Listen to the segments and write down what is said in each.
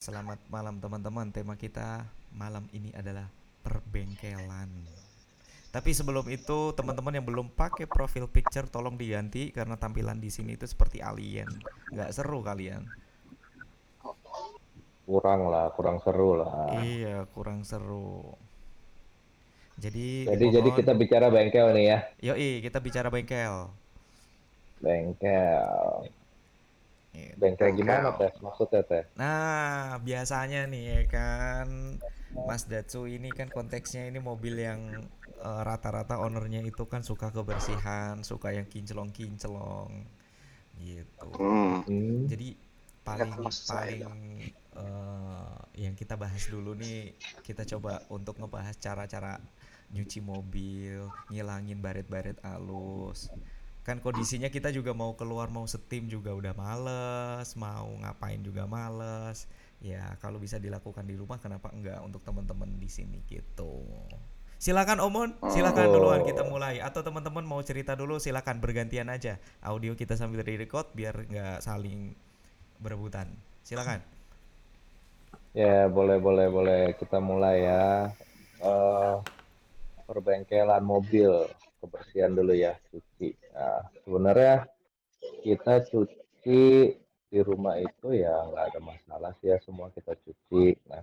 Selamat malam teman-teman. Tema kita malam ini adalah perbengkelan. Tapi sebelum itu, teman-teman yang belum pakai profil picture tolong diganti karena tampilan di sini itu seperti alien. Nggak seru kalian. Kurang lah, kurang seru lah. Iya, kurang seru. Jadi Jadi jadi dimohon kita bicara bengkel nih ya. Yoi, kita bicara bengkel. Bengkel. Gitu. Bengkel gimana teh? Maksudnya teh? Nah, biasanya nih ya kan Mas Datsu ini kan konteksnya ini mobil yang eh, rata-rata ownernya itu kan suka kebersihan, suka yang kinclong-kinclong gitu. Hmm. Jadi paling paling saya. eh, yang kita bahas dulu nih, kita coba untuk ngebahas cara-cara nyuci mobil, ngilangin baret-baret halus. Kan kondisinya kita juga mau keluar mau setim juga udah males, mau ngapain juga males. Ya, kalau bisa dilakukan di rumah kenapa enggak untuk teman-teman di sini gitu. Silakan Omon, silakan duluan kita mulai. Atau teman-teman mau cerita dulu silakan bergantian aja. Audio kita sambil di-record biar nggak saling berebutan. Silakan. Ya boleh boleh boleh kita mulai ya. Eh perbengkelan mobil kebersihan dulu ya cuci. Nah, sebenarnya kita cuci di rumah itu ya nggak ada masalah sih ya semua kita cuci. Nah,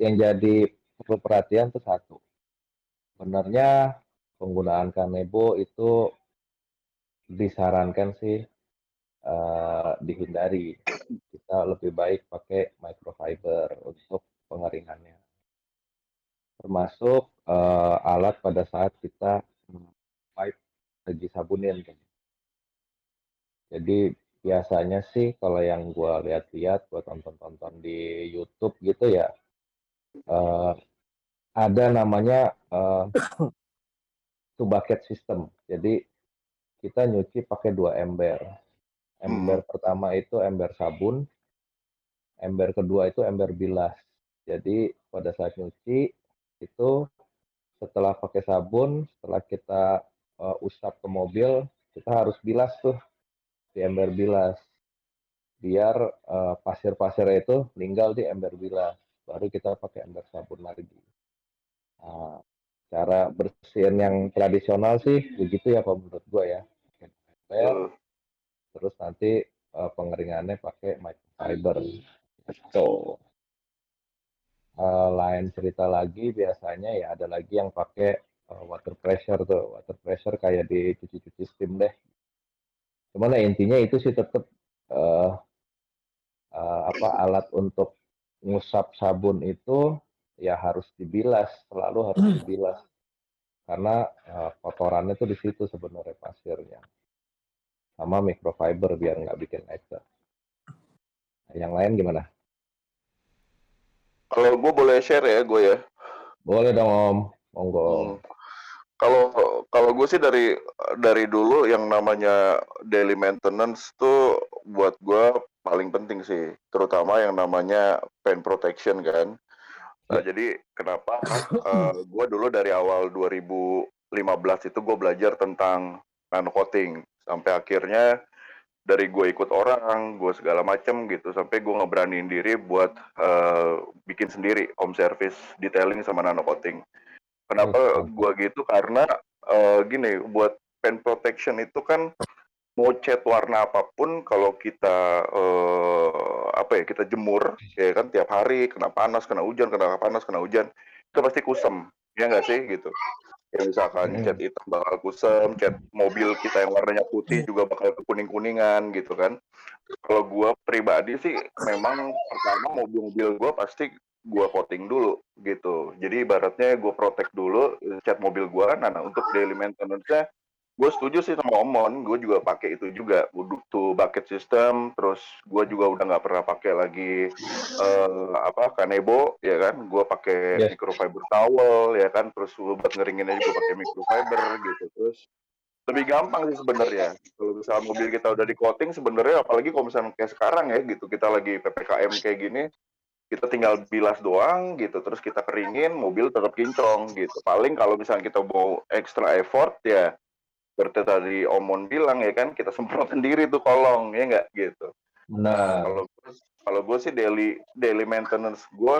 yang jadi perlu perhatian tuh satu. Sebenarnya penggunaan kanebo itu disarankan sih eh, dihindari. Kita lebih baik pakai microfiber untuk pengeringannya. Termasuk eh, alat pada saat kita wipe lagi sabunin. Jadi biasanya sih kalau yang gua lihat-lihat, gua tonton-tonton di YouTube gitu ya, eh, ada namanya eh, two bucket system. Jadi kita nyuci pakai dua ember. Ember pertama itu ember sabun, ember kedua itu ember bilas. Jadi pada saat nyuci itu setelah pakai sabun, setelah kita eh, usap ke mobil, kita harus bilas tuh di ember bilas. Biar eh, pasir-pasirnya itu tinggal di ember bilas. Baru kita pakai ember sabun lagi. Nah, cara bersihin yang tradisional sih begitu ya kalau menurut gua ya. Ember, Hmm. terus nanti eh, pengeringannya pakai microfiber. Gitu. Eh, lain cerita lagi biasanya ya ada lagi yang pakai eh, water pressure tuh. Water pressure kayak di cuci-cuci steam deh. Cuman ya intinya itu sih tetap eh, eh, apa alat untuk ngusap sabun itu ya harus dibilas, selalu harus dibilas. Karena eh, kotorannya tuh di situ sebenarnya pasirnya. Sama microfiber biar nggak bikin lecet. Yang lain gimana? Kalau gue boleh share ya, gue ya. Boleh dong Om, monggo. Hmm. Kalau kalau gue sih dari dari dulu yang namanya daily maintenance tuh buat gue paling penting sih, terutama yang namanya paint protection kan. Nah, jadi kenapa gue dulu dari awal 2015 itu gue belajar tentang nano coating sampai akhirnya dari gue ikut orang, gue segala macem gitu sampai gue ngeberaniin diri buat eh, bikin sendiri home service detailing sama nano coating. Kenapa Hmm. gua gitu? Karena eh, gini, buat pen protection itu kan mau cat warna apa pun kalau kita eh, apa ya kita jemur ya kan tiap hari kena panas kena hujan kena panas kena hujan itu pasti kusem ya nggak sih gitu ya misalkan Hmm. cat hitam bakal kusem cat mobil kita yang warnanya putih juga bakal kuning kuningan gitu kan kalau gua pribadi sih memang pertama mobil-mobil gua pasti gua coating dulu gitu. Jadi ibaratnya gue protect dulu cat mobil gua nah, nah untuk daily maintenance-nya gue setuju sih sama Omon, gue juga pakai itu juga. Tuh bucket system, terus gue juga udah nggak pernah pakai lagi eh, apa kanebo ya kan, gue pakai Yes. microfiber towel ya kan, terus gua buat ngeringinnya juga pakai microfiber gitu, terus lebih gampang sih sebenarnya. Kalau misalnya mobil kita udah di coating sebenarnya apalagi kalau misalnya kayak sekarang ya gitu. Kita lagi ppkm kayak gini kita tinggal bilas doang gitu. Terus kita keringin mobil tetap kinclong gitu. Paling kalau misalnya kita mau extra effort ya seperti tadi Omon bilang ya kan kita semprot sendiri tuh kolong ya nggak? Gitu. Benar. kalau kalau gue sih daily daily maintenance gue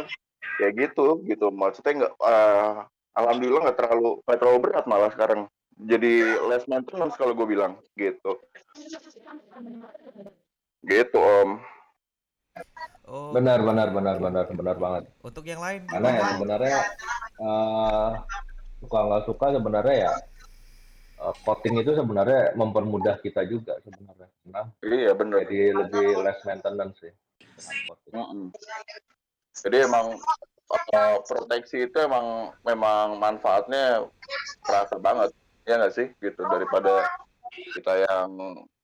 kayak gitu gitu. Maksudnya nggak uh, alhamdulillah nggak terlalu nggak terlalu berat malah sekarang. Jadi less maintenance kalau gue bilang gitu. Gitu om. Oh, Benar, benar, benar, benar, benar banget. untuk yang lain? Karena ya sebenarnya eh, suka nggak suka sebenarnya ya eh, coating itu sebenarnya mempermudah kita juga sebenarnya. Nah, iya bener jadi lebih less maintenance sih. Coating. Mm-mm. jadi emang uh, proteksi itu emang memang manfaatnya terasa banget ya nggak sih gitu daripada kita yang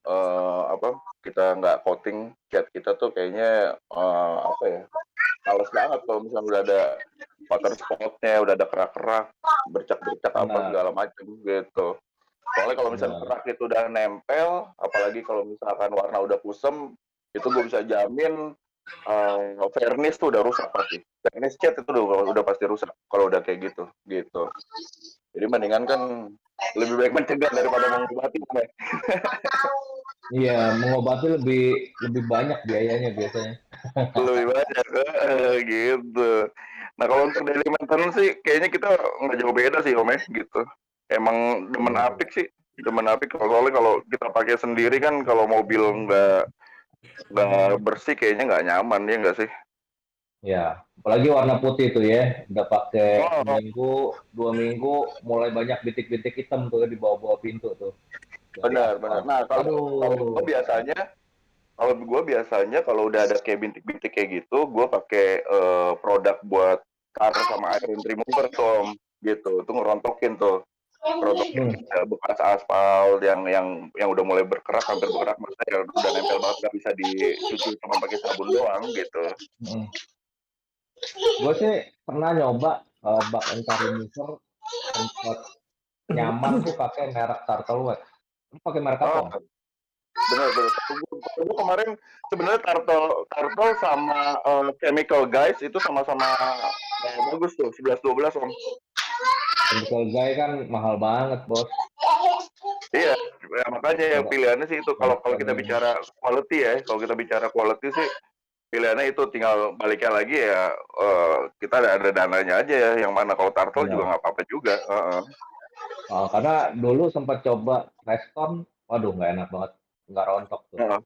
eh, apa kita nggak coating cat kita tuh kayaknya eh, apa ya males banget kalau misalnya udah ada water spotnya udah ada kerak-kerak bercak-bercak apa Benar. segala macam gitu soalnya kalau misalnya kerak itu udah nempel apalagi kalau misalkan warna udah kusem itu gue bisa jamin eh vernis tuh udah rusak pasti. Vernis cat itu udah, udah pasti rusak kalau udah kayak gitu gitu. Jadi mendingan kan lebih baik mencegah daripada mengobati kan ya? Iya, mengobati lebih lebih banyak biayanya biasanya. lebih banyak eh, gitu. Nah kalau untuk daily maintenance sih kayaknya kita nggak jauh beda sih om ya gitu emang demen Hmm. apik sih demen apik kalau soalnya kalau kita pakai sendiri kan kalau mobil nggak nggak bersih kayaknya nggak nyaman ya nggak sih Ya, apalagi warna putih tuh ya, udah pakai Oh. seminggu, dua minggu, mulai banyak bintik-bintik hitam tuh di bawah-bawah pintu tuh. Benar benar nah kalau kalau biasanya kalau gue biasanya kalau udah ada kayak bintik-bintik kayak gitu gue pakai eh, produk buat car sama iron remover tuh Om. gitu itu ngerontokin tuh rontokin Hmm. eh, bekas aspal yang yang yang udah mulai berkerak hampir berkerak maksudnya ya udah nempel banget nggak bisa dicuci cuma pakai sabun doang gitu Mm. Gue sih pernah nyoba uh, bak anti remover sempat nyaman sih pakai merek Turtle Wax. Pakai merek apa? Oh, Om? bener bener gue kemarin sebenarnya turtle turtle sama eh, chemical guys itu sama-sama eh, bagus tuh 11 12 om Chemical Guy kan mahal banget, Bos. Iya, ya, makanya yang pilihannya sih itu kalau kalau kita bicara quality ya, kalau kita bicara quality sih pilihannya itu tinggal baliknya lagi ya eh, kita ada, ada dananya aja ya yang mana kalau turtle Iya. juga nggak apa-apa juga. Heeh. Uh, karena dulu sempat coba Reston, waduh nggak enak banget, nggak rontok tuh. Uh,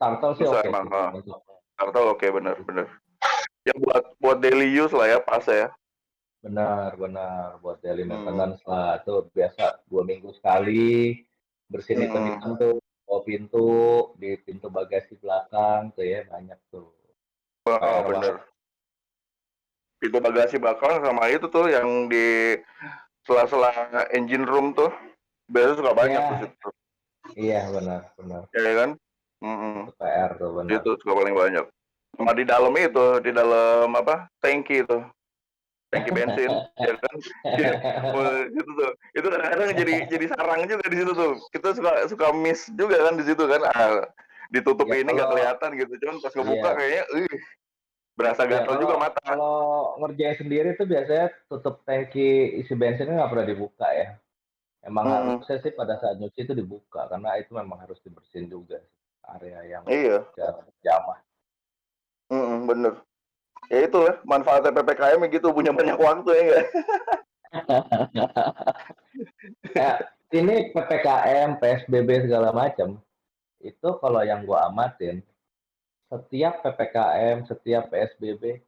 Turtle sih Bisa oke emang, sih. ha. rontok. Turtle oke bener bener. Ya buat buat daily use lah ya pas ya. Benar, benar. Buat daily Hmm. maintenance lah. Tuh biasa dua minggu sekali bersihin Hmm. hitam-hitam tuh. Bawa pintu, di pintu bagasi belakang tuh ya banyak tuh. Oh, PR bener. Pintu bagasi belakang sama itu tuh yang di sela-sela engine room tuh biasanya suka banyak Ya. tuh situ. Iya benar, benar. Ya kan? Mm-mm. Itu PR tuh benar. Itu suka paling banyak. Sama di dalam itu, di dalam apa? Tangki itu. Tangki bensin, ya kan? Iya. Wah, itu tuh. Itu kadang-kadang jadi jadi sarang juga di situ tuh. Kita suka suka miss juga kan di situ kan. Ah, ditutup Ya, ini nggak kelihatan gitu. Cuman pas ngebuka Iya. kayaknya ih, berasa Ya, gatel kalau- juga mata. Kalau ngerjain sendiri tuh biasanya tutup tangki isi bensinnya nggak pernah dibuka ya. Emang Hmm. harusnya sih pada saat nyuci itu dibuka karena itu memang harus dibersihin juga area yang Iya, jamah. mm bener. Ya itu lah, manfaatnya PPKM gitu, punya banyak waktu ya nggak? Ya, ini PPKM, PSBB segala macam itu kalau yang gua amatin setiap PPKM, setiap PSBB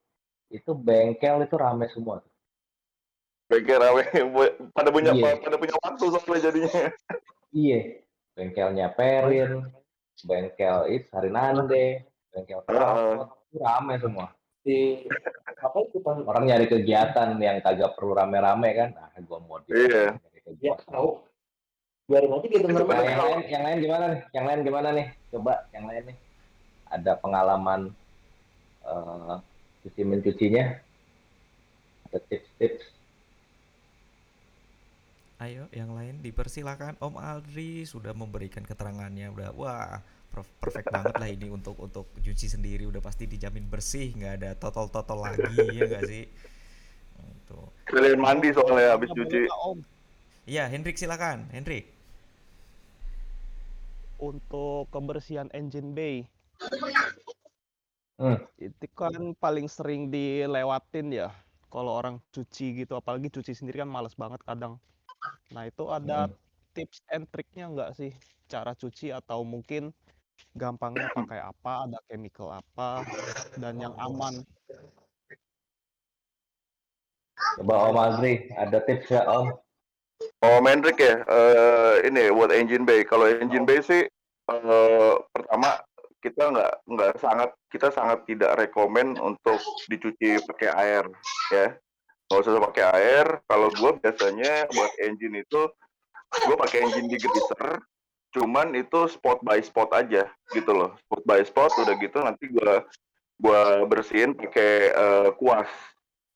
itu bengkel itu rame semua. Pikir rame, pada punya Iya. pada punya waktu soalnya jadinya. Iya, bengkelnya Perin, bengkel itu Sarinande, bengkel Prapot, itu rame semua. Di apa itu kan Orang nyari kegiatan yang kagak perlu rame-rame kan, nah gua mau di Iya. nyari ya kegiatan. tahu biarin aja gitu Itu Nah, bener. yang lain, yang lain gimana nih? Yang lain gimana nih? Coba yang lain nih. Ada pengalaman eh cuci mencucinya? Ada tips-tips? Ayo, yang lain dipersilakan. Om Aldri sudah memberikan keterangannya. Udah, wah, perfect banget lah ini untuk untuk cuci sendiri. Udah pasti dijamin bersih, nggak ada totol-totol lagi, ya nggak sih? Gitu. Kalian mandi soalnya habis cuci. Iya, Hendrik silakan. Hendrik. untuk kebersihan engine bay Hmm. Itu kan paling sering dilewatin ya. Kalau orang cuci gitu, apalagi cuci sendiri kan males banget kadang. Nah, itu ada Hmm. tips and triknya nggak sih? Cara cuci atau mungkin gampangnya pakai apa, ada chemical apa, dan yang aman. Coba Om Azri, ada tips nggak Om? Oh, Mendrik ya. Eh, ini buat engine bay. Kalau engine bay sih eh, pertama kita nggak nggak sangat kita sangat tidak rekomen untuk dicuci pakai air ya. Nggak usah pakai air. Kalau gue biasanya buat engine itu gue pakai engine degreaser. Cuman itu spot by spot aja gitu loh. Spot by spot udah gitu nanti gue gua bersihin pakai eh, kuas.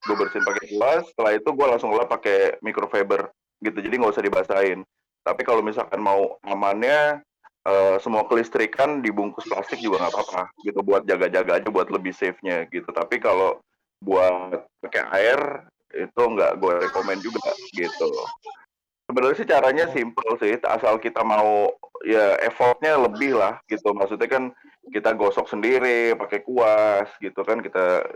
Gue bersihin pakai kuas. Setelah itu gue langsung lap pakai microfiber gitu jadi nggak usah dibasahin tapi kalau misalkan mau amannya uh, semua kelistrikan dibungkus plastik juga nggak apa-apa gitu buat jaga-jaga aja buat lebih safe-nya gitu tapi kalau buat pakai air itu nggak gue rekomend juga gitu sebenarnya sih caranya simple sih asal kita mau ya effortnya lebih lah gitu. Maksudnya kan kita gosok sendiri pakai kuas gitu kan kita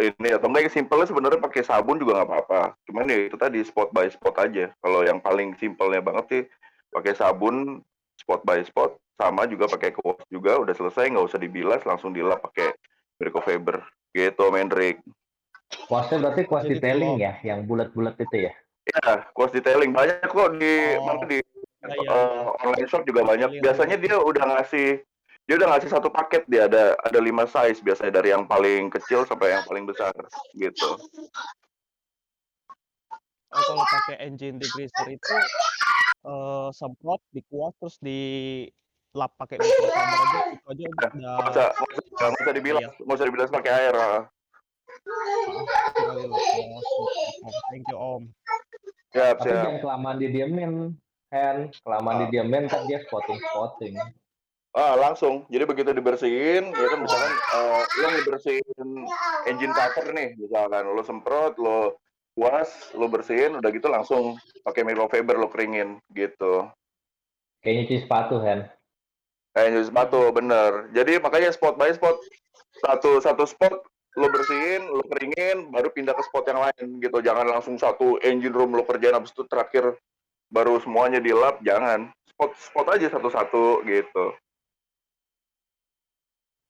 ini atau enggak simpelnya sebenarnya pakai sabun juga nggak apa-apa. Cuman ya itu tadi spot by spot aja. Kalau yang paling simpelnya banget sih pakai sabun spot by spot sama juga pakai kuas juga udah selesai nggak usah dibilas langsung dilap pakai Fiber gitu Mendrik. Kuasnya berarti kuas detailing ya, yang bulat-bulat itu ya? Ya, kuas detailing banyak kok di Oh. mana di Ya, ya, uh, online shop juga banyak. Iya, Biasanya dia udah ngasih dia udah ngasih satu paket dia ada ada lima size biasanya dari yang paling kecil sampai yang paling besar gitu. Oh, kalau pakai engine degreaser itu eh semprot, dikuas terus di lap pakai microfiber aja itu aja udah Nggak usah nggak usah, nggak usah dibilas Iya. nggak usah dibilas pakai air. Oh. Thank you Om. Siap Tapi siap. jangan kelamaan didiemin, Hen. Kelamaan Ah. didiemin kan dia spotting-spotting. Ah langsung. Jadi begitu dibersihin, ya kan misalkan eh, lo ngebersihin engine cover nih, misalkan lo semprot, lo kuas, lo bersihin, udah gitu langsung pakai microfiber lo keringin gitu. Kayak nyuci sepatu, Hen. Kayak nyuci sepatu, bener. Jadi makanya spot by spot. Satu satu spot lo bersihin, lo keringin, baru pindah ke spot yang lain gitu. Jangan langsung satu engine room lo kerjain habis itu terakhir baru semuanya di lap, jangan. Spot spot aja satu-satu gitu.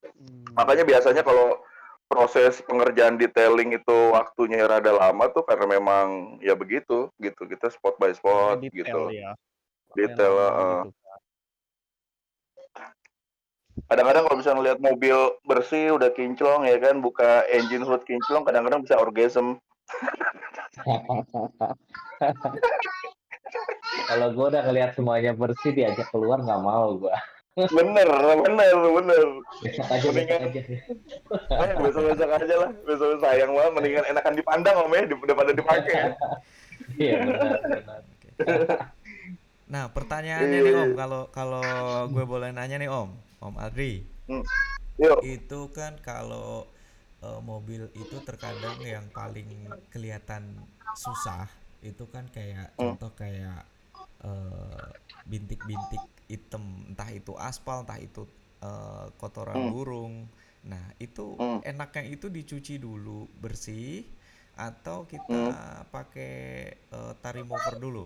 Hmm. Makanya biasanya kalau proses pengerjaan detailing itu waktunya rada lama tuh karena memang ya begitu gitu. Kita spot by spot Makanya gitu. detail ya. Detail, gitu kan. Kadang-kadang kalau bisa ngelihat mobil bersih udah kinclong ya kan buka engine hood kinclong kadang-kadang bisa orgasm Kalau gue udah ngeliat semuanya bersih, diajak keluar nggak mau gue. bener bener bener Besok aja, besok Mendingan- aja. eh, besok-besok aja lah besok sayang banget mendingan enakan dipandang om ya daripada dipakai Iya, benar, benar. Nah, pertanyaannya nih. Om, kalau kalau gue boleh nanya nih Om, Om Adri, yuk itu kan kalau eh, mobil itu terkadang yang paling kelihatan susah itu kan kayak Hmm. contoh kayak eh, bintik-bintik hitam, entah itu aspal, entah itu eh, kotoran Hmm. burung. Nah, itu Hmm. enaknya itu dicuci dulu bersih atau kita Hmm. pakai eh, tar remover dulu?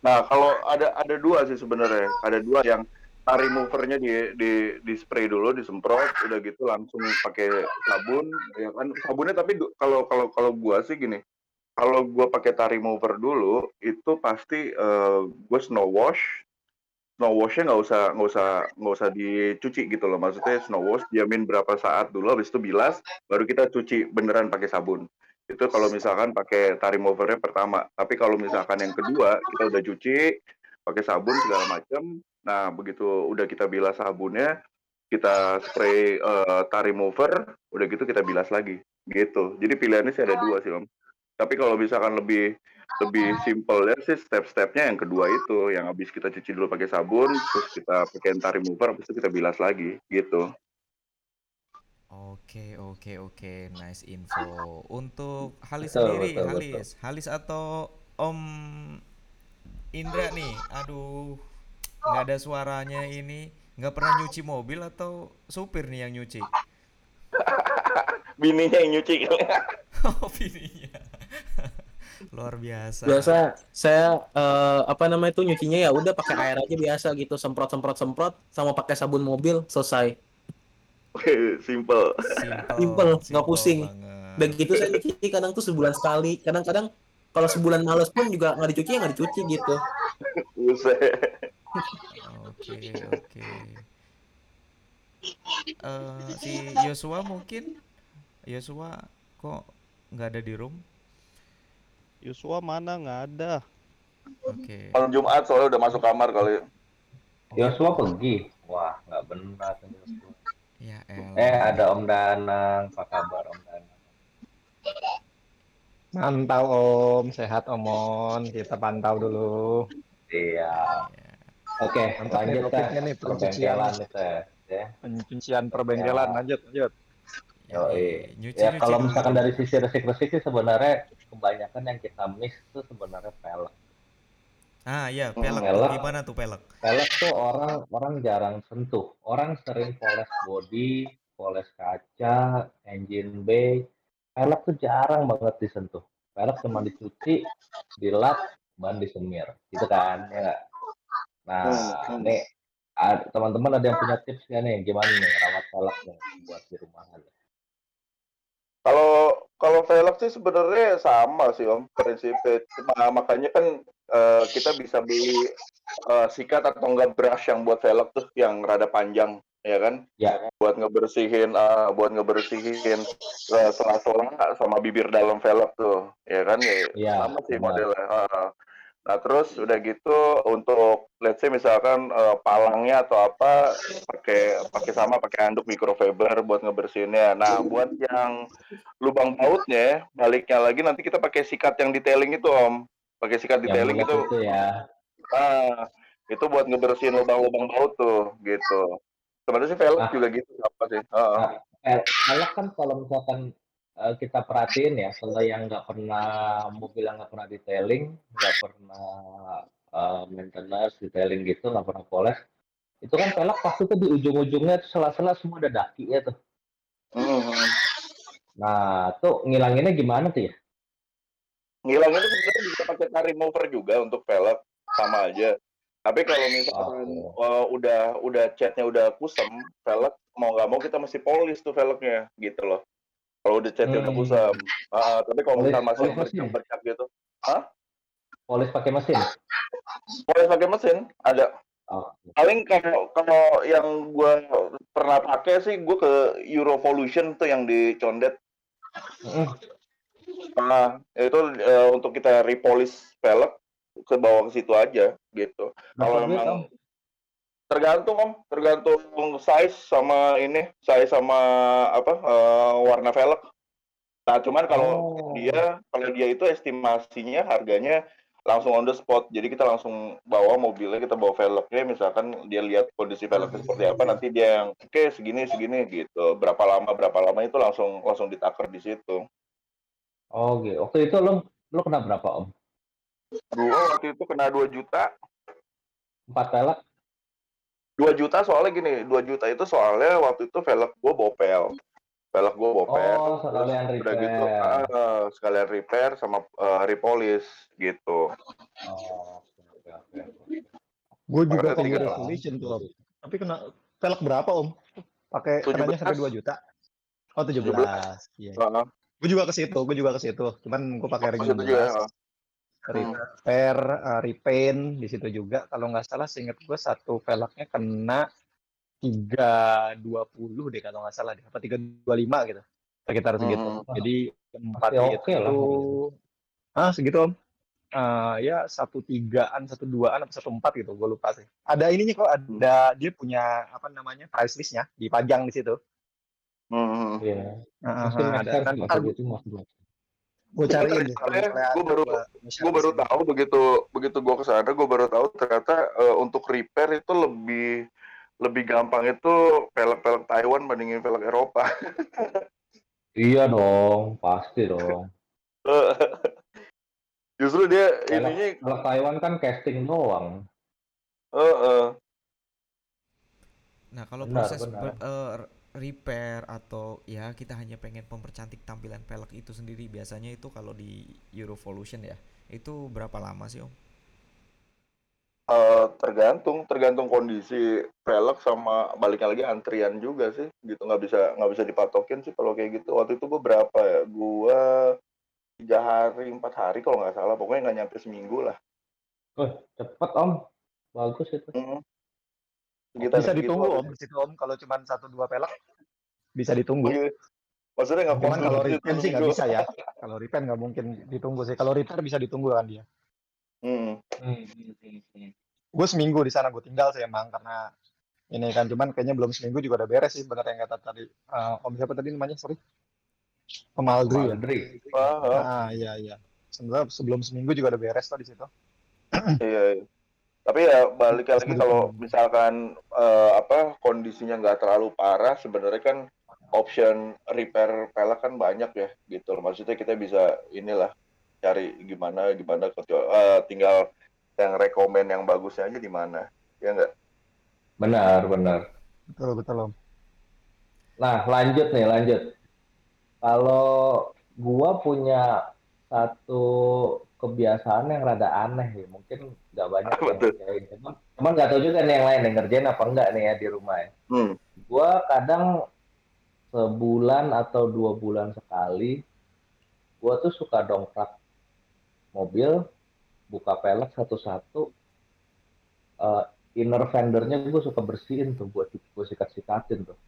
Nah, kalau ada ada dua sih sebenarnya. Ada dua yang removernya di di di spray dulu, disemprot, udah gitu langsung pakai sabun, ya kan. Sabunnya tapi kalau kalau kalau gua sih gini, kalau gua pakai tar remover dulu, itu pasti eh, gua snow wash. Snow washnya nggak usah nggak usah nggak usah dicuci gitu loh. Maksudnya snow wash diamin berapa saat dulu, habis itu bilas, baru kita cuci beneran pakai sabun itu kalau misalkan pakai tar removernya pertama tapi kalau misalkan yang kedua kita udah cuci pakai sabun segala macam nah begitu udah kita bilas sabunnya kita spray eh, tar remover udah gitu kita bilas lagi. Gitu. Jadi pilihannya sih ada dua sih om. Tapi kalau misalkan lebih lebih simple ya sih step-stepnya yang kedua itu yang habis kita cuci dulu pakai sabun terus kita pakai tar remover habis itu kita bilas lagi. Gitu. Oke, oke, oke, nice info. Untuk Halis Betul, sendiri, betul, Halis, Halis atau Om Indra nih, aduh, nggak ada suaranya ini, nggak pernah nyuci mobil atau supir nih yang nyuci? bininya yang nyuci Oh, bininya. Luar biasa. Biasa saya eh, apa namanya itu nyucinya ya udah pakai air aja biasa gitu, semprot semprot semprot sama pakai sabun mobil selesai. simple Simple, Simple, nggak pusing. banget. Dan gitu saya nyuci kadang tuh sebulan sekali, kadang-kadang kalau sebulan males pun juga nggak dicuci ya nggak dicuci gitu. Buset. Oke, oke. Eh, si Yosua mungkin Yosua kok nggak ada di room? Yosua mana nggak ada. Oke. malam Jumat soalnya udah masuk kamar kali Yosua pergi. Wah, nggak benar. kan Yosua. Ya elah. Eh, ada Om Danang. Apa kabar Om Danang? Mantau Om, sehat Omon. Kita pantau dulu. Iya. Oke, nih lanjut topiknya nih, pencucian. Tes. Ya. Pencucian perbengkelan, Ya. lanjut, lanjut. Nyuci, Ya kalau misalkan dari sisi resik-resik sih sebenarnya kebanyakan yang kita miss itu sebenarnya pelek. Ah ya, Hmm, pelek tuh pelek. gimana tuh pelek? Pelek tuh orang orang jarang sentuh. Orang sering poles body, poles kaca, engine bay. Pelek tuh jarang banget disentuh. Pelek cuma dicuci, dilap, ban disemir. Gitu kan, ya? Nah, Hmm, nih ad- teman-teman ada yang punya tips nggak nih? Gimana nih rawat pelek nih buat di rumahan? Kalau kalau velg sih sebenarnya sama sih om prinsipnya. Cuma makanya kan eh, kita bisa beli eh, sikat atau enggak brush yang buat velg tuh yang rada panjang ya kan Ya, buat ngebersihin eh, buat ngebersihin eh, sela-sela sama bibir dalam velg tuh ya kan ya Iya, sama sih modelnya Heeh. Nah terus udah gitu untuk let's say misalkan eh, palangnya atau apa pakai pakai sama pakai handuk microfiber buat ngebersihinnya nah buat yang lubang bautnya baliknya lagi nanti kita pakai sikat yang detailing itu om pakai sikat yang detailing itu itu ya. ah itu buat ngebersihin lubang-lubang baut tuh gitu sebenarnya sih velg Ah. juga gitu apa sih Heeh. Nah, eh, kan kalau misalkan eh, kita perhatiin ya, kalau yang nggak pernah mobil yang nggak pernah detailing, nggak pernah eh, maintenance, detailing gitu, nggak pernah poles, itu kan pelek pasti tuh di ujung-ujungnya tuh sela-sela semua ada dakinya tuh. Mhm. Nah, tuh ngilanginnya gimana tuh ya? ngilangin itu sebenarnya bisa pakai car remover juga untuk velg sama aja tapi kalau misalkan Oh. uh, udah udah catnya udah kusam velg mau nggak mau kita mesti polish tuh velgnya gitu loh kalau udah catnya udah Hmm. kusam Ah, tapi kalau misalkan masih mesin? bercak-bercak gitu Polis pakai mesin? polish pakai mesin ada Oh, paling kalau kalau yang gua pernah pakai sih gua ke Eurovolution tuh yang di Condet mm, Nah, itu eh, untuk kita repolish velg ke bawah ke situ aja gitu. Kalau memang? Tergantung om, tergantung size sama ini, size sama apa eh, warna velg. Nah, cuman kalau Oh. dia kalau dia itu estimasinya harganya langsung on the spot. Jadi kita langsung bawa mobilnya, kita bawa velgnya, misalkan dia lihat kondisi velgnya seperti apa, nanti dia yang oke segini segini gitu. Berapa lama berapa lama itu langsung langsung ditakar di situ. Oh, gitu. Waktu itu lo lo kena berapa om? Gua waktu itu kena 2 juta Empat pelek? 2 juta soalnya gini, 2 juta itu soalnya waktu itu velg gue bopel. Velg gue bopel. Oh, sekalian terus udah gitu, repair. ah, sekalian repair sama eh, repolish gitu. Oh, oke, oke. Gue juga lah. Revolution tuh. Tapi kena velg berapa Om? Pakai kenanya 17. sampai 2 juta? Oh 17. Iya. Heeh. Gue juga ke situ, gue juga ke situ. Cuman gue pakai ring Pas itu juga. 16. Repair, uh, repaint di situ juga. Kalau nggak salah, seingat gue satu velgnya kena 320 deh kalau nggak salah deh. Apa 325 gitu. Sekitar segitu. Hmm. Jadi empat Masih itu, oke lah. ah segitu om. Eh, ya satu tigaan, satu duaan, atau satu empat gitu. Gue lupa sih. Ada ininya kok, ada dia punya apa namanya price listnya dipajang di situ. Hmm. Iya. Ah, Mungkin ah, next ada. Kan gitu. Gue cariin deh kalau Soalnya misalnya gua ada, baru- Gue baru tahu begitu begitu gue ke sana, gue baru tahu ternyata eh, untuk repair itu lebih lebih gampang itu velg-velg Taiwan bandingin velg Eropa. Iya dong, pasti dong. Justru dia Velg- ininya Kalau Taiwan kan casting doang. eh, eh. Nah, kalau Benar, proses benar. ber- r- repair atau ya kita hanya pengen mempercantik tampilan pelek itu sendiri biasanya itu kalau di Eurovolution ya itu berapa lama sih om? Eh, tergantung tergantung kondisi pelek sama baliknya lagi antrian juga sih gitu nggak bisa nggak bisa dipatokin sih kalau kayak gitu waktu itu gue berapa ya gue tiga hari empat hari kalau nggak salah pokoknya nggak nyampe seminggu lah Oh, cepet om. Bagus itu. Mm. Sekitar Bisa segitu ditunggu om di situ om kalau cuma satu dua pelek bisa ditunggu. Iya. maksudnya nggak Cuman kalau repair sih nggak bisa ya. Kalau repair nggak mungkin ditunggu sih. Kalau repair bisa ditunggu kan dia. Hmm. Gue seminggu di sana gue tinggal sih emang karena ini kan cuman kayaknya belum seminggu juga udah beres sih bener yang kata tadi Eh, om siapa tadi namanya sorry Om Aldri ya. Ah, ah. ah iya iya sebenarnya sebelum seminggu juga udah beres tuh di situ Iya, iya. Tapi ya balik lagi kalau misalkan eh, apa kondisinya nggak terlalu parah, sebenarnya kan option repair pelek kan banyak ya gitu. Maksudnya kita bisa inilah cari gimana gimana eh, tinggal yang rekomen yang bagusnya aja di mana. Ya nggak? Benar, benar. betul betul om Nah, lanjut nih, lanjut. Kalau gua punya satu kebiasaan yang rada aneh nih, mungkin nggak banyak Apa yang ngerjain. Cuman, cuman nggak tahu juga nih yang lain yang ngerjain apa enggak nih ya di rumah ya. Hmm. Gua kadang sebulan atau dua bulan sekali, gua tuh suka dongkrak mobil, buka pelek satu-satu, eh, inner fendernya gue suka bersihin tuh, buat gue sikat-sikatin tuh.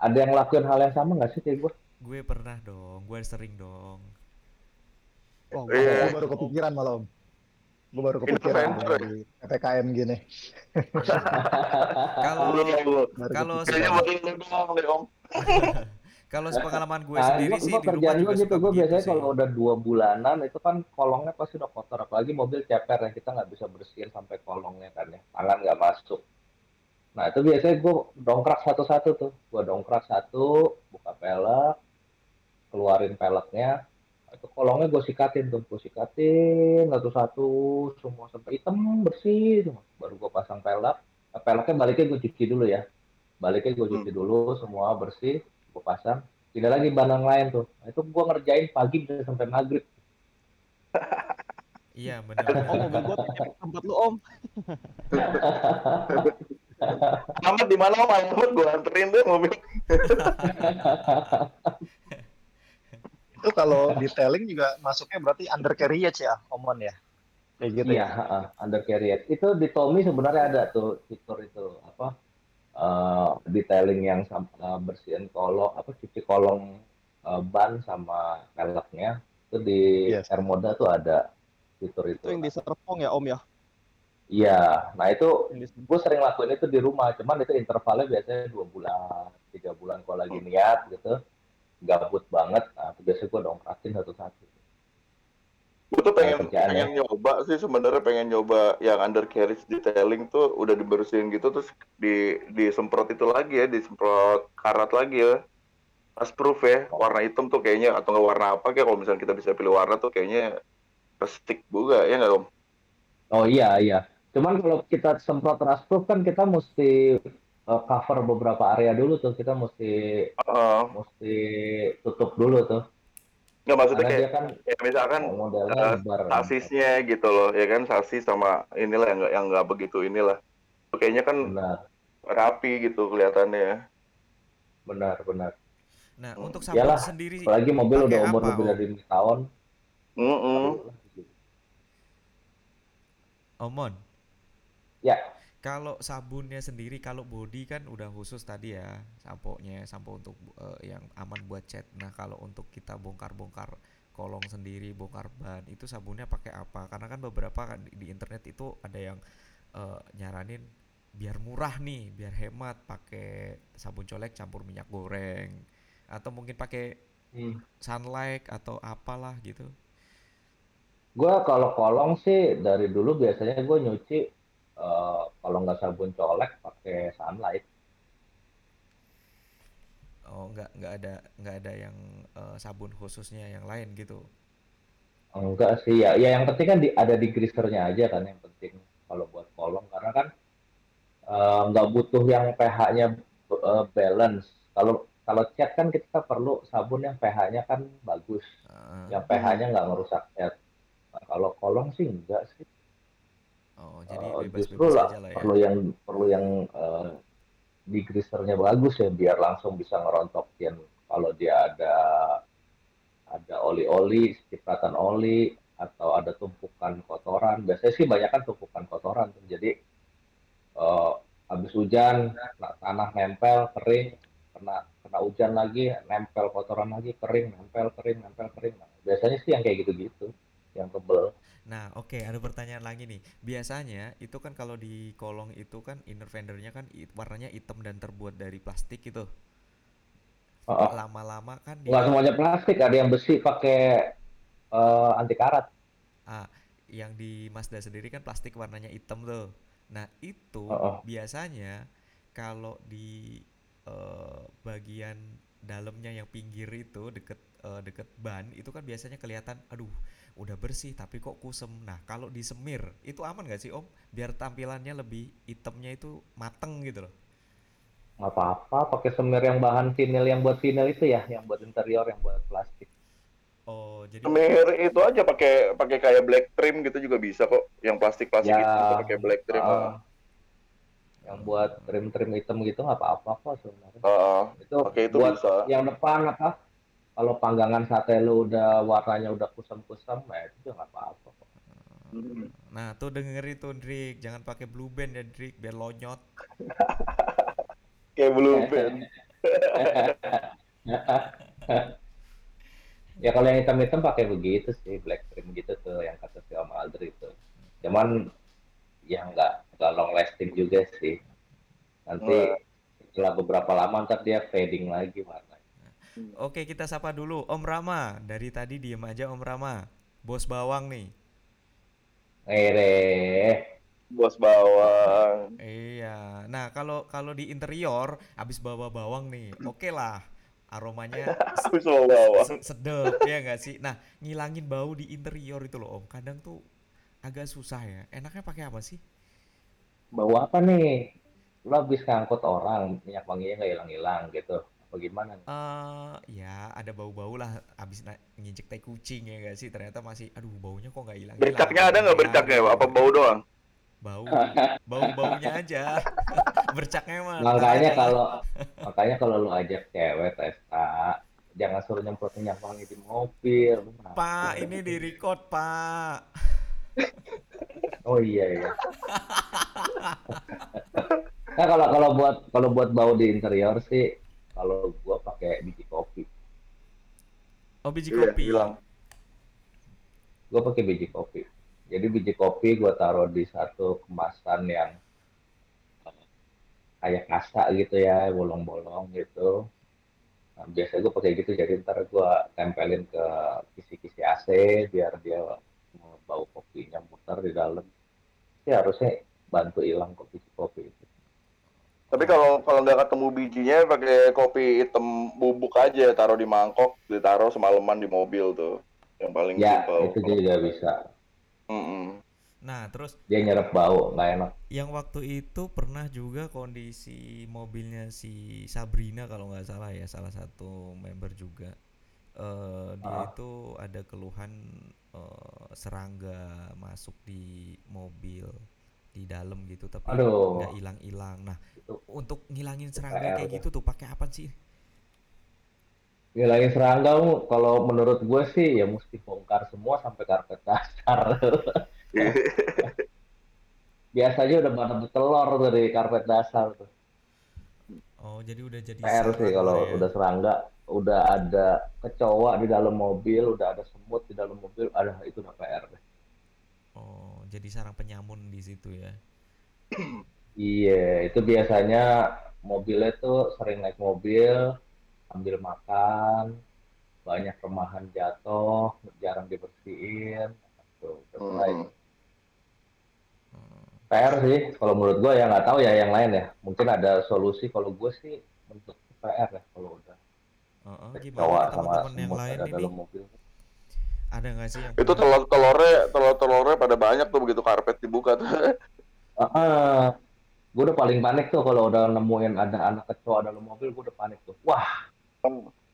Ada yang lakuin hal yang sama nggak sih kayak gue? Gue pernah dong, gue sering dong. Wah, Iya. gue baru kepikiran malah om gue baru kepikiran Interventor. di ppkm gini Kalau baru kalau kepikiran. Kayaknya deh om. kalau sepengalaman gue Nah, sendiri gua- sih gua di rumah juga gue gitu, gue biasanya kalau udah dua bulanan itu kan kolongnya pasti udah kotor, apalagi mobil ceper ya kita nggak bisa bersihin sampai kolongnya kan ya, tangan nggak masuk. Nah itu biasanya gue dongkrak satu-satu tuh, gue dongkrak satu, buka pelek, keluarin peleknya, itu kolongnya gue sikatin tuh, gue sikatin satu-satu semua sampai hitam bersih, semua. baru gue pasang pelek, Nah, peleknya baliknya gue cuci dulu ya, baliknya gue cuci dulu semua bersih, gue pasang, tidak lagi ban yang lain tuh, nah, itu gue ngerjain pagi bisa sampai maghrib. Iya benar. Oh, mobil ke tempat lu, Om. Amat di mana om? Amat gue anterin deh mobil. itu kalau detailing juga masuknya berarti under carriage ya omon ya kayak gitu Iya, ya heeh, undercarriage. Itu di Tommy sebenarnya ada tuh fitur itu apa eh, detailing yang eh, bersihin kolong apa cuci kolong eh, ban sama peleknya itu di Yes. Airmoda tuh ada fitur itu. Itu yang di Serpong ya, Om ya? Iya, nah itu gue sering lakuin itu di rumah, cuman itu intervalnya biasanya dua bulan, tiga bulan kalau lagi niat gitu, gabut banget, nah biasanya gue dongkrakin satu-satu. Gue tuh pengen pengen nyoba sih sebenarnya pengen nyoba yang undercarriage detailing tuh udah dibersihin gitu terus di disemprot itu lagi ya, disemprot karat lagi ya. Pas proof ya, warna hitam tuh kayaknya atau nggak warna apa kayak kalau misalnya kita bisa pilih warna tuh kayaknya restik juga ya nggak om? Oh iya iya. Cuman kalau kita semprot rust proof kan kita mesti uh, cover beberapa area dulu tuh. Kita mesti Heeh. mesti tutup dulu tuh. nggak maksudnya Karena kayak, dia kan kayak misalkan modelnya eh, lebar. sasisnya gitu loh ya kan sasis sama inilah yang nggak yang nggak begitu inilah. Kayaknya kan Benar, rapi gitu kelihatannya ya. benar, benar. Nah, Hmm. untuk sabun Iyalah, sendiri Apalagi mobil udah umur apa, lebih Om? dari lima tahun. Lah, gitu. Omon. Ya. Kalau sabunnya sendiri, kalau body kan udah khusus tadi ya, sampo-nya, sampo untuk eh, yang aman buat cat. Nah, kalau untuk kita bongkar-bongkar kolong sendiri, bongkar ban, itu sabunnya pakai apa? Karena kan beberapa kan di, di internet itu ada yang eh, nyaranin biar murah nih, biar hemat pakai sabun colek campur minyak goreng atau mungkin pakai Hmm. sunlight atau apalah gitu. Gue kalau kolong sih dari dulu biasanya gue nyuci eh, kalau nggak sabun colek pakai sunlight. Oh, nggak nggak ada nggak ada yang eh, sabun khususnya yang lain gitu. Enggak sih ya, ya yang penting kan di, ada di greasernya aja kan yang penting kalau buat kolong karena kan eh, nggak butuh yang pH-nya eh, balance. Kalau kalau cat kan kita perlu sabun yang pH-nya kan bagus, Heeh. yang pH-nya nggak ngerusak cat. Nah, kalau kolong sih enggak sih. Oh, jadi Eh, justru bebas-bebas lah aja lah ya. perlu yang perlu yang eh, degreasernya bagus ya biar langsung bisa ngerontokin kalau dia ada ada oli-oli, cipratan oli atau ada tumpukan kotoran. Biasanya sih banyak kan tumpukan kotoran. Jadi eh, habis hujan nah, tanah nempel kering kena kena hujan lagi nempel kotoran lagi kering nempel kering nempel kering nah, biasanya sih yang kayak gitu-gitu yang tebel Nah, oke, ada pertanyaan lagi nih. Biasanya itu kan kalau di kolong itu kan inner fendernya kan warnanya hitam dan terbuat dari plastik gitu. Heeh. Lama-lama kan dia nggak semuanya plastik ada yang besi pakai eh, anti karat ah, yang di Mazda sendiri kan plastik warnanya hitam tuh. Nah, itu Heeh. biasanya kalau di eh, bagian dalamnya yang pinggir itu deket eh, deket ban itu kan biasanya kelihatan aduh udah bersih tapi kok kusem. Nah, kalau disemir itu aman gak sih Om? Biar tampilannya lebih hitamnya itu mateng gitu loh. nggak apa-apa pakai semir yang bahan vinil yang buat vinil itu ya yang buat interior yang buat plastik Oh, jadi Semir itu aja pakai pakai kayak black trim gitu juga bisa kok. Yang plastik-plastik Ya, itu bisa pakai black trim. ah. Yang buat trim-trim hitam gitu nggak apa-apa kok sebenarnya Ah, itu Oke, itu buat bisa. yang depan apa kalau panggangan sate lu udah warnanya udah kusam-kusam ya itu juga nggak apa-apa kok. Hmm. Nah, tuh denger itu Drik, jangan pakai blue band ya Drik, biar lonyot. Kayak blue band. ya kalau yang hitam-hitam pakai begitu sih black trim gitu tuh yang kata si Om Aldri itu cuman ya nggak nggak long lasting juga sih nanti Nggak. setelah beberapa lama ntar dia fading lagi warnanya Oke, kita sapa dulu Om Rama. Dari tadi diem aja Om Rama. Bos bawang nih. Ngere. Bos bawang. Iya. Nah, kalau kalau di interior habis bawa bawang nih, oke lah. Aromanya sedep ya nggak sih? Nah, ngilangin bau di interior itu loh Om. Kadang tuh agak susah ya. Enaknya pakai apa sih? Bawa apa nih lo habis ngangkut orang minyak wanginya nggak hilang-hilang gitu apa gimana nih? eh ya ada bau-bau lah habis na- nginjek tai kucing ya nggak sih? Ternyata masih aduh baunya kok nggak hilang-hilang. Bercaknya ada nggak bercaknya? Apa bau doang? Bau. Bau-baunya aja. Bercaknya mah. makanya kalau makanya kalau lu ajak cewek pesta jangan suruh nyemprot minyak wangi di mobil? Pak, ini di record, Pak. oh iya iya nah kalau kalau buat kalau buat bau di interior sih kalau gua pakai biji kopi Oh, biji Iya, kopi. hilang. gue pakai biji kopi jadi biji kopi gue taruh di satu kemasan yang eh, kayak kasa gitu ya bolong-bolong gitu nah, biasa gue pakai gitu jadi ntar gue tempelin ke kisi-kisi AC biar dia bau kopinya muter di dalam ya harusnya bantu hilang biji kopi itu Tapi kalau kalau nggak ketemu bijinya pakai kopi hitam bubuk aja, taruh di mangkok, ditaruh semalaman di mobil tuh. Yang paling ya simpel. itu juga bisa Mm-mm. Nah, terus dia nyerap bau nggak enak yang waktu itu pernah juga kondisi mobilnya si Sabrina kalau nggak salah ya, salah satu member juga. Eh dia Ah. itu ada keluhan eh, serangga masuk di mobil di dalam gitu, tapi nggak hilang-hilang. Nah, Itu untuk ngilangin serangga kayak gitu tuh pakai apa sih? Ngilangin serangga kalau menurut gue sih ya mesti bongkar semua sampai karpet dasar. Biasanya udah pada telur dari karpet dasar tuh. Oh, jadi udah jadi PR sih kalau ya. udah serangga, udah ada kecoa di dalam mobil, udah ada semut di dalam mobil, ada itu udah PR deh. Oh, jadi sarang penyamun di situ ya. Iya, itu biasanya mobilnya tuh sering naik mobil, ambil makan, banyak remahan jatuh, jarang dibersihin. Tuh, selesai. Hmm. Hmm. PR sih, kalau menurut gue ya nggak tahu ya yang lain ya. Mungkin ada solusi. Kalau gue sih untuk PR ya kalau udah Gimana sama teman-teman yang semut lain ada ini? dalam mobil. Ada nggak sih yang Itu telur telurnya telur telurnya pada banyak tuh begitu karpet dibuka tuh. Ah, gue udah paling panik tuh kalau udah nemuin ada anak kecoa dalam mobil gue udah panik tuh wah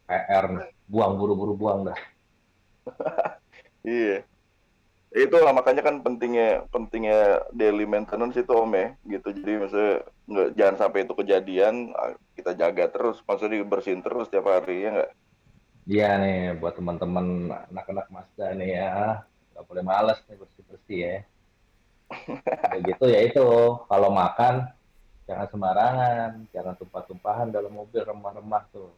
PR nih. buang buru-buru buang dah Iya. Itulah makanya kan pentingnya pentingnya daily maintenance itu Om ya, gitu. Jadi maksudnya nggak jangan sampai itu kejadian, ah, kita jaga terus, maksudnya dibersihin terus tiap hari ya nggak? Iya nih buat teman-teman anak-anak Mazda nih ya. Nggak boleh males nih bersih-bersih ya. Udah gitu ya itu. Kalau makan jangan sembarangan. Jangan tumpah-tumpahan dalam mobil remah-remah tuh.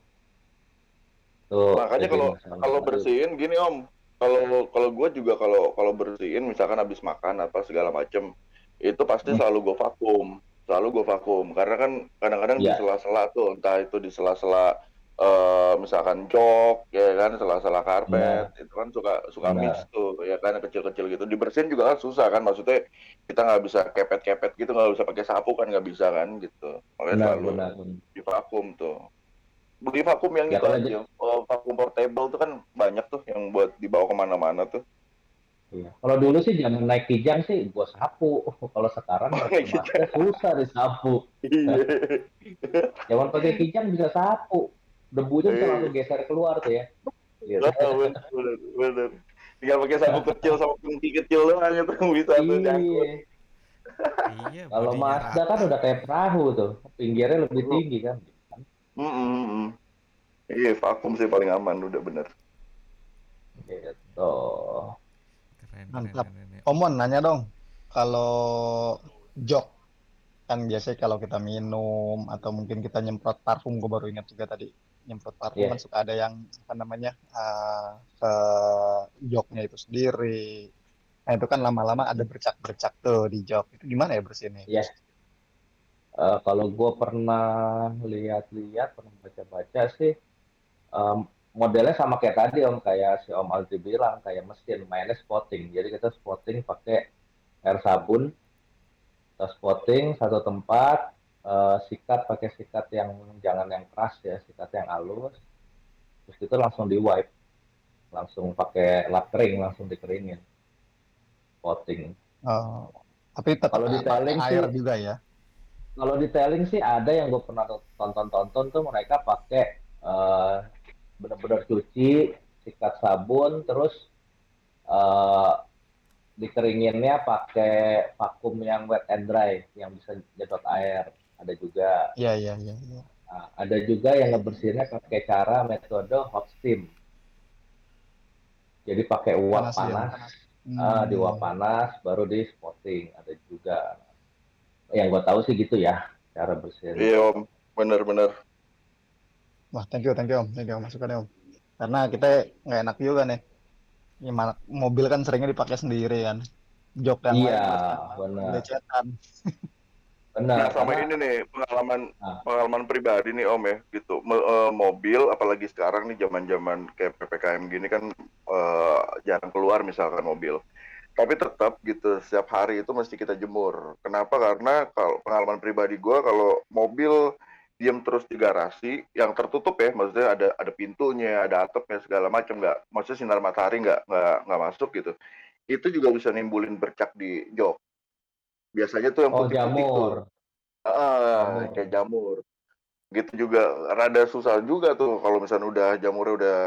Tuh Makanya kalau kalau bersihin gini Om, kalau kalau gue juga kalau kalau bersihin misalkan habis makan apa segala macem, itu pasti Hmm. selalu gue vakum, selalu gue vakum karena kan kadang-kadang di Iya. sela-sela tuh entah itu di sela-sela eh, misalkan jok ya kan sela-sela karpet itu kan suka suka Benar. mix tuh ya kan kecil-kecil gitu dibersihin juga kan susah kan maksudnya kita nggak bisa kepet-kepet gitu nggak bisa pakai sapu kan nggak bisa kan gitu makanya benar selalu benar. di vakum tuh beli vakum yang Ya, itu kalau aja Oh, vakum portable tuh kan banyak tuh yang buat dibawa ke mana-mana tuh Iya. Kalau dulu sih zaman naik kijang sih gua sapu. Kalau sekarang Oh, susah disapu. iya Zaman pakai kijang bisa sapu. Debunya bisa Iya. langsung geser keluar tuh ya. Gitu. bener bener bener tinggal pakai sapu kecil sama kunci kecil doang itu bisa tuh nyangkut Iya. Iya, Kalau Mazda kan udah kayak perahu tuh, pinggirnya lebih tinggi kan. Mm, mm, mm. iya vakum sih paling aman udah bener Gitu. Keren, keren, Mantap. keren, ya. Omon nanya dong, kalau jok kan biasanya kalau kita minum atau mungkin kita nyemprot parfum, gue baru ingat juga tadi nyemprot parfum Iya. kan suka ada yang apa namanya eh, ke joknya itu sendiri. Nah itu kan lama-lama ada bercak-bercak tuh di jok. Itu gimana ya bersihinnya? Iya. Eh, kalau gue pernah lihat-lihat, pernah baca-baca sih, em, modelnya sama kayak tadi om, kayak si Om Aldi bilang, kayak mesin mainnya spotting. Jadi kita spotting pakai air sabun, kita spotting satu tempat, eh, sikat pakai sikat yang jangan yang keras ya, sikat yang halus, terus itu langsung di wipe, langsung pakai lap kering, langsung dikeringin, spotting. Oh, tapi tetap Kalau pakai air sih- juga ya. Kalau detailing sih ada yang gue pernah tonton-tonton tuh mereka pakai eh, bener-bener cuci, sikat sabun, terus eh, dikeringinnya pakai vakum yang wet and dry, yang bisa nyedot air. Ada juga. Iya iya iya. iya. Nah, ada juga yang ngebersihinnya pakai cara metode hot steam. Jadi pakai uap Panas ya. panas, ah, di uap Hmm. panas baru di spotting. Ada juga. Yang gue tahu sih gitu ya cara bersihin. iya om bener-bener Wah, thank you, thank you, Om. Thank you, masukannya, Om. Karena kita nggak enak juga nih. Gimana, mobil kan seringnya dipakai sendiri kan. Jok yang Iya, lain benar. Benar. Nah, sama karena- ini nih pengalaman Ah. pengalaman pribadi nih Om ya gitu. Me- eh, mobil apalagi sekarang nih zaman-zaman kayak PPKM gini kan eh, jarang keluar misalkan mobil. Tapi tetap gitu setiap hari itu mesti kita jemur. Kenapa? Karena kalau pengalaman pribadi gua kalau mobil diam terus di garasi yang tertutup ya, maksudnya ada ada pintunya, ada atapnya segala macam nggak, maksudnya sinar matahari nggak nggak nggak masuk gitu. Itu juga bisa nimbulin bercak di jok. Biasanya tuh yang Oh, putih-putih tuh. jamur. Ah, Jamur. kayak jamur. Gitu juga rada susah juga tuh kalau misalnya udah jamurnya udah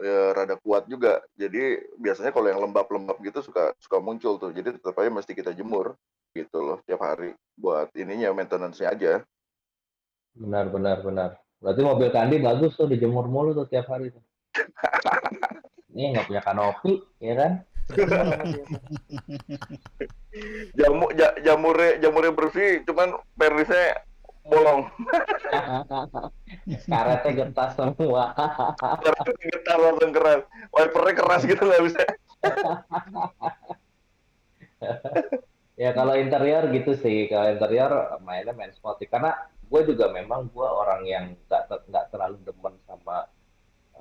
ya, rada kuat juga. Jadi biasanya kalau yang lembab-lembab gitu suka suka muncul tuh. Jadi tetap aja mesti kita jemur gitu loh tiap hari buat ininya maintenance-nya aja. Benar, benar, benar. Berarti mobil Kandi bagus tuh dijemur mulu tuh tiap hari tuh. Ini nggak punya kanopi, ya kan? Jamu ja- jamurnya jamurnya bersih, cuman pernisnya bolong. Karetnya getas semua. Karena getar langsung keras. Wipernya keras gitu nggak bisa. ya kalau interior gitu sih. Kalau interior mainnya main sporty. Karena gue juga memang gue orang yang nggak ter- nggak terlalu demen sama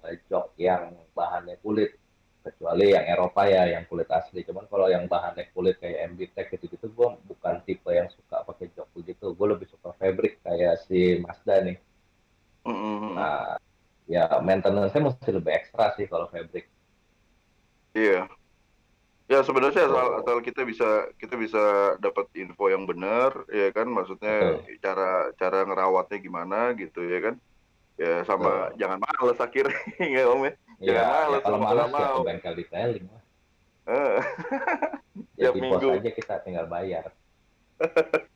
eh, jok yang bahannya kulit. Kecuali yang Eropa ya, yang kulit asli. Cuman kalau yang bahannya kulit kayak MB Tech gitu-gitu, gue bukan tipe yang suka pakai jok begitu. Gue lebih suka fabric kayak si Mazda nih. Mm-mm. Nah, ya maintenance-nya mesti lebih ekstra sih kalau fabric. Iya. Ya sebenarnya asal, asal kita bisa kita bisa dapat info yang benar, ya kan, maksudnya Betul. cara cara ngerawatnya gimana gitu ya kan. Ya sama Betul. jangan males akhirnya ya Om ya. Iya, ya kalau malas ya ke mau. bengkel detailing lah. Tiap Jadi bos minggu. aja kita tinggal bayar.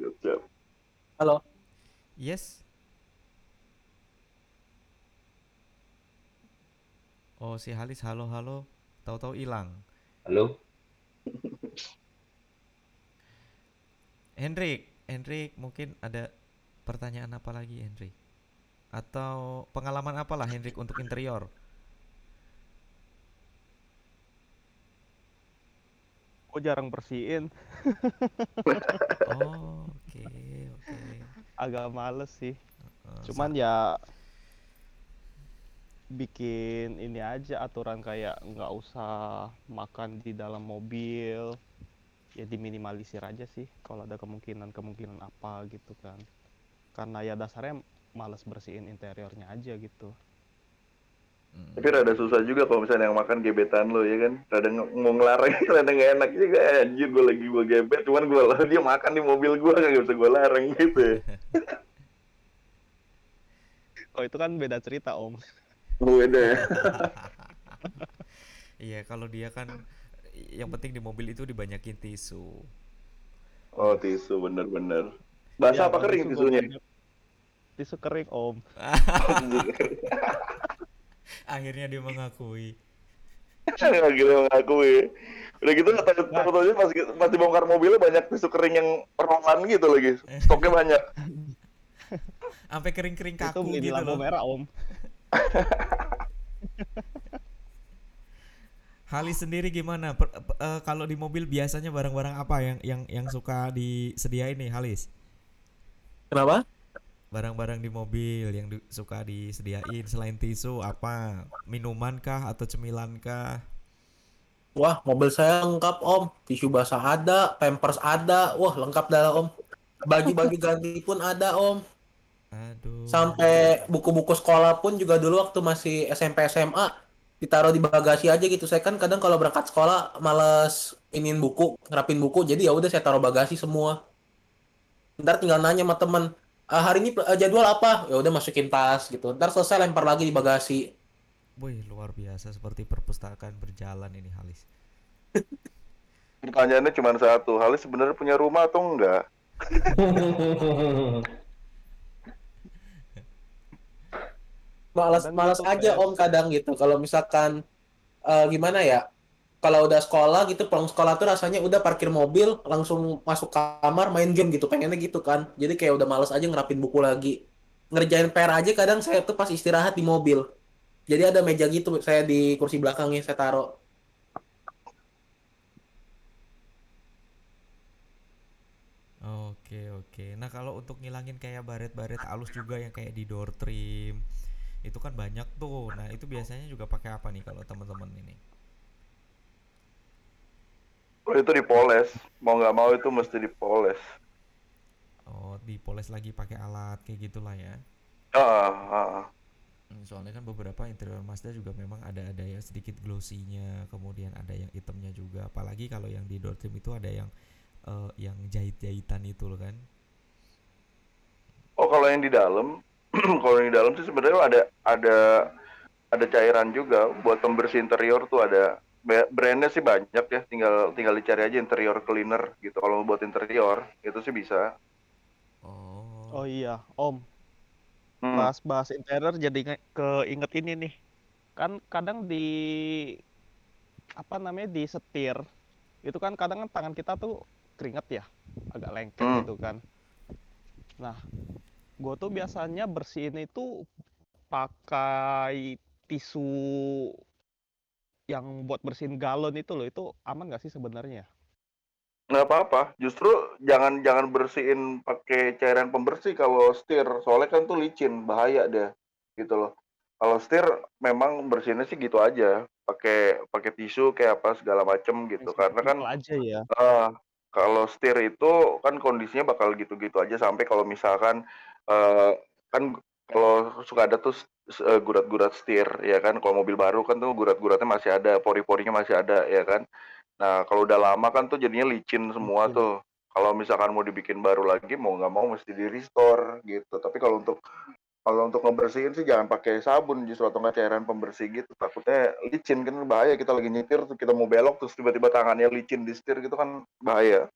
Gitu. Siap. Halo. Yes. Oh, si Halis halo halo, tahu-tahu hilang. Halo? Hendrik, Hendrik mungkin ada pertanyaan apa lagi Hendrik? Atau pengalaman apalah Hendrik untuk interior? Gue jarang bersihin, Oh, oke, oke. agak males sih. Eh, Cuman ya bikin ini aja aturan kayak nggak usah makan di dalam mobil. Ya diminimalisir aja sih kalau ada kemungkinan-kemungkinan apa gitu kan. Karena ya dasarnya males bersihin interiornya aja gitu. Mm. Tapi rada susah juga kalau misalnya yang makan gebetan lo ya kan. Rada mau ngelarang rada nggak enak juga anjir gue lagi gue gebet cuman gue dia makan di mobil gue nggak bisa gue larang gitu. ya. Oh itu kan beda cerita om. Beda ya. Iya, kalau dia kan yang penting di mobil itu dibanyakin tisu. Oh tisu bener-bener. Ya, Basah apa kalau kering tisunya? banyak. Tisu kering om. Akhirnya dia mengakui. Gila mengakui. Udah gitu tahu-tahu pas pas dibongkar mobilnya banyak tisu kering yang roman gitu lagi. Stoknya banyak. Sampai kering-kering Itu kaku ini gitu lampu loh. merah om. Halis sendiri gimana? Per- pe- eh, kalau di mobil biasanya barang-barang apa yang yang yang suka disediain nih Halis? Kenapa? Barang-barang di mobil yang di- suka disediain selain tisu apa? Minuman kah atau cemilan kah? Wah, mobil saya lengkap om. Tisu basah ada, pampers ada. Wah, lengkap dah om. Baju-baju ganti pun ada om. Aduh. Sampai buku-buku sekolah pun juga dulu waktu masih SMP SMA ditaruh di bagasi aja gitu. Saya kan kadang kalau berangkat sekolah males inin buku, ngerapin buku. Jadi ya udah saya taruh bagasi semua. Ntar tinggal nanya sama temen, "Ah, hari ini eh, jadwal apa? Ya udah masukin tas gitu. Ntar selesai lempar lagi di bagasi. Wih, luar biasa seperti perpustakaan berjalan ini Halis. Pertanyaannya cuma satu. Halis sebenarnya punya rumah atau enggak? Malas malas aja om kadang gitu. Kalau misalkan eh, gimana ya? Kalau udah sekolah gitu pulang sekolah tuh rasanya udah parkir mobil langsung masuk kamar main game gitu pengennya gitu kan. Jadi kayak udah males aja ngerapin buku lagi. Ngerjain PR aja kadang saya tuh pas istirahat di mobil. Jadi ada meja gitu saya di kursi belakangnya saya taruh. Oke, oke. Nah, kalau untuk ngilangin kayak baret-baret halus juga yang kayak di door trim, itu kan banyak tuh. Nah, itu biasanya juga pakai apa nih kalau teman-teman ini? Oh, itu dipoles. Mau nggak mau itu mesti dipoles. Oh, dipoles lagi pakai alat kayak gitulah ya. Ah, ah. Soalnya kan beberapa interior Mazda juga memang ada ada yang sedikit glossy-nya, kemudian ada yang hitamnya juga. Apalagi kalau yang di door trim itu ada yang eh, yang jahit-jahitan itu loh kan. Oh, kalau yang di dalam, kalau yang di dalam sih sebenarnya ada ada ada cairan juga buat pembersih interior tuh ada brandnya sih banyak ya, tinggal tinggal dicari aja interior cleaner gitu. Kalau buat interior itu sih bisa. Oh. Oh iya om. Hmm. Pas bahas interior jadi nge- keinget ini nih. Kan kadang di apa namanya di setir itu kan kadang kan tangan kita tuh keringet ya, agak lengket Hmm. gitu kan. Nah, gue tuh biasanya bersihin itu pakai tisu yang buat bersihin galon itu loh, itu aman nggak sih sebenarnya? Nggak apa-apa, justru jangan jangan bersihin pakai cairan pembersih kalau setir, soalnya kan tuh licin, bahaya deh, gitu loh. Kalau setir memang bersihinnya sih gitu aja, pakai pakai tisu kayak apa segala macem gitu, karena kan aja ya. eh, kalau setir itu kan kondisinya bakal gitu-gitu aja sampai kalau misalkan eh, kan kalau suka ada tuh eh, gurat-gurat setir ya kan kalau mobil baru kan tuh gurat-guratnya masih ada pori-porinya masih ada ya kan nah kalau udah lama kan tuh jadinya licin semua Licin. tuh kalau misalkan mau dibikin baru lagi mau nggak mau mesti di restore gitu tapi kalau untuk kalau untuk ngebersihin sih jangan pakai sabun justru atau nggak cairan pembersih gitu takutnya licin kan bahaya kita lagi nyetir tuh kita mau belok terus tiba-tiba tangannya licin di setir gitu kan bahaya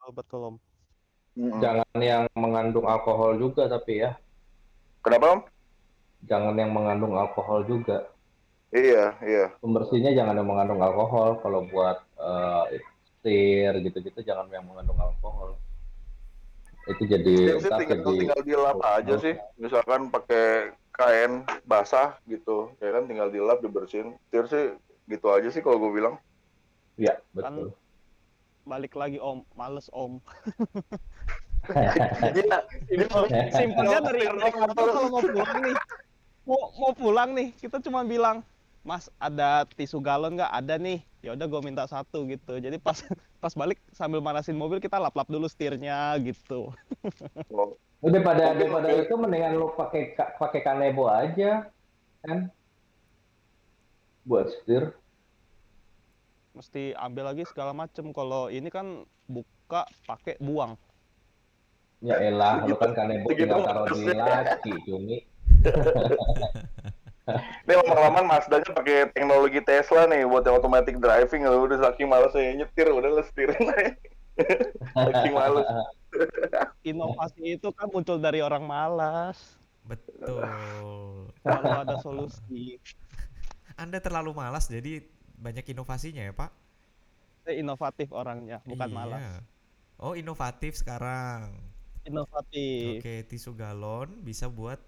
Oh, betul om. Mm-mm. Jangan yang mengandung alkohol juga tapi ya. Kenapa om Jangan yang mengandung alkohol juga. iya iya Pembersihnya jangan yang mengandung alkohol. Kalau buat eh, setir gitu-gitu jangan yang mengandung alkohol. Itu jadi ntar tinggal, jadi tinggal dilap aja sih misalkan pakai kain basah gitu ya kan tinggal dilap dibersihin setir sih gitu aja sih kalau gue bilang ya Kan betul. balik lagi om, males om. Iya, ini Simpelnya dari kantor kalau mau pulang nih, mau mau pulang nih, kita cuma bilang, Mas ada tisu galon nggak? Ada nih. Ya udah gue minta satu gitu. Jadi pas pas balik sambil manasin mobil kita lap-lap dulu setirnya gitu. Udah pada daripada itu mendingan lu pakai ka- pakai kanebo aja kan buat setir. Mesti ambil lagi segala macem. Kalau ini kan buka pakai buang. Ya elah, lu kan kanebo tinggal taruh di laci, cumi. Ini lama-lama Mazda-nya pakai teknologi Tesla nih buat yang automatic driving lu udah saking malesnya nyetir udah lu setirin aja. saking males. Inovasi itu kan muncul dari orang malas. Betul. Kalau ada solusi. Anda terlalu malas jadi banyak inovasinya ya, Pak? Inovatif orangnya, bukan Iya. malas. Oh, inovatif sekarang. Inovatif. Oke, tisu galon bisa buat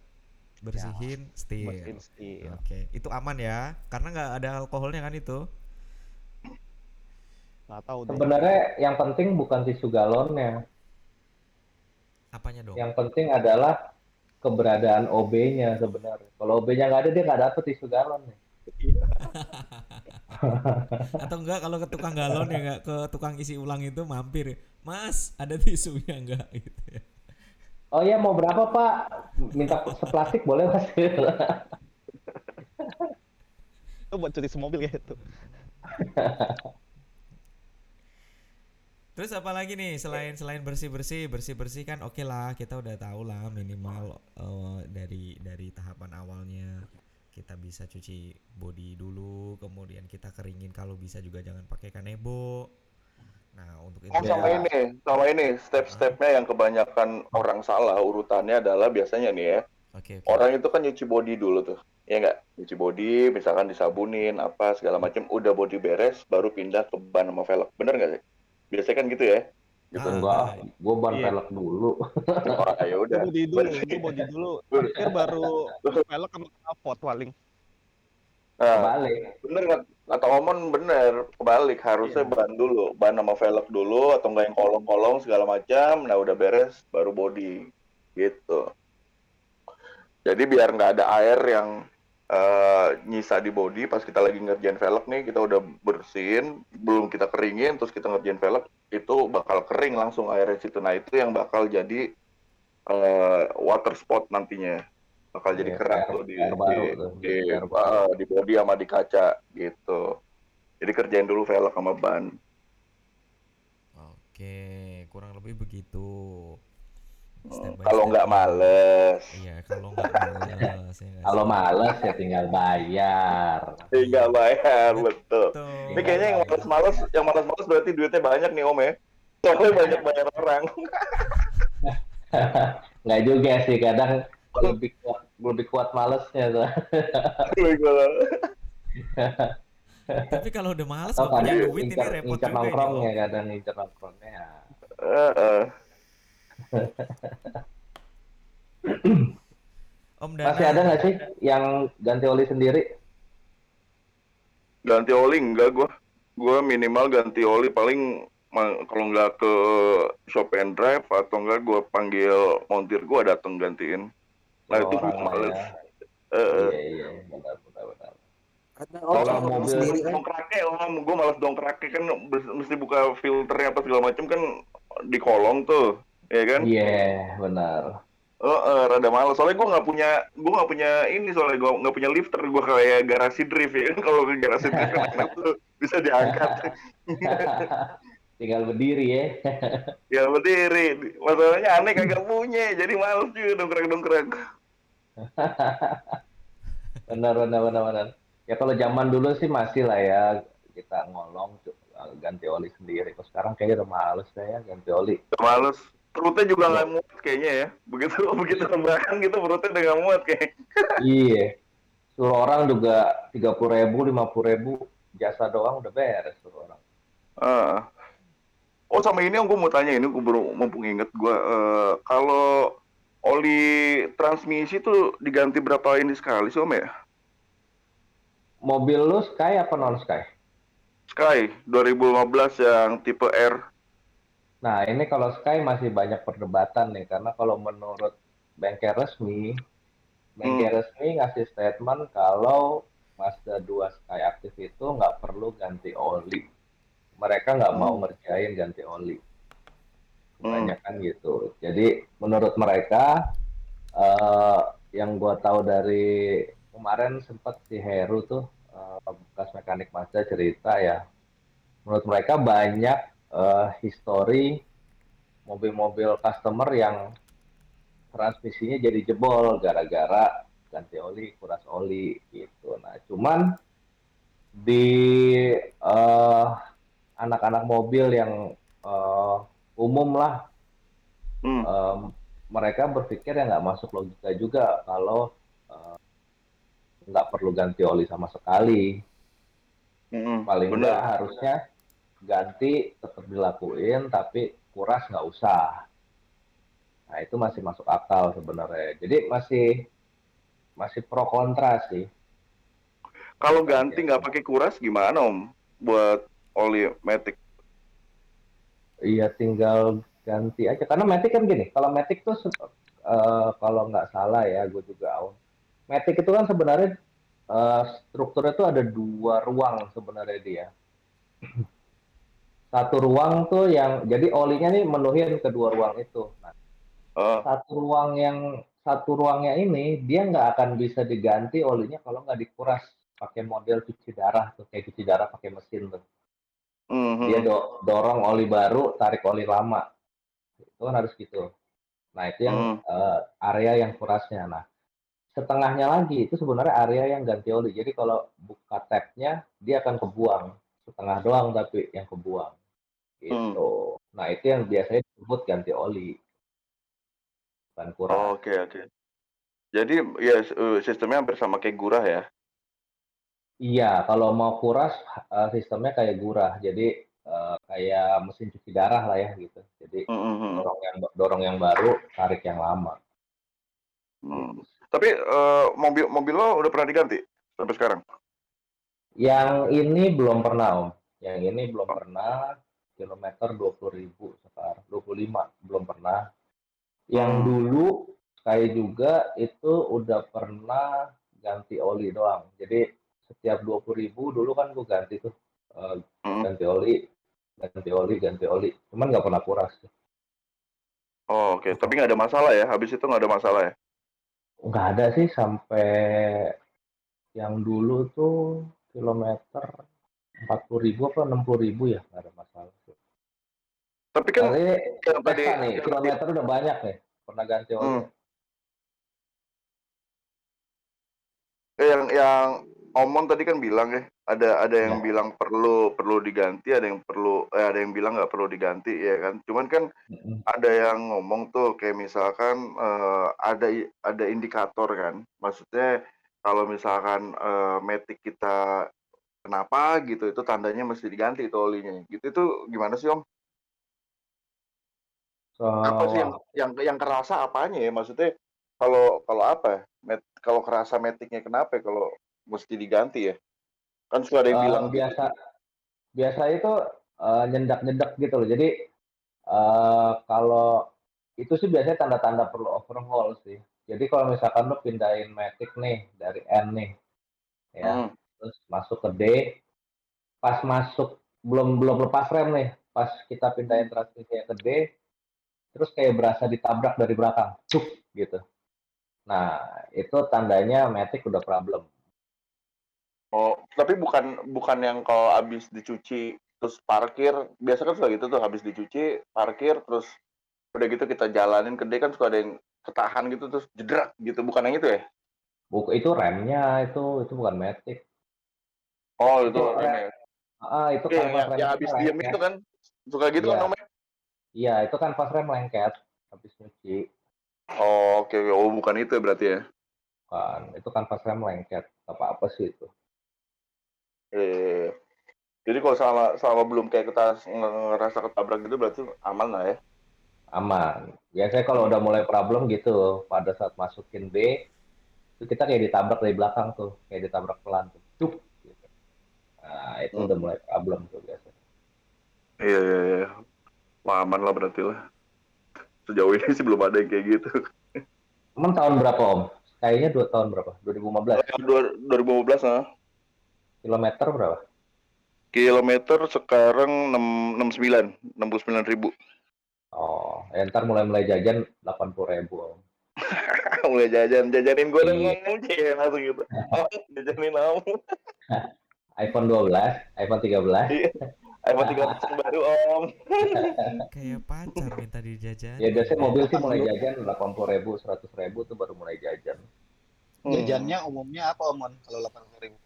bersihin setir. Bersihin setir. Oke, itu aman ya, karena nggak ada alkoholnya kan itu. Nggak tahu deh. Sebenarnya yang penting bukan tisu galonnya. Apanya dong? Yang penting adalah keberadaan OB-nya sebenarnya. Kalau OB-nya nggak ada, dia nggak dapet tisu galon. nih. Atau enggak kalau ke tukang galon ya nggak ke tukang isi ulang itu mampir, Mas, ada tisunya enggak gitu ya. Oh iya, mau berapa Pak? Minta seplastik boleh Mas? Itu buat cuci semobil kayak itu. Terus apa lagi nih selain selain bersih bersih bersih bersih kan oke lah kita udah tahu lah minimal eh, dari dari tahapan awalnya kita bisa cuci body dulu kemudian kita keringin kalau bisa juga jangan pakai kanebo. Nah untuk itu Oh sama Ya. ini, sama ini step-stepnya yang kebanyakan orang salah urutannya adalah biasanya nih ya oke oke. orang itu kan nyuci body dulu tuh, ya nggak? Nyuci body, misalkan disabunin apa segala macam, udah body beres, baru pindah ke ban sama velg, bener nggak sih? Biasanya kan gitu ya? Gitu. Ah, Enggak, gue ban Iya. velg dulu. Oh, ya udah. Gue body dulu, gue body dulu. Terakhir baru velg sama knalpot paling. Nah, Balik. bener nggak? Kata Omon bener, kebalik harusnya Iya. ban dulu, ban sama velg dulu, atau enggak yang kolong-kolong segala macam, nah udah beres, baru body, gitu. Jadi biar nggak ada air yang eh, nyisa di body pas kita lagi ngerjain velg nih, kita udah bersihin, belum kita keringin, terus kita ngerjain velg, itu bakal kering langsung airnya situ. Nah itu yang bakal jadi eh, water spot nantinya, bakal jadi kerak air- tuh di, air baru di, tuh, di, air baru. ah, di body sama di kaca gitu. Jadi kerjain dulu velg sama ban. Oke, kurang lebih begitu. Kalau nggak ya. males, Iya, kalau nggak males ya Kalau males ya tinggal bayar. tinggal bayar betul. Betul. Ini kayaknya yang males-males, yang males-males berarti duitnya banyak nih Om ya. Soalnya banyak bayar orang. Nggak juga sih, kadang lebih kuat, lebih kuat malesnya. tuh. Tapi kalau udah males nggak punya duit ini ngincar, repot juga ini. nongkrongnya, Om. kadang ngincar nongkrongnya. Eh, eh. Om Dana. Masih ada nggak sih yang ganti oli sendiri? Ganti oli enggak gua. Gua minimal ganti oli paling kalau nggak ke shop and drive atau enggak gua panggil montir gua datang gantiin. Nah Dua itu gua orang lah males. ya. Eh. Iya, iya, benar, benar, benar. Karena kalau mobil- sendiri om dongkraknya om gue malas dongkraknya kan mesti buka filternya apa segala macam kan di kolong tuh ya kan Iya, benar. Oh, eh, rada males. Soalnya gue nggak punya, gue nggak punya ini soalnya gue nggak punya lifter. Gue kayak garasi drift ya. Kalau ke garasi drift kan tuh bisa diangkat. Tinggal berdiri ya. ya berdiri. Masalahnya aneh kagak punya, jadi males juga dongkrek. benar benar benar benar. Ya kalau zaman dulu sih masih lah ya kita ngolong ganti oli sendiri. Kalau sekarang kayaknya udah males saya ganti oli. Udah males. Perutnya juga nggak muat kayaknya ya. Begitu begitu rebahan gitu perutnya udah nggak muat kayak. Iya. Suruh orang juga tiga puluh ribu, lima puluh ribu jasa doang udah beres suruh orang. Ah. Oh sama ini yang gue mau tanya ini gue baru mumpung inget gue eh, kalau oli transmisi tuh diganti berapa ini sekali sih om ya? Mobil lu Sky apa non Sky? Sky 2015 yang tipe R. Nah, ini kalau Sky masih banyak perdebatan nih, karena kalau menurut bengkel resmi, bengkel resmi ngasih statement kalau Mazda 2 Sky Active itu nggak perlu ganti oli. Mereka nggak mau ngerjain ganti oli. Kebanyakan gitu. Jadi menurut mereka, eh, yang gua tahu dari kemarin sempat si Heru tuh, eh, bekas mekanik Mazda cerita ya, menurut mereka banyak eh, histori mobil-mobil customer yang transmisinya jadi jebol gara-gara ganti oli, kuras oli gitu. Nah, cuman di eh, anak-anak mobil yang eh, umum lah, Hmm. em, mereka berpikir ya nggak masuk logika juga kalau eh, nggak perlu ganti oli sama sekali Mm-mm, paling nggak harusnya ganti tetap dilakuin tapi kuras nggak usah. Nah itu masih masuk akal sebenarnya. Jadi masih masih pro kontra sih. Kalau ganti nggak pakai kuras gimana om? Buat oli matic. iya tinggal ganti aja. Karena Matic kan gini kalau Matic tuh eh, kalau nggak salah ya gue juga awam Matic itu kan sebenarnya eh, strukturnya tuh ada dua ruang sebenarnya dia satu ruang tuh yang jadi olinya nih menuhin kedua ruang itu. Nah Eh, satu ruang yang satu ruangnya ini dia nggak akan bisa diganti olinya kalau nggak dikuras pakai model cuci darah tuh kayak cuci darah pakai mesin tuh. Mhm. dia do- dorong oli baru tarik oli lama. Itu kan harus gitu. Nah itu yang eh, area yang kurasnya. Nah setengahnya lagi itu sebenarnya area yang ganti oli. Jadi kalau buka tabnya dia akan kebuang. Setengah doang tapi yang kebuang gitu nah itu yang biasanya disebut ganti oli bukan kuras Oh, Oke oke. Jadi ya eh, sistemnya hampir sama kayak gurah ya. Iya, kalau mau kuras eh, sistemnya kayak gurah. Jadi eh, kayak mesin cuci darah lah ya gitu. Jadi Mhm. dorong yang dorong yang baru, tarik yang lama. Hmm. Tapi eh, mobil mobil lo udah pernah diganti sampai sekarang? Yang ini belum pernah, Om. Yang ini belum pernah. Kilometer 20.000 sekarang, 25 belum pernah. Yang dulu kayak juga itu udah pernah ganti oli doang. Jadi setiap 20.000 dulu kan gue ganti tuh eh, ganti oli, ganti oli, ganti oli. Cuman nggak pernah kuras. Oh, Oke, tapi nggak ada masalah ya. Habis itu nggak ada masalah ya. Nggak ada sih sampai yang dulu tuh kilometer 40.000 apa 60.000 ya nggak ada masalah. Tapi kan Kali yang tadi nih yang tadi- kilometer udah banyak nih pernah ganti oli. Hmm. Eh, yang yang Omon tadi kan bilang ya, ada ada yang Ya. bilang perlu perlu diganti, ada yang perlu eh, ada yang bilang nggak perlu diganti ya kan. Cuman kan Mm-mm. ada yang ngomong tuh kayak misalkan eh, ada ada indikator kan. Maksudnya kalau misalkan eh, metik kita kenapa gitu itu tandanya mesti diganti itu olinya. Gitu itu gimana sih Om? So, Apa sih yang yang yang kerasa apanya ya? Maksudnya kalau kalau apa? ya? Met, kalau kerasa metiknya kenapa ya kalau mesti diganti ya? Kan suka ada yang eh, bilang gitu. biasa biasa itu eh, nyendak-nyendak gitu loh. Jadi eh, kalau itu sih biasanya tanda-tanda perlu overhaul sih. Jadi kalau misalkan lo pindahin Matic nih dari N nih, ya, Hmm. terus masuk ke D, pas masuk belum belum lepas rem nih, pas kita pindahin transmisinya ke D, terus kayak berasa ditabrak dari belakang, cuk gitu. Nah, itu tandanya Matic udah problem. Oh, tapi bukan bukan yang kalau habis dicuci terus parkir, biasa kan suka gitu tuh habis dicuci, parkir terus udah gitu kita jalanin ke dia kan suka ada yang ketahan gitu terus jedrak gitu, bukan yang itu ya? Buk itu remnya itu itu bukan Matic. Oh, itu Itu rem rem. ya. Ah, itu kan yang, yang, habis diem itu kan suka gitu kan Iya, namanya. Iya itu kan pas rem lengket habis nyuci. Oh, oke, oke. Oh, bukan itu ya berarti ya. Kan, itu kan pas rem lengket. Apa apa sih itu? Eh, jadi kalau selama selama belum kayak kita nge- ngerasa ketabrak gitu berarti aman lah ya. Aman. Biasanya kalau udah mulai problem gitu, pada saat masukin B, itu kita kayak ditabrak dari belakang tuh, kayak ditabrak pelan tuh. Cuk, gitu. Nah, itu udah Hmm. mulai problem tuh biasanya. Iya, iya, iya. Wah, aman lah berarti lah. Sejauh ini sih belum ada yang kayak gitu. Emang tahun berapa Om? Kayaknya dua tahun berapa? 2015. Dua- 2015 nah. Kilometer berapa? Kilometer sekarang 6, 69, 69 ribu. Oh, ya ntar mulai-mulai jajan 80 ribu Om. Mulai jajan, jajanin gue Iya. ngomong langsung gitu. Oh, jajanin kamu. iPhone 12, iPhone 13. IPhone 13 yang baru om. Kayak pacar minta dijajan. Ya biasanya mobil sih mulai jajan 80 ribu, 100 ribu tuh baru mulai jajan. Hmm. Jajannya umumnya apa Omon kalau 80 ribu?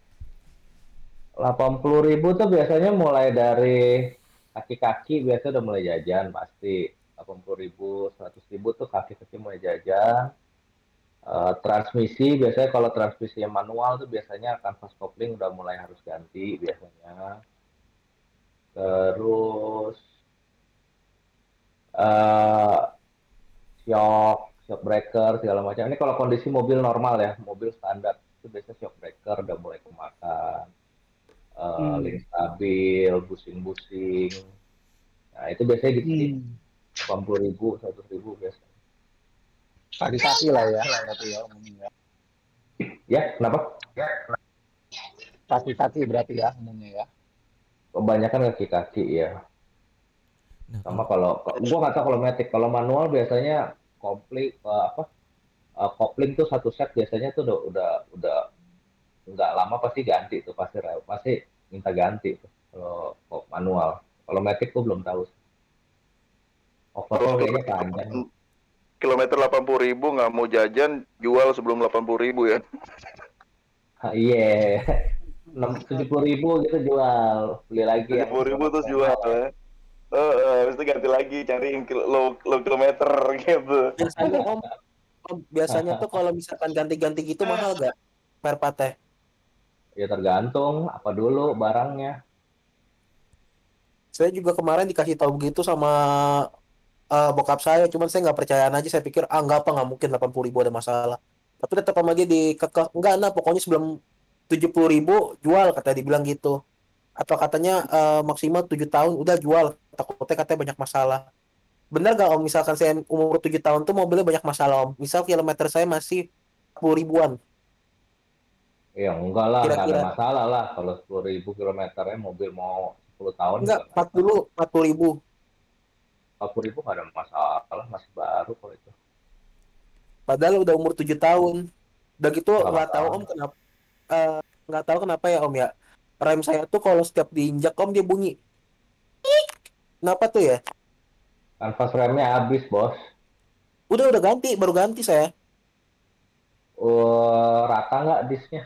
80 ribu tuh biasanya mulai dari kaki-kaki biasanya udah mulai jajan pasti 80 ribu 100 ribu tuh kaki-kaki mulai jajan Eh, transmisi biasanya kalau transmisi yang manual tuh biasanya kanvas kopling udah mulai harus ganti biasanya terus eh shock shock breaker segala macam ini kalau kondisi mobil normal ya mobil standar itu biasanya shock breaker udah mulai kemakan eh, Hmm. link stabil, busing-busing. Nah, itu biasanya gitu sih. Hmm. 80 ribu, 100 ribu biasanya. Kaki-kaki lah ya, berarti ya umumnya. Ya, kenapa? Kaki-kaki berarti ya umumnya ya. Kebanyakan kaki-kaki ya. Nah, Sama kalau, kalau gua nggak tahu kalau matic, kalau manual biasanya komplit eh, apa? eh, kopling tuh satu set biasanya tuh udah udah udah nggak lama pasti ganti tuh pasti pasti minta ganti tuh kalau manual. Kalau matic gua belum tahu. Overall kayaknya kilometer, panjang. kilometer 80 ribu nggak mau jajan, jual sebelum 80 ribu ya. Ah, Iya, enam tujuh puluh ribu gitu jual, beli lagi yang 70 ribu terus jual ya. Eh, eh, habis itu ganti lagi cari yang kil- low, low kilometer gitu. Biasanya om, om, biasanya tuh kalau misalkan ganti-ganti gitu mahal gak? Per pateh. Ya tergantung apa dulu barangnya. Saya juga kemarin dikasih tahu begitu sama eh, bokap saya, cuman saya nggak percayaan aja. Saya pikir ah nggak apa nggak mungkin 80 ribu ada masalah. Tapi tetap sama dia dikekeh enggak nah pokoknya sebelum 70 ribu jual katanya dibilang gitu. Atau katanya eh, maksimal 7 tahun udah jual. Takutnya katanya banyak masalah. Bener gak om misalkan saya umur 7 tahun tuh mobilnya banyak masalah om. Misal kilometer saya masih 10 ribuan. Ya enggak lah, enggak ada Kira-kira. masalah lah kalau sepuluh ribu kilometernya mobil mau 10 tahun Enggak, juga nggak 40 40 ribu. empat puluh ribu nggak ada masalah, masih baru kalau itu. Padahal udah umur 7 tahun. Udah gitu Nggak tahu om kenapa eh, nggak tahu kenapa ya om ya. Rem saya tuh kalau setiap diinjak om dia bunyi. Kenapa tuh ya? Kanvas remnya habis bos. Udah udah ganti, baru ganti saya. Uh, rata nggak disknya?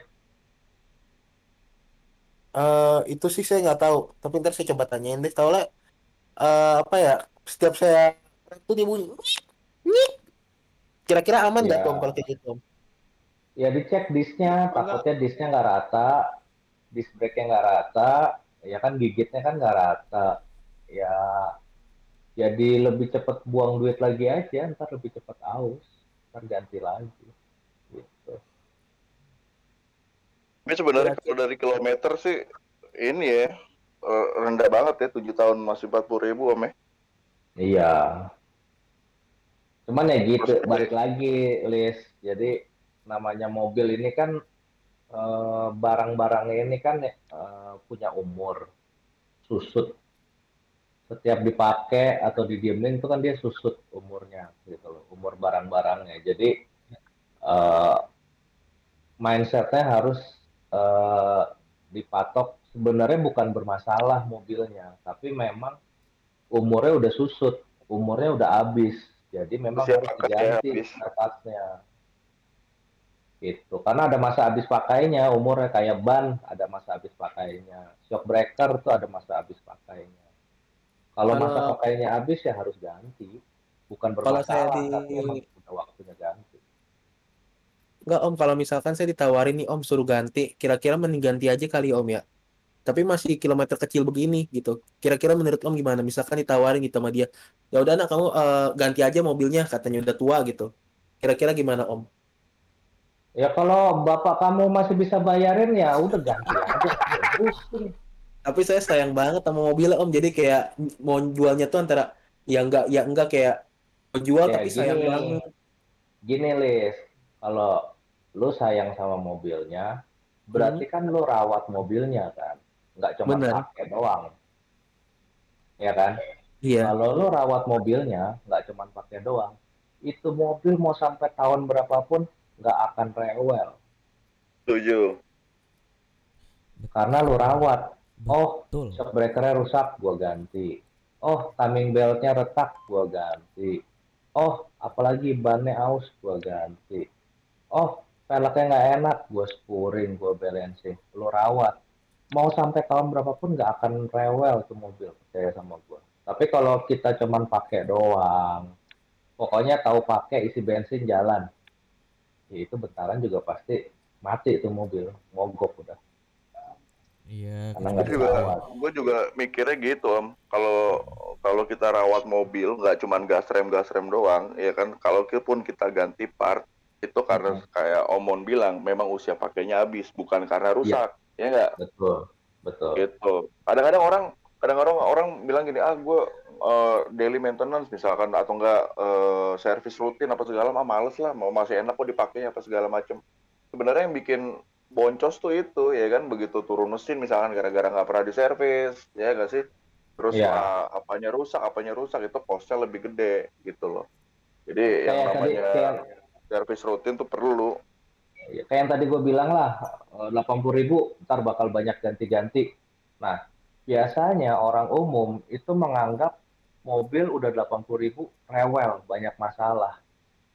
Eh itu sih saya nggak tahu. Tapi ntar saya coba tanyain deh. Tahu lah eh, apa ya? Setiap saya tuh dia bunyi. Kira-kira aman nggak Ya, tuh om kalau kayak gitu om? Ya dicek disknya, takutnya disknya nggak rata, disk brake-nya nggak rata, ya kan gigitnya kan nggak rata. Ya jadi lebih cepat buang duit lagi aja, ntar lebih cepat aus, ntar ganti lagi. Gitu. Tapi sebenarnya Berarti kalau dari kilometer sih ini ya eh, rendah banget ya 7 tahun masih 40 ribu om ya. Iya. Cuman ya gitu, balik lagi, Lis. Jadi namanya mobil ini kan eh, barang-barangnya ini kan eh, punya umur, susut. setiap dipakai atau didiemin itu kan dia susut umurnya gitu loh, umur barang-barangnya. Jadi uh, mindsetnya harus dipatok sebenarnya bukan bermasalah mobilnya, tapi memang umurnya udah susut, umurnya udah habis. Jadi memang Usia harus diganti habis. Gitu. Karena ada masa habis pakainya, umurnya kayak ban ada masa habis pakainya. Shock breaker tuh ada masa habis pakainya. Kalau masa pakainya habis ya harus ganti. Bukan Kalau saya bermasalah, di- udah waktunya ganti. Enggak om, kalau misalkan saya ditawarin nih om suruh ganti, kira-kira mending ganti aja kali om ya. Tapi masih kilometer kecil begini gitu. Kira-kira menurut om gimana? Misalkan ditawarin gitu sama dia, ya udah nak kamu eh, ganti aja mobilnya, katanya udah tua gitu. Kira-kira gimana om? Ya kalau bapak kamu masih bisa bayarin ya udah ganti aja. Tapi saya sayang banget sama mobilnya om, jadi kayak mau jualnya tuh antara ya enggak ya enggak kayak mau jual Ya, tapi sayang gini. banget. Gini Lis, kalau lu sayang sama mobilnya, berarti kan lu rawat mobilnya kan, nggak cuma Bener. pakai doang, ya kan? Iya. Kalau lu rawat mobilnya, nggak cuma pakai doang, itu mobil mau sampai tahun berapapun nggak akan rewel, Setuju. karena lu rawat. Oh, Betul. shock breakernya rusak, gua ganti. Oh, timing beltnya retak, gua ganti. Oh, apalagi bannya aus, gua ganti. Oh, peleknya nggak enak, gua spuring, gua balancing. Lu rawat. Mau sampai tahun berapapun nggak akan rewel tuh mobil, percaya sama gua. Tapi kalau kita cuman pakai doang, pokoknya tahu pakai isi bensin jalan, ya itu bentaran juga pasti mati tuh mobil, mogok udah. Iya, Karena Gue nggak juga, gue juga mikirnya gitu om. Kalau kalau kita rawat mobil, nggak cuman gas rem gas rem doang, ya kan. Kalau pun kita ganti part, itu karena kayak Omon bilang, memang usia pakainya habis, bukan karena rusak, ya nggak? Betul, betul. Gitu. Kadang-kadang orang, kadang-kadang orang bilang gini, ah gue eh, daily maintenance misalkan atau enggak eh, servis rutin apa segala, ah males lah, mau masih enak kok dipakai apa segala macem. Sebenarnya yang bikin boncos tuh itu ya kan begitu turun mesin misalkan gara-gara nggak pernah diservis ya gak sih terus Iya. ah, apanya rusak apanya rusak itu costnya lebih gede gitu loh jadi yang Kayak tadi, namanya kayak, servis rutin tuh perlu ya, kayak yang tadi gue bilang lah, delapan puluh ribu, ntar bakal banyak ganti-ganti. Nah, biasanya orang umum itu menganggap mobil udah delapan puluh ribu rewel, banyak masalah.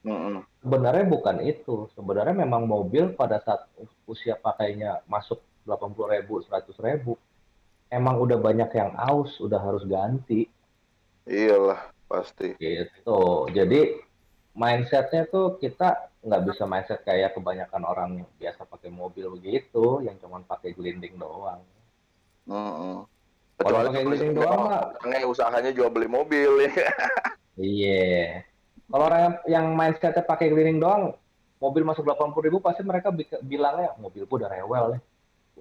Mm-mm. Sebenarnya bukan itu. Sebenarnya memang mobil pada saat usia pakainya masuk delapan puluh ribu, seratus ribu, emang udah banyak yang aus, udah harus ganti. iyalah pasti gitu jadi mindsetnya tuh kita nggak bisa mindset kayak kebanyakan orang yang biasa pakai mobil begitu yang cuma pakai gelinding doang Mm-mm. Kalau Kecuali pakai gelinding doang mah orangnya usahanya jual beli mobil ya. Iya. Kalau orang yang, yang mindsetnya pakai gelinding doang mobil masuk delapan puluh ribu pasti mereka bi- bilangnya mobilku udah rewel nih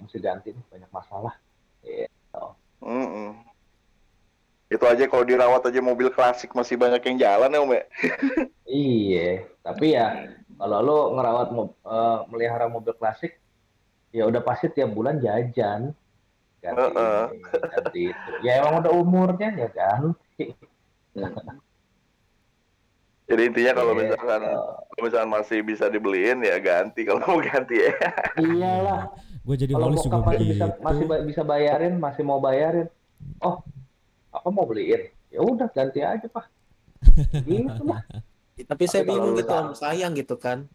mesti ganti nih banyak masalah. Gitu. Mm-mm. itu aja kalau dirawat aja mobil klasik masih banyak yang jalan ya om ya? Iya, tapi ya kalau lo ngerawat eh, melihara mobil klasik, ya udah pasti tiap bulan jajan ganti Heeh. ini, ganti itu. Ya emang udah umurnya ya kan. jadi intinya kalau Gitu. misalkan kalau misalkan masih bisa dibeliin ya ganti kalau mau ganti ya Iyalah, Gue jadi kalau males juga bokap masih bisa masih ba- bisa bayarin, masih mau bayarin. Oh, apa mau beliin? Ya udah ganti aja pak. Gitu lah. Tapi saya bingung lu gitu om, sayang gitu kan.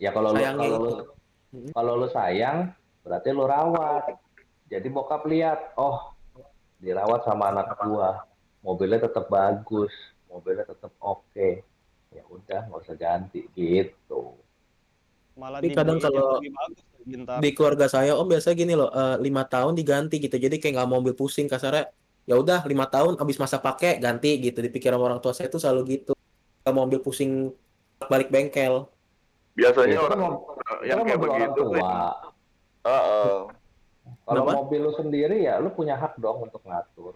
Ya kalau lu kalau lu itu. Mm. kalau lu sayang berarti lu rawat. Jadi bokap lihat, oh dirawat sama anak gua, mobilnya tetap bagus, mobilnya tetap oke. Ya udah nggak usah ganti gitu. malah Tapi kadang kalau Di keluarga saya om biasa gini loh, eh, lima tahun diganti gitu. Jadi kayak nggak mau mobil pusing kasarnya. Ya udah lima tahun abis masa pakai ganti gitu. Di pikiran orang tua saya tuh selalu gitu. Nggak mau mobil pusing balik bengkel. biasanya Ya, itu orang Itu yang kayak orang begitu tua. Heeh. Kalau Kenapa? mobil lu sendiri ya lu punya hak dong untuk ngatur.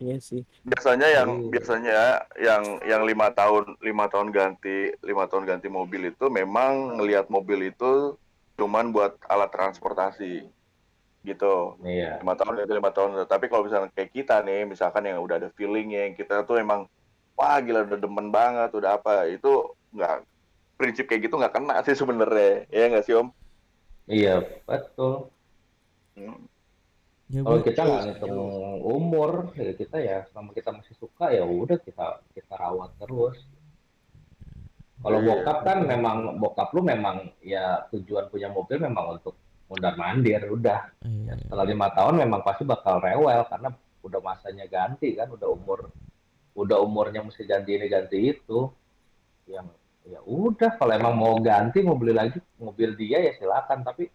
Iya sih. biasanya yang Iya. biasanya yang yang lima tahun lima tahun ganti lima tahun ganti mobil itu memang ngelihat mobil itu cuman buat alat transportasi gitu Iya. lima tahun itu lima tahun tapi kalau misalnya kayak kita nih misalkan yang udah ada feelingnya yang kita tuh emang wah gila udah demen banget udah apa itu nggak prinsip kayak gitu nggak kena sih sebenarnya ya nggak sih om Iya, betul. Hmm. Ya, Kalau kita nggak ngitung umur, ya kita ya selama kita masih suka ya udah kita kita rawat terus. Kalau Iya. bokap kan memang bokap lu memang ya tujuan punya mobil memang untuk mundar mandir udah. Iya. Ya, setelah lima tahun memang pasti bakal rewel karena udah masanya ganti kan, udah umur udah umurnya mesti ganti ini ganti itu. Yang ya udah kalau emang mau ganti mau beli lagi mobil dia ya silakan tapi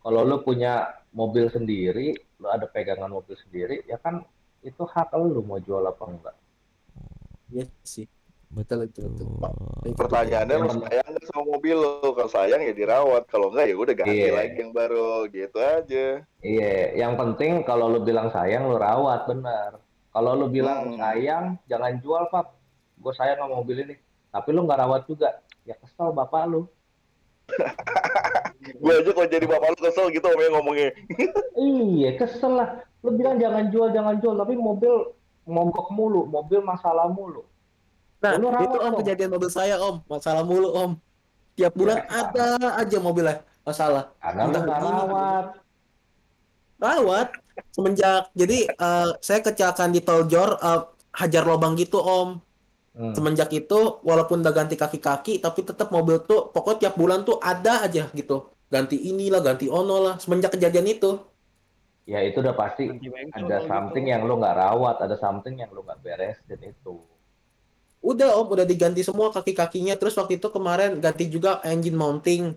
kalau lu punya mobil sendiri, lu ada pegangan mobil sendiri, ya kan itu hak lu mau jual apa enggak. Iya sih. Betul. Betul. pertanyaannya lu sayang nggak sama mobil lo kalau sayang ya dirawat kalau enggak ya udah ganti Iya. lagi yang baru gitu aja Iya, yang penting kalau lu bilang sayang lu rawat bener. Kalau lu bilang Hmm. sayang jangan jual pap, gue sayang sama mobil ini. Tapi lu nggak rawat juga, ya kesel bapak lu. gue aja kalau jadi bapak lu kesel gitu om ya ngomongnya Iya kesel lah. Lu bilang jangan jual jangan jual, tapi mobil mogok mulu, mobil masalah mulu. Nah, Lu rawat itu om dong. kejadian mobil saya om, masalah mulu om. Tiap bulan Ya. ada aja mobilnya masalah. Lu Entah rawat. Rawat semenjak jadi eh, saya kecelakaan di tol Jor eh, hajar lubang gitu om. Hmm. Semenjak itu walaupun udah ganti kaki-kaki tapi tetap mobil tuh pokoknya tiap bulan tuh ada aja gitu. Ganti inilah, ganti ono lah. Semenjak kejadian itu. Ya itu udah pasti ada kalau something gitu. yang lu nggak rawat, ada something yang lu nggak beresin itu. Udah om, udah diganti semua kaki-kakinya. Terus waktu itu kemarin ganti juga engine mounting.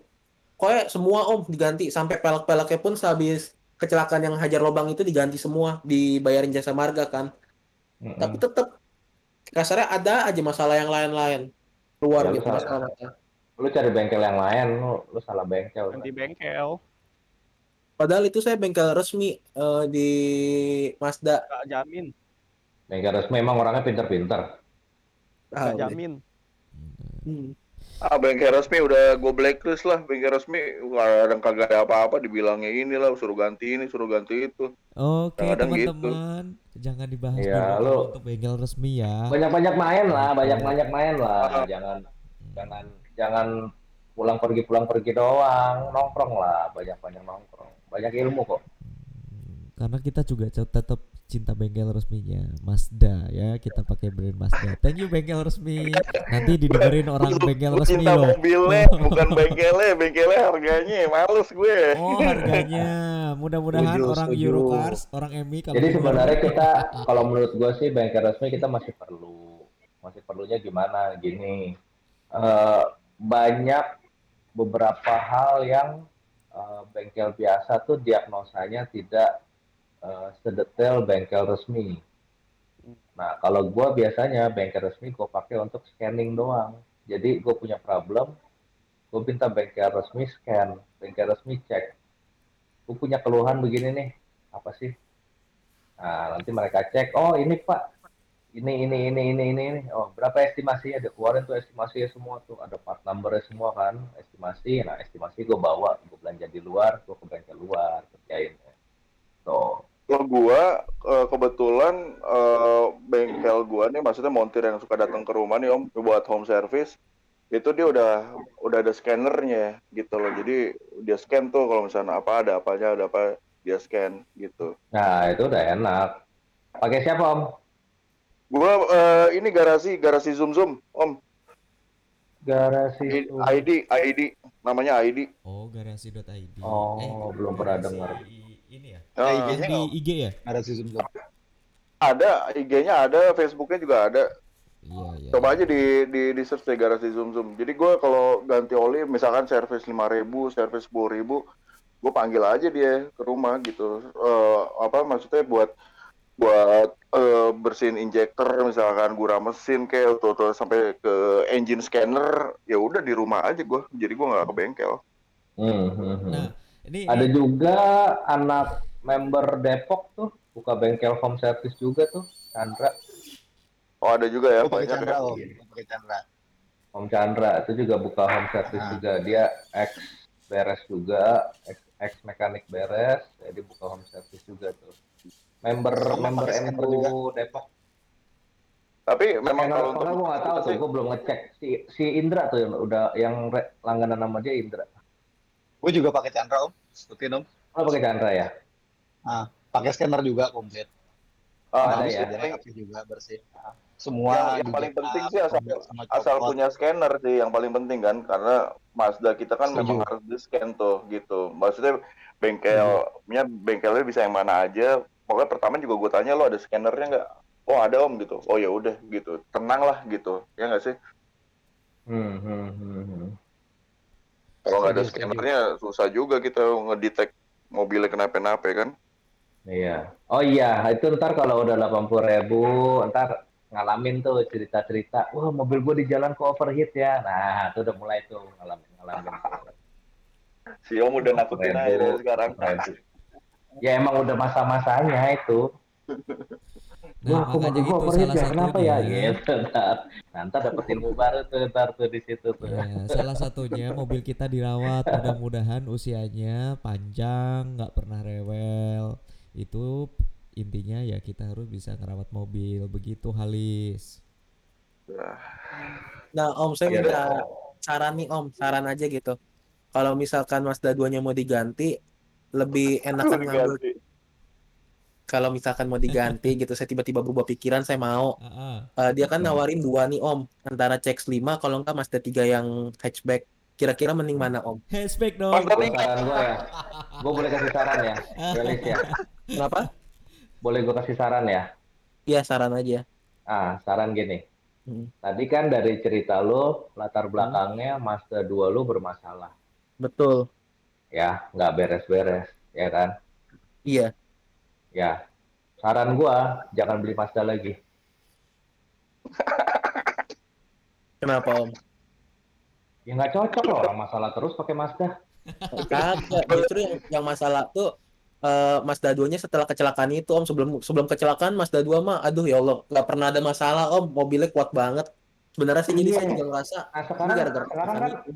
Pokoknya semua om diganti. Sampai pelek-peleknya pun sehabis kecelakaan yang hajar lubang itu diganti semua. Dibayarin jasa marga kan. Mm-mm. Tapi tetap kasarnya ada aja masalah yang lain-lain. Keluar Ya, gitu salah. masalahnya. lu cari bengkel yang lain, lu, lu salah bengkel. ganti bengkel Padahal itu saya bengkel resmi eh, di Mazda. nggak jamin Bengkel resmi emang orangnya pinter-pinter. Ah, jamin Hmm. Ah bengkel resmi udah gue blacklist lah bengkel resmi kadang kagak ada apa-apa dibilangnya inilah suruh ganti ini suruh ganti itu Oke, Kadang gitu. teman-teman, jangan dibahas dulu lu- untuk bengkel resmi ya. Banyak-banyak main lah, Oke. banyak-banyak main lah. Ah. Jangan jangan jangan pulang pergi pulang pergi doang, nongkrong lah, banyak-banyak nongkrong. Banyak ilmu kok. Hmm, Karena kita juga tetap cinta bengkel resminya Mazda ya, kita pakai brand Mazda. Thank you bengkel resmi. Nanti didengerin orang Lu- bengkel resmi loh. mobilnya bukan bengkelnya bengkelnya harganya males gue Oh harganya, mudah-mudahan orang setuju. Eurocars, orang EMI kalau Jadi sebenarnya kita kalau menurut gue sih bengkel resmi kita masih perlu. Masih perlunya gimana? Gini. eh, banyak beberapa hal yang eh, bengkel biasa tuh diagnosanya tidak eh, sedetail bengkel resmi. Nah, kalau gue biasanya bengkel resmi gue pakai untuk scanning doang. Jadi gue punya problem, gue minta bengkel resmi scan, bengkel resmi cek. Gue punya keluhan begini nih, apa sih? Nah, nanti mereka cek, oh ini Pak, ini ini ini ini ini ini, oh berapa estimasinya? Dia keluarin tuh estimasinya semua tuh, ada part numbernya semua kan, estimasi. Nah estimasi gue bawa, gue belanja di luar, gue ke bengkel luar, kerjain. Tuh, Kalau gua eh, kebetulan eh, bengkel gua nih maksudnya montir yang suka datang ke rumah nih Om buat home service itu dia udah udah ada scannernya gitu loh. Jadi dia scan tuh kalau misalnya apa ada apanya ada apa dia scan gitu. nah itu udah enak. Pakai siapa Om? Gua eh, ini garasi garasi Zoom Zoom Om Garasi. ID ID namanya ID. Oh garasi.id. Oh, Eh, belum pernah dengar. Ini ya. Ah, Yang IG-nya di? IG ya? Ada zoom zoom. ada IG-nya ada, Facebooknya juga ada. Iya iya. Coba aja di di, di search deh garasi Zoom Zoom. Jadi gue kalau ganti oli misalkan servis 5000, servis 10000, gue panggil aja dia ke rumah gitu. Eh, apa maksudnya buat buat eh, bersihin injektor misalkan gura mesin kayak atau, atau sampai ke engine scanner ya udah di rumah aja gue. Jadi gue nggak ke bengkel. Hmm, hmm, hmm. Nah, ini Ada juga anak member Depok tuh buka bengkel home service juga tuh, Chandra. Oh ada juga ya pakai banyak Chandra om. Gue pakai Chandra. Om Chandra itu juga buka home service Ah. juga. Dia ex beres juga, ex, ex mekanik beres, jadi buka home service juga tuh. Member Kamu member M2 juga? Depok. Tapi memang kalau untuk enggak gue nggak tahu tuh, gue belum ngecek. Si si Indra tuh yang udah yang re- langganan nama dia Indra. Gue juga pakai Chandra om, ikutin om. Lo pakai Chandra ya? Ah, pakai scanner juga komplit. ah, ada Bagus ya? rapi juga bersih. Ah, Semua yang, yang di paling penting sih asal sama asal punya scanner sih yang paling penting kan karena Mazda kita kan Setuju. memang harus di scan tuh gitu maksudnya bengkelnya bengkelnya bisa yang mana aja pokoknya pertama juga gue tanya lo ada scannernya nggak oh ada om gitu oh ya udah gitu tenang lah gitu ya nggak sih Hmm, hmm, hmm, hmm. Kalau nggak ada scannernya susah juga kita ngedetect mobilnya kenapa-napa kan Iya. Oh iya, itu ntar kalau udah 80 ribu, ntar ngalamin tuh cerita-cerita, wah mobil gue di jalan ke overheat ya. Nah, itu udah mulai tuh ngalamin ngalamin. si om udah nakutin aja sekarang. Ya emang udah masa-masanya itu. Nah, aku makanya mobil itu gue overheat salah ya, kenapa ya? satunya. Gitu, ntar. Nah, ntar dapet ilmu baru tuh, ntar tuh di situ tuh. Ya, salah satunya mobil kita dirawat, mudah-mudahan usianya panjang, nggak pernah rewel. Itu intinya ya kita harus bisa ngerawat mobil begitu Halis. Nah, Om, saya Iya, minta saran nih, Om, saran aja gitu. Kalau misalkan Mazda 2-nya mau diganti, lebih enakan ngambil Ganti. Kalau misalkan mau diganti gitu, saya tiba-tiba berubah pikiran, saya mau. Ah, ah. Eh, dia kan nawarin dua nih, Om, antara CX-5 kalau enggak Mazda 3 yang hatchback. Kira-kira mending mana, Om? Hatchback dong. Mazda Gua saran gue ya, gue boleh kasih saran ya, Belis ya. Kenapa? Boleh gue kasih saran ya? Iya, saran aja. Ah, saran gini. Hmm. Tadi kan dari cerita lo, latar belakangnya Mazda 2 lo bermasalah. Betul. Ya, nggak beres-beres, ya kan? Iya. Ya, saran gua jangan beli Mazda lagi. Kenapa, Om? Ya nggak cocok loh orang masalah terus pakai Mazda. Kagak, justru yang, yang masalah tuh eh Mazda 2-nya setelah kecelakaan itu Om sebelum sebelum kecelakaan Mazda 2 mah aduh ya Allah nggak pernah ada masalah Om mobilnya kuat banget sebenarnya sih jadi Iya. saya juga ngerasa Nah ini sekarang, gara-gara sekarang kan itu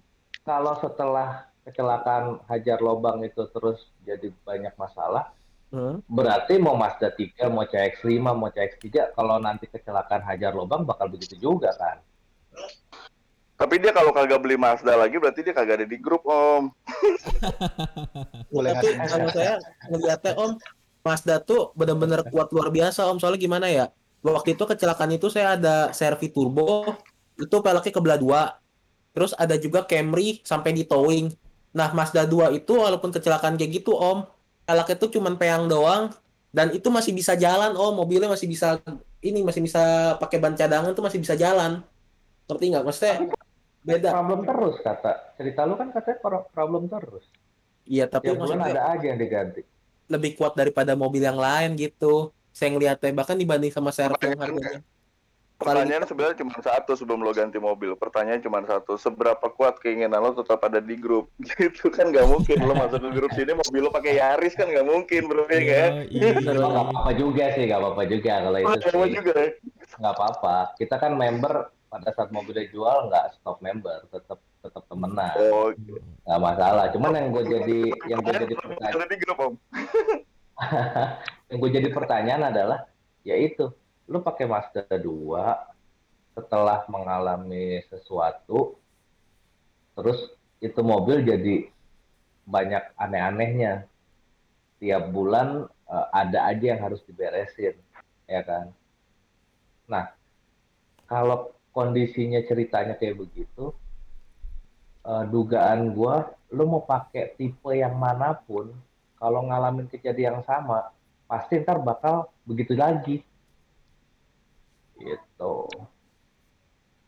kalau setelah kecelakaan hajar lobang itu terus jadi banyak masalah, Hmm. berarti mau Mazda 3, mau CX-5, mau CX-3, kalau nanti kecelakaan hajar lobang bakal begitu juga kan? tapi dia kalau kagak beli Mazda lagi berarti dia kagak ada di grup om. Boleh tapi kalau saya ngeliatnya Om Mazda tuh benar-benar kuat luar biasa Om. Soalnya gimana ya waktu itu kecelakaan itu saya ada servi turbo itu peleknya kebelah dua. Terus ada juga Camry sampai di towing. Nah Mazda 2 itu walaupun kecelakaan kayak gitu Om peleknya tuh cuman peang doang dan itu masih bisa jalan Om mobilnya masih bisa ini masih bisa pakai ban cadangan tuh masih bisa jalan ngerti nggak maksudnya beda Problem terus kata. Cerita lu kan katanya pro- problem terus. iya tapi maksudnya ada aja yang diganti. lebih kuat daripada mobil yang lain gitu. Saya ngeliatnya bahkan dibanding sama servo Makanya- harganya. Pertanyaan sebenarnya cuma satu sebelum lo ganti mobil. Pertanyaan cuma satu, seberapa kuat keinginan lo tetap ada di grup? Gitu kan nggak mungkin lo masuk ke grup sini mobil lo pakai Yaris kan nggak mungkin bro ya kan? Yoi. Oh, nggak apa-apa juga sih, nggak apa-apa juga kalau itu Sama sih. juga ya. nggak apa-apa. Kita kan member pada saat mobilnya jual nggak stop member, tetap tetap temenan, Oh, nggak masalah. Cuman yang gue jadi yang gue jadi pertanyaan, ada di grup om. yang gue jadi pertanyaan adalah, yaitu, lu pakai Mazda 2 setelah mengalami sesuatu, terus itu mobil jadi banyak aneh-anehnya. Tiap bulan eh, ada aja yang harus diberesin, ya kan? Nah, kalau kondisinya ceritanya kayak begitu, eh, dugaan gua, lu mau pakai tipe yang mana pun, kalau ngalamin kejadian yang sama, pasti ntar bakal begitu lagi. Gitu.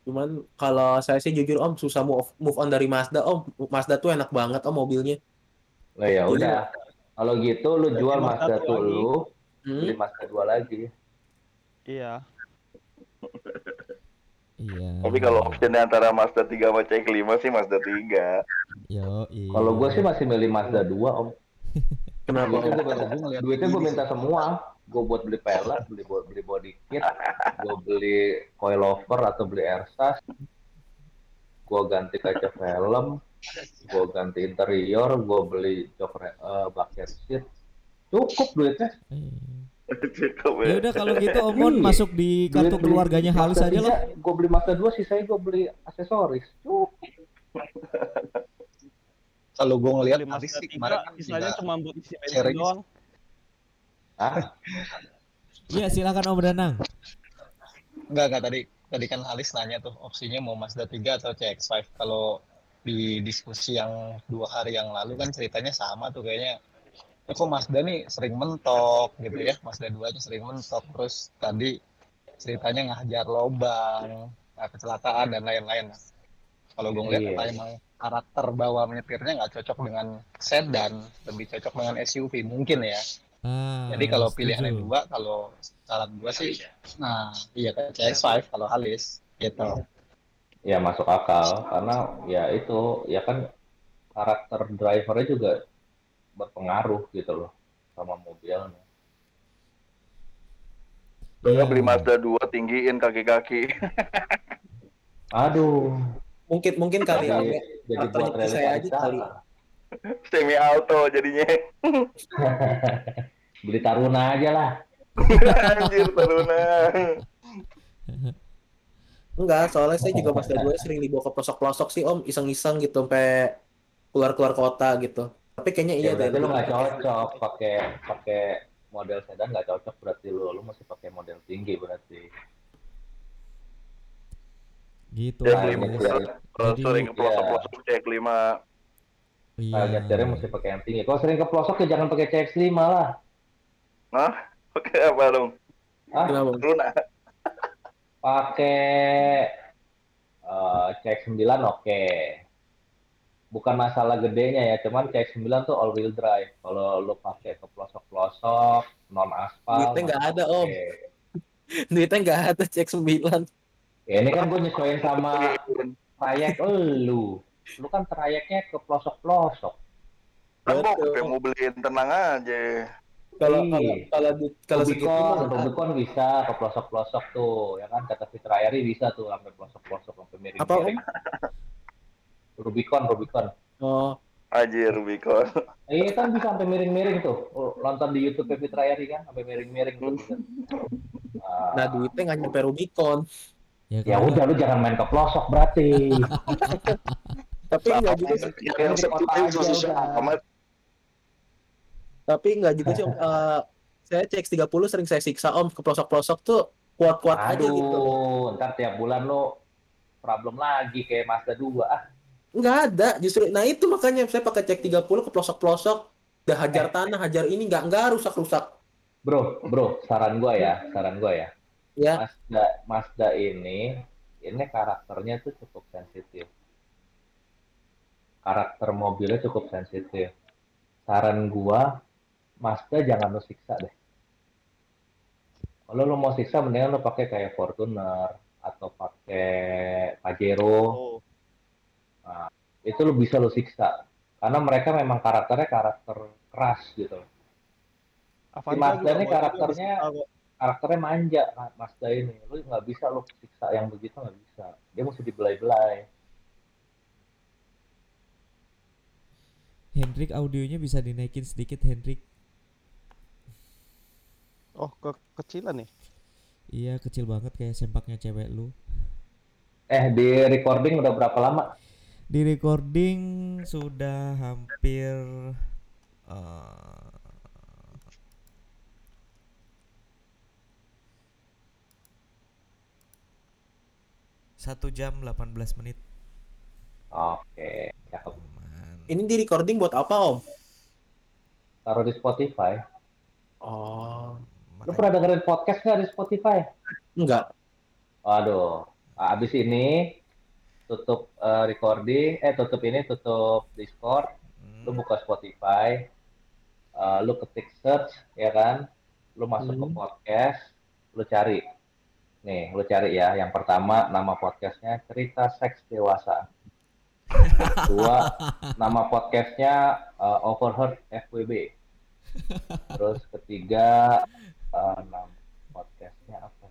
Cuman kalau saya sih jujur Om susah move, move on dari Mazda Om. Mazda tuh enak banget Om mobilnya. Nah ya udah, kalau gitu lu jual Mazda Mazda tuh lu, Hmm? beli Mazda 2 lagi. Iya. Iya. Tapi kalau optionnya antara Mazda 3 sama CX-5 sih Mazda 3. Yoi. Kalau gue sih masih milih Mazda 2 om. Kenapa Duitnya gue ngeliat duitnya gue minta semua. Gue buat beli pelek, beli buat beli body kit, gue beli coilover atau beli airsas, gue ganti kaca film, gue ganti interior gue beli jok re- eh, bucket seat cukup duitnya Cukup Ya udah kalau gitu Omon Iya. masuk di kartu Duit beli keluarganya Halis Mazda aja lah. gue beli Mazda 2 sisanya gue beli aksesoris cukup Kalau gue Halis Mazda sih 3, kemarin kan juga cuma buat isi bensin sharing. doang. Iya silakan Om Danang. Enggak, enggak tadi tadi kan Halis nanya tuh opsinya mau Mazda 3 atau CX-5. Kalau di diskusi yang dua hari yang lalu kan ceritanya sama tuh kayaknya. Ya, kok Mazda nih sering mentok gitu ya. Mazda 2 nya sering mentok. Terus tadi ceritanya ngajar lobang, nah, kecelakaan dan lain-lain. Kalau gue ngeliat Iya. emang karakter bawah menyetirnya nggak cocok dengan sedan, lebih cocok dengan SUV mungkin ya. Ah, Jadi kalau setuju. pilihannya dua, kalau saran gua sih, nah iya ke CX-5 kalau Halis gitu. ya masuk akal karena ya itu ya kan karakter drivernya juga berpengaruh gitu loh sama mobilnya Iya. beli Mazda 2 tinggiin kaki-kaki. aduh Mungkin mungkin kali ya. jadi buat saya aja kali. Semi auto jadinya. beli Taruna aja lah Anjir Taruna. Enggak, soalnya saya juga Mazda 2 sering dibawa ke pelosok-pelosok sih Om, iseng-iseng gitu sampai keluar-keluar kota gitu. Tapi kayaknya iya ya deh. lu nggak cocok pakai pakai model sedan nggak cocok berarti lu lu mesti pakai model tinggi berarti Gitu. Lima. Nyetir Kalau Jadi- sering ke pelosok-pelosok cek 5. Iya. nah, nyetirnya mesti pakai yang tinggi kalau sering ke pelosok ya jangan pakai CX-5 lah Hah? Oke apa dong? ah Kenapa? Taruna. pakai eh, CX-9 oke bukan masalah gedenya ya cuman CX-9 tuh all wheel drive kalau lu pakai ke pelosok-pelosok non aspal Duitnya nggak ada, Om. Duitnya nggak ada cek 9. ya ini kan gue nyesuaiin sama trayek lu lu kan trayeknya ke pelosok-pelosok Kan Betul. kayak mau beliin tenang aja. Kalau Iya. kalau kalau di- kalau segitu Rubicon, bisa ke pelosok-pelosok tuh, ya kan kata Fitra Yari bisa tuh sampai pelosok-pelosok sampai apa Om? Rubicon, Rubicon. Oh, Anjir Rubicon. Iya kan bisa sampai miring-miring tuh. Oh, Nonton di YouTube Fitra Yari kan sampai miring-miring tuh. bisa. Ah, nah duitnya nggak nyampe Rubicon. Ya, ya udah lu jangan main ke pelosok berarti. Tapi nggak juga sih. Yang. Tapi nggak juga sih. Eh, saya cek 30 sering saya siksa Om ke pelosok-pelosok tuh kuat-kuat aja gitu. Aduh, ntar tiap bulan lu problem lagi kayak Mazda 2. Ah, Nggak ada, justru. Nah itu makanya saya pakai cek 30 ke pelosok-pelosok. Udah hajar tanah, hajar ini nggak nggak rusak-rusak. bro, bro, saran gua ya, saran gua ya. Ya, Mazda Mazda ini ini karakternya tuh cukup sensitif. Karakter mobilnya cukup sensitif. Saran gua, Mazda jangan lu siksa deh. Kalau lu mau siksa, mendingan lu pakai kayak Fortuner atau pakai Pajero. Oh, Itu lu bisa lu siksa. Karena mereka memang karakternya karakter keras gitu. Avanza Mazda ini karakternya-. Karakternya manja Mazda ini. Lu nggak bisa lu siksa yang begitu nggak bisa. Dia mesti dibelai-belai. Hendrik audionya bisa dinaikin sedikit Hendrik. Oh, ke kecilan nih. Iya kecil banget kayak sempaknya cewek lu. Eh, di recording udah berapa lama? Di recording sudah hampir eh, satu jam 18 menit. Oke, cakep. Aman. Ini di recording buat apa Om? Taruh di Spotify. Oh, Lu Makanya- pernah dengerin podcast nggak di Spotify? enggak. Waduh, abis ini tutup eh, recording, eh tutup ini, tutup Discord, Hmm, lu buka Spotify, eh, lu ketik search, ya kan? Lu masuk ke Hmm. podcast, lu cari. Nih, lu cari ya. Yang pertama nama podcastnya Cerita Seks Dewasa. Kedua, nama podcastnya eh, Overheard FWB. Terus ketiga, eh, nama podcastnya apa?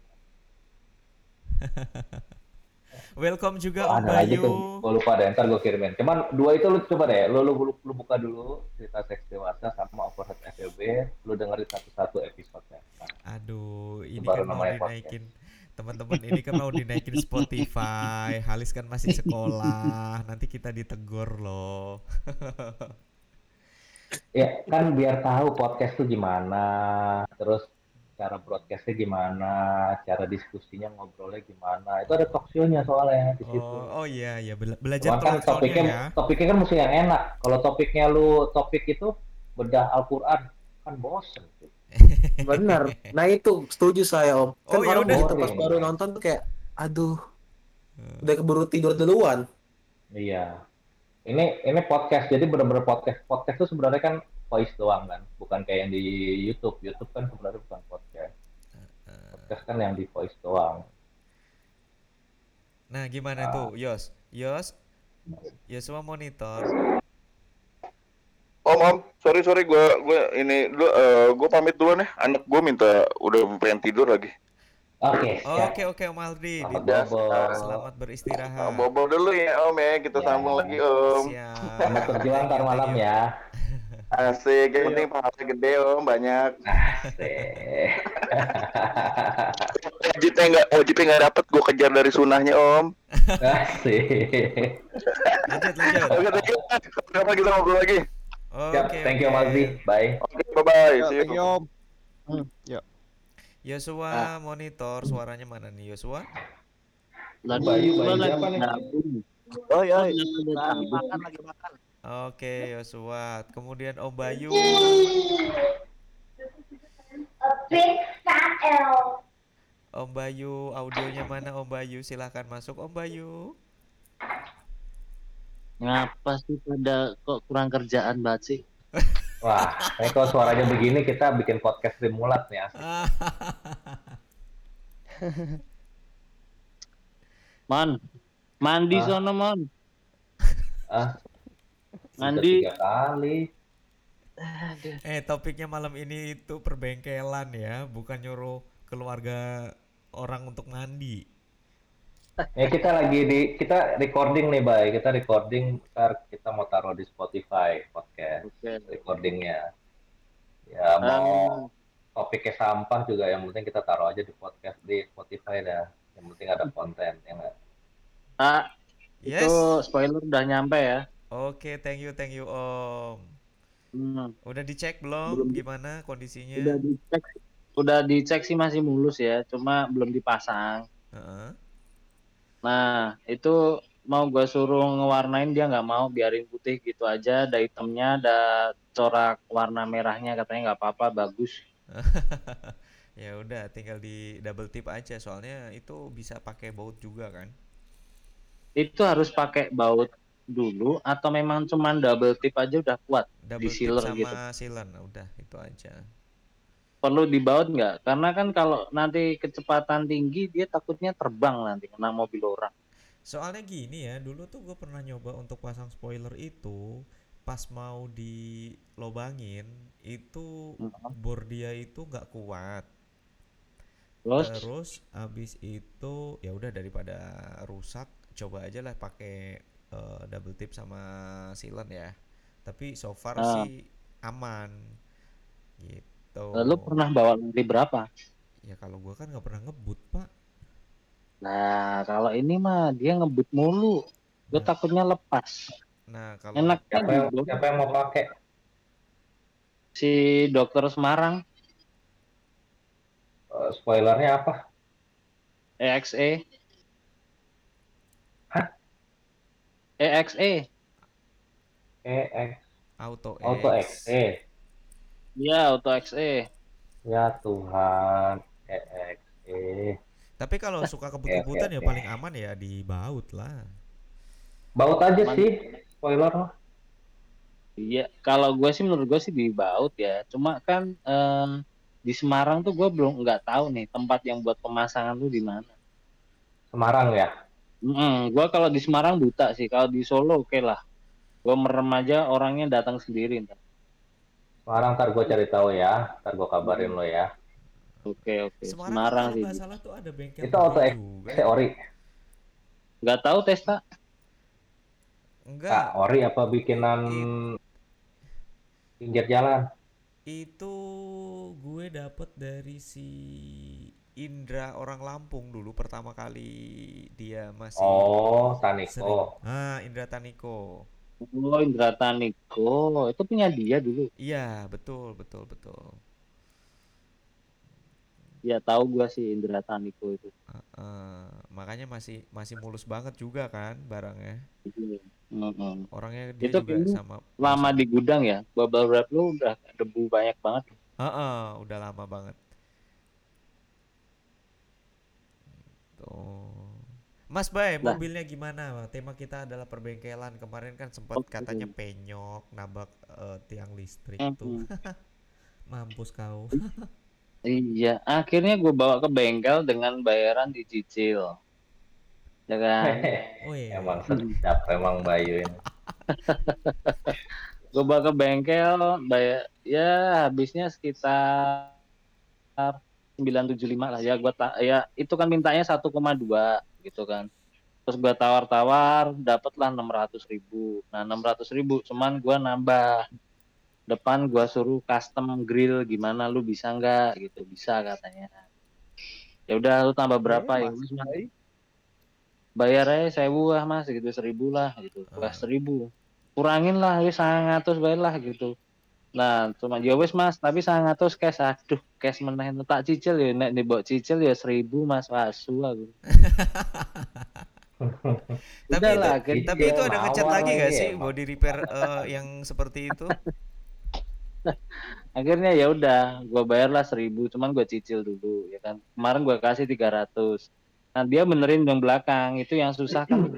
welcome juga Om ada lagi Bayu. tuh gue lupa deh ntar gue kirimin cuman dua itu lu coba deh lu lu, lu, lu buka dulu cerita seks dewasa sama overhead FEB lu dengerin satu-satu episode-nya nah, Aduh, ini baru kan mau namanya podcast. Teman-teman ini kan mau dinaikin Spotify. Halis kan masih sekolah, nanti kita ditegur loh. ya kan biar tahu podcast tuh gimana terus cara broadcastnya gimana cara diskusinya ngobrolnya gimana itu ada talk show-nya soalnya di situ Oh, oh iya ya bela- belajar Cuman kan topiknya ya. topiknya kan mesti yang enak kalau topiknya lu topik itu bedah Al-Quran kan bosen tuh. Bener. Nah itu setuju saya om. Kan Oh, orang udah. begitu pas baru nonton tuh kayak, aduh, udah keburu tidur duluan. Iya. Ini ini podcast jadi benar-benar podcast. Podcast itu sebenarnya kan voice doang kan, bukan kayak yang di YouTube. YouTube kan sebenarnya bukan podcast. Podcast kan yang di voice doang. Nah, gimana Ah. tuh, Yos? Yos, Yosua monitor. Om, om, sorry sorry gue gue ini dulu gue pamit duluan ya. Anak gue minta udah pengen tidur lagi. Oke, siap. Oke, oke Om Aldri. Selamat bobo. Selamat beristirahat. Nah, bobo dulu ya om ya. Kita Ya. sambung lagi om. Siap. Selamat berjuang ntar malam ya. Asik, yang penting pahala gede om banyak. Asik. Wajibnya nggak wajibnya nggak dapet gue kejar dari sunahnya om. Asik. Lanjut, lanjut. Oke, you. Kapan kita ngobrol lagi? Oke, thank you oke. Malzi. Bye. Oke, bye bye. Ya, See you. thank you. Hmm, ya. Yosua monitor suaranya mana nih Yosua? Lagi Bayu, gua Bayu lagi nabung. Oh ya. Lagi makan lagi makan. Oke, Yosua. Kemudian Om Bayu. Om Bayu, audionya mana Om Bayu? Silahkan masuk Om Bayu. Ngapa sih pada kok kurang kerjaan banget sih? Wah, ini kalau suaranya begini kita bikin podcast Rimulat nih. asik. Mon, mandi Ah. sono mon. Ah, Mandi. tiga kali. Eh, topiknya malam ini itu perbengkelan ya, bukan nyuruh keluarga orang untuk mandi. Ya kita lagi di kita recording nih, Bay. Kita recording ntar kita mau taruh di Spotify podcast Oke. recordingnya. Ya mau Um, topiknya sampah juga yang penting kita taruh aja di podcast di Spotify dah. Yang penting ada konten ya nggak? ah, Yes. itu spoiler udah nyampe ya. Oke, thank you, thank you Om. Hmm, Udah dicek belum Belum. gimana kondisinya? udah dicek, udah dicek sih masih mulus ya, cuma belum dipasang. Heeh. Nah, itu mau gue suruh ngewarnain dia nggak mau, biarin putih gitu aja. Ada hitamnya, ada corak warna merahnya katanya nggak apa-apa, bagus. ya udah, tinggal di double tip aja soalnya itu bisa pakai baut juga kan. Itu harus pakai baut dulu atau memang cuman double tip aja udah kuat Double di tip sealer sama gitu. sealant, udah itu aja. Perlu dibaut nggak? Karena kan kalau nanti kecepatan tinggi dia takutnya terbang nanti kena mobil orang. Soalnya gini ya, dulu tuh gue pernah nyoba untuk pasang spoiler itu pas mau dilobangin itu Mhm. bor dia itu nggak kuat. Terus Terus abis itu ya udah daripada rusak, coba aja lah pakai eh, double tip sama sealant ya. Tapi so far Ah. sih aman gitu. Lu pernah bawa nanti berapa? Ya kalau gua kan nggak pernah ngebut pak. Nah, kalau ini mah dia ngebut mulu. Gue Nah. takutnya lepas. Nah kalau Enaknya Siapa yang siapa yang mau pakai? si dokter Semarang Eh, spoilernya apa? EXE. Hah? EXE. EX auto Auto X. XE. Iya, Auto XE. Ya Tuhan, EXE. Tapi kalau suka kebut-kebutan ya paling aman ya di baut lah. Baut aja Aman. sih, spoiler mah. Iya, kalau gue sih menurut gue sih di Baut ya. Cuma kan eh, di Semarang tuh gue belum nggak tahu nih tempat yang buat pemasangan tuh di mana. Semarang ya. Mm, gue kalau di Semarang buta sih. Kalau di Solo oke lah. Gue merem aja orangnya datang sendiri ntar. Semarang ntar gue cari tahu ya, ntar gue kabarin lo ya. Oke oke. Semarang, Semarang kalau sih. nggak salah tuh ada bengkel Itu auto mobil X juga. teori. Nggak tahu Testa. Enggak, ori apa bikinan pinggir jalan? itu gue dapet dari si Indra orang Lampung dulu pertama kali dia masih Oh, sering. Taniko. Ah, Indra Taniko. Oh, Indra Taniko. Itu punya dia dulu. Iya, betul, betul, betul. Ya tahu gua sih Indra Taniko itu. Heeh, makanya masih masih mulus banget juga kan barangnya. Mm-mm. Orangnya dia Itu juga sama lama di gudang ya. Bubble wrap lu udah debu banyak banget. Heeh, udah lama banget. Tuh. Mas Bay, Lah. mobilnya gimana? Tema kita adalah perbengkelan. Kemarin kan sempat Oh, katanya gitu. penyok, nabrak eh, tiang listrik tuh. Mm-mm. Mampus kau. Iya, akhirnya gue bawa ke bengkel dengan bayaran dicicil. Ya kan? Wih, Emang sedap, emang Bayu ini. Gue bawa ke bengkel, bayar ya habisnya sekitar 975 lah ya gua ta- ya itu kan mintanya 1,2 gitu kan. Terus gua tawar-tawar dapatlah 600 ribu. Nah 600 ribu cuman gua nambah depan gua suruh custom grill gimana lu bisa nggak gitu bisa katanya. Ya udah lu tambah berapa ya? Wis, Mas. Bayar aja sewu lah mas gitu seribu lah gitu. Wah Ah. seribu kurangin lah wis sangatus bae lah gitu nah cuma ya wis mas. Tapi sangatus cash. Aduh cash meneh. Tak cicil ya. Nek mbok cicil ya seribu mas. Wasu aku. Tapi itu, lah, akhirnya tapi itu ada ngecat lagi gak lagi sih? Emang. body repair eh, yang seperti itu? akhirnya ya udah gua bayarlah seribu. Cuman gua cicil dulu ya kan. Kemarin gua kasih 300 nah dia benerin yang belakang. Itu yang susah kan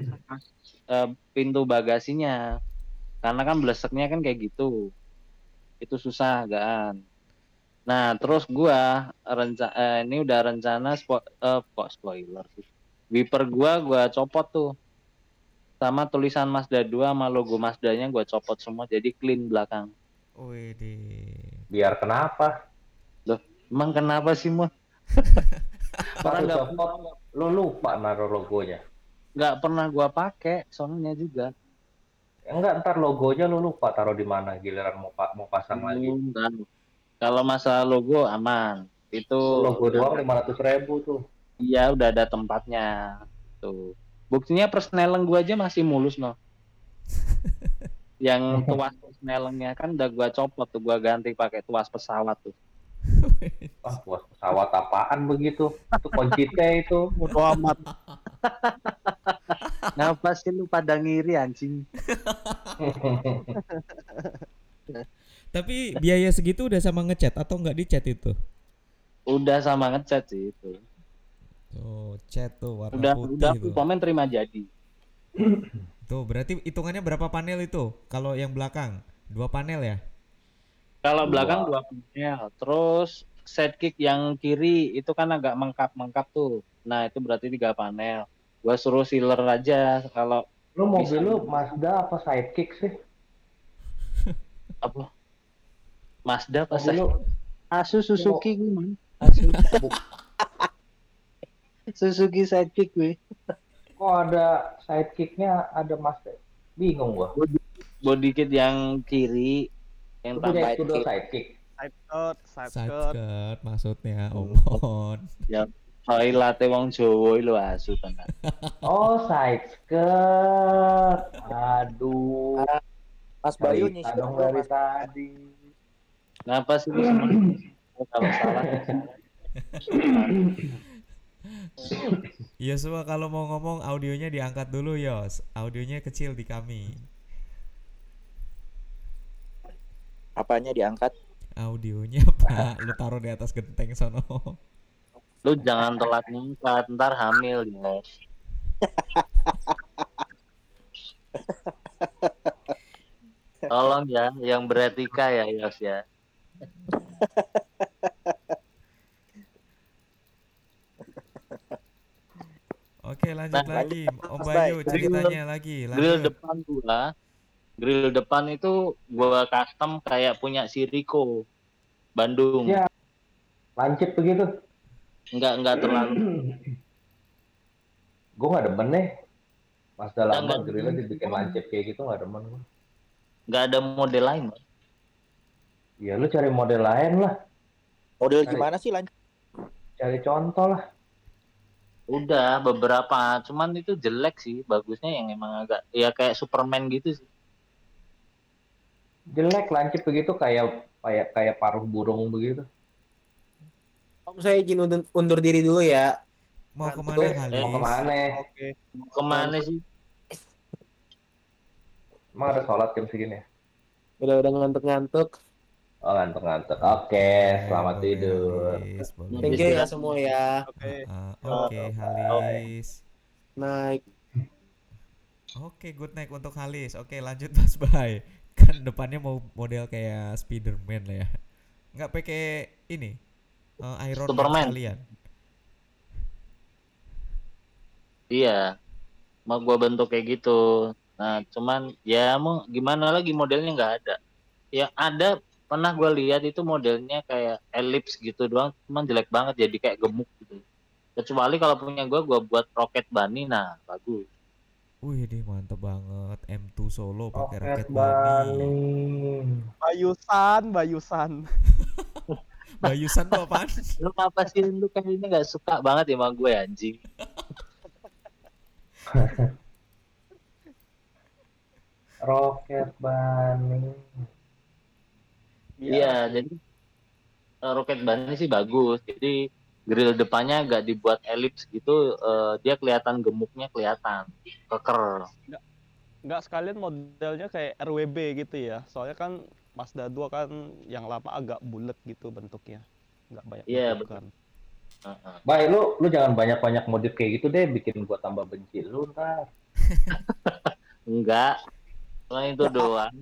eh, pintu bagasinya. Karena kan bleseknya kan kayak gitu itu susah gaan nah terus gua renca eh, ini udah rencana spo eh, kok spoiler sih wiper gua gua copot tuh sama tulisan Mazda 2 sama logo Mazdanya gua copot semua jadi clean belakang Wih, Biar kenapa? Emang kenapa sih, Orang nggak copot, lu lupa naruh logonya. nggak pernah gua pakai, soalnya juga. Enggak, ntar logonya lu lupa taruh di mana giliran mau pa- mau pasang lagi. Hmm, kan. Kalau masalah logo aman. Itu Logo doang lima ratus ribu tuh. Iya, udah ada tempatnya. Tuh. Buktinya persneleng gua aja masih mulus, no. Yang tuas persnelengnya kan udah gua copot tuh, gua ganti pakai tuas pesawat tuh. Wah, buat pesawat apaan begitu? Itu kunci T itu. Bodo amat. Ngapa sih lu pada ngiri anjing? Tapi biaya segitu udah sama ngecat atau nggak dicat itu? Udah sama ngecat sih itu. Tuh, cat tuh warna Udah putih udah tuh. komen terima jadi. Tuh, berarti hitungannya berapa panel itu? Kalau yang belakang, dua panel ya? Kalau belakang dua panel, terus set kick yang kiri itu kan agak mengkap-mengkap tuh. Nah, itu berarti tiga panel. Gua suruh sealer aja kalau Lu mobil Bisa. lu Mazda apa Sidekick sih? apa Mazda apa Mobil lu Asus Suzuki gue man. Asus. Suzuki Sidekick gue. kok ada Sidekicknya ada Mazda? Bingung gua. Body kit yang kiri yang tambah Scudo kick. Sidekick. Side cut, side Side cut. skirt maksudnya, Soalnya latte wong Jawa lu asu tenan. Oh, side skirt. Aduh. Mas Bayu nyisir dari tadi. Kenapa sih lu sama? Kalau salah. Yosua kalau mau ngomong audionya diangkat dulu Yos. Audionya kecil di kami. Apanya diangkat? Audionya Pak, lu taruh di atas genteng sono. Lu jangan telat ngangkat, ntar hamil ya. Tolong ya, yang beretika ya, Yos ya. Oke, lanjut Nah, lagi. Om Bayu Bay. ceritanya lagi. Grill Lanjut. depan gua, grill depan itu gua custom kayak punya si Rico Bandung. Ya. Lancip begitu. Enggak enggak terlalu Gue gak demen nih. Mazda lama Jangan- grillnya dibikin lancip kayak gitu nggak demen gua. nggak ada model lain Bang. Ya lu cari model lain lah, Model Cari. gimana sih lanjut? cari contoh lah. udah beberapa cuman itu jelek sih bagusnya yang emang agak ya kayak Superman gitu sih Jelek lancip begitu kayak kayak kayak paruh burung begitu. Om saya izin undur, undur diri dulu ya. Mau Nah, ke mana kali? Mau ke mana? Oke. ke mana sih Emang ada sholat jam segini ya? Udah udah ngantuk-ngantuk. Oh ngantuk-ngantuk. Oke, selamat Boleh, tidur. Halis, boleh. Thank you ya semua ya. Oke. Ah, Oke, Halis. Naik. Oke, good night untuk Halis. Oke, lanjut Mas Bay. Kan depannya mau model kayak Spiderman lah ya. Nggak pakai ini. Eh, Iron Man Superman. sekalian. iya mau gua bentuk kayak gitu nah cuman ya mau gimana lagi modelnya nggak ada yang ada pernah gua lihat itu modelnya kayak elips gitu doang cuman jelek banget jadi kayak gemuk gitu kecuali kalau punya gua gua buat roket bunny nah bagus Wih, deh mantep banget. M2 Solo pakai Roket roket bunny. Bunny. Bayusan, Bayusan. Bayusan tuh apaan? lu apa sih lu kayaknya nggak suka banget ya sama gue anjing Roket Bunny. Iya, jadi eh, roket bunny sih bagus. Jadi grill depannya agak dibuat elips gitu, eh, dia kelihatan gemuknya kelihatan, keker. Nggak sekalian modelnya kayak RWB gitu ya. Soalnya kan Mazda 2 kan yang lama agak bulat gitu bentuknya. Nggak banyak Iya, bentukan. Heeh. Baik, lu lu jangan banyak-banyak modif kayak gitu deh, bikin gua tambah benci lu ntar. Enggak, cuma itu doang.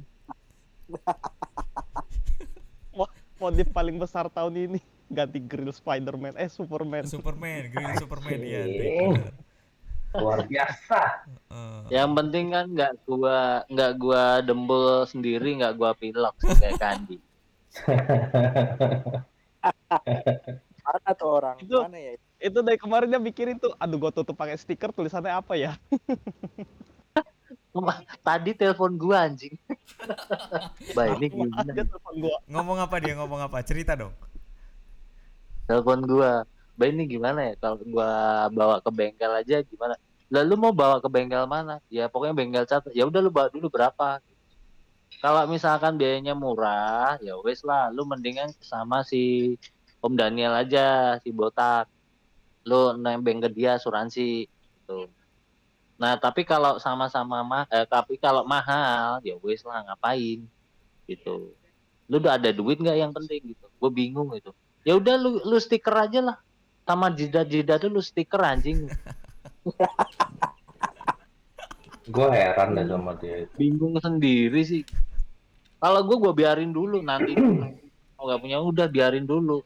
Modif paling besar tahun ini ganti grill Spiderman eh Superman. Superman, grill Superman ya. Luar biasa. Yang penting kan nggak gua nggak gua dembel sendiri, nggak gua pilok kayak Kandi. Mana tuh orang? Itu- Mana ya? Itu dari kemarin dia mikirin tuh, aduh gua tutup pakai stiker tulisannya apa ya? Tadi telepon gua anjing. Baik ini gimana? Dia telepon gua. Ngomong apa dia? Ngomong apa? Cerita dong. telepon gua Mbak ini gimana ya? Kalau gua bawa ke bengkel aja gimana? Lalu mau bawa ke bengkel mana? Ya pokoknya bengkel cat ya udah lu bawa dulu berapa? Kalau misalkan biayanya murah ya wes lah. Lu mendingan sama si Om Daniel aja si botak. Lu nembeng ke dia asuransi gitu. Nah tapi kalau sama-sama mah eh, tapi kalau mahal ya wes lah ngapain? Gitu. Lu udah ada duit nggak yang penting gitu? Gue bingung gitu. Ya udah lu lu stiker aja lah sama jidat-jidat lu stiker anjing. Gue heran deh sama dia itu. bingung sendiri sih. Kalau gue gue biarin dulu nanti. Kalau nggak punya udah biarin dulu.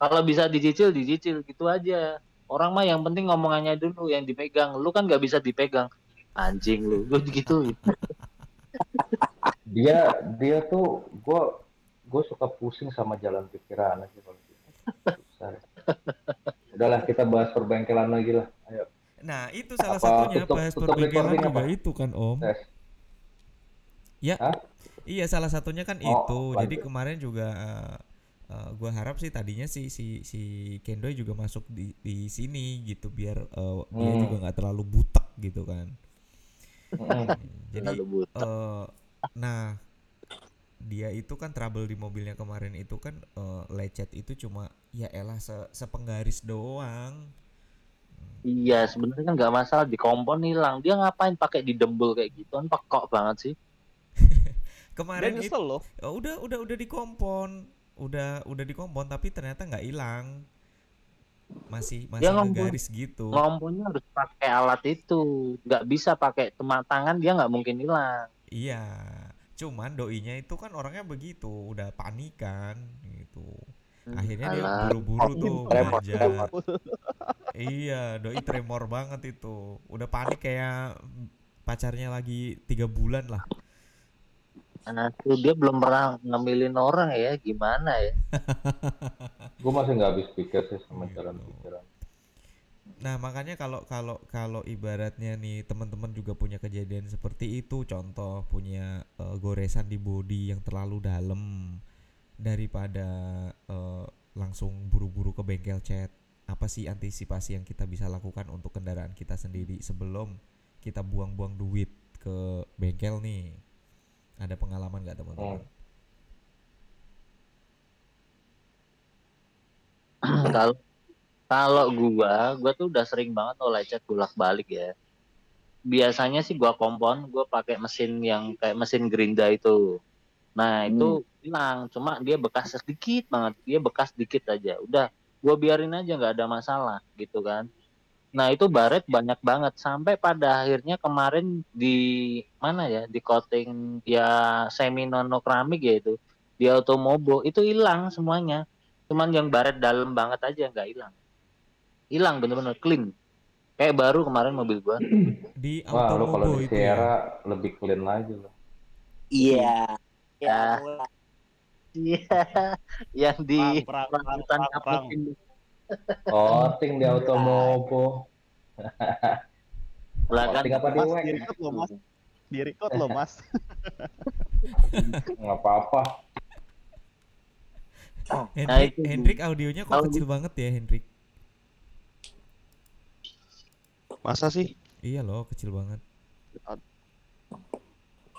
Kalau bisa dicicil dicicil gitu aja. Orang mah yang penting ngomongannya dulu yang dipegang. Lu kan nggak bisa dipegang. Anjing lu gue gitu. Dia dia tuh gue gue suka pusing sama jalan pikiran aja kalau gitu. Udahlah kita bahas perbengkelan lagi lah. Ayo. Nah, itu salah Apa satunya tutup- bahas tutup perbengkelan juga apa? itu kan Om. Tes. Ya. Hah? Iya, salah satunya kan Oh, itu. Jadi lanjut. kemarin juga eh, eh, gua harap sih tadinya si si si Kendoy juga masuk di di sini gitu biar dia Hmm. juga nggak terlalu butek gitu kan. Mm-mm. Jadi Terlalu butek. eh, nah dia itu kan trouble di mobilnya kemarin itu kan eh, lecet itu cuma ya elah se- sepenggaris doang. iya sebenarnya kan nggak masalah di kompon hilang. Dia ngapain pakai didembel kayak gitu? Kan pekok banget sih. Kemarin itu loh. Oh, udah udah udah dikompon udah udah dikompon tapi ternyata nggak hilang. Masih masih Dia ngompon- ngegaris gitu. ngomongnya harus pakai alat itu. Nggak bisa pakai teman tangan dia nggak mungkin hilang. Iya cuman doinya itu kan orangnya begitu udah panikan gitu akhirnya dia buru-buru tuh Tremor, belanja tremor. iya doi tremor banget itu udah panik kayak pacarnya lagi tiga bulan lah Nah, tuh dia belum pernah ngambilin orang ya, gimana ya? Gue masih nggak habis pikir sih sama Gitu. jalan pikiran. Nah, makanya kalau kalau kalau ibaratnya nih teman-teman juga punya kejadian seperti itu, contoh punya eh, goresan di bodi yang terlalu dalam daripada eh, langsung buru-buru ke bengkel cat. Apa sih antisipasi yang kita bisa lakukan untuk kendaraan kita sendiri sebelum kita buang-buang duit ke bengkel nih? Ada pengalaman nggak teman-teman? kalau kalau gua gua tuh udah sering banget tuh lecet bolak-balik ya. Biasanya sih gua kompon gua pakai mesin yang kayak mesin gerinda itu. Nah itu hilang cuma dia bekas sedikit banget dia bekas sedikit aja. Udah gua biarin aja nggak ada masalah gitu kan. Nah itu baret banyak banget sampai pada akhirnya kemarin di mana ya di coating ya semi nonokramik ya itu di automobo itu hilang semuanya. Cuman yang baret dalam banget aja nggak hilang hilang bener-bener clean kayak baru kemarin mobil gua Di Wah, lu kalau di ya. Sierra lebih clean lagi lo. Iya. Ya. Ah. iya yang di kaputin Oh, ting di Automobo. belakang apa di Mas, di record loh mas. Di record loh mas. Nggak apa-apa. Hendrik, gua. Hendrik audionya kok kecil banget ya Hendrik? Masa sih? Iya loh, kecil banget.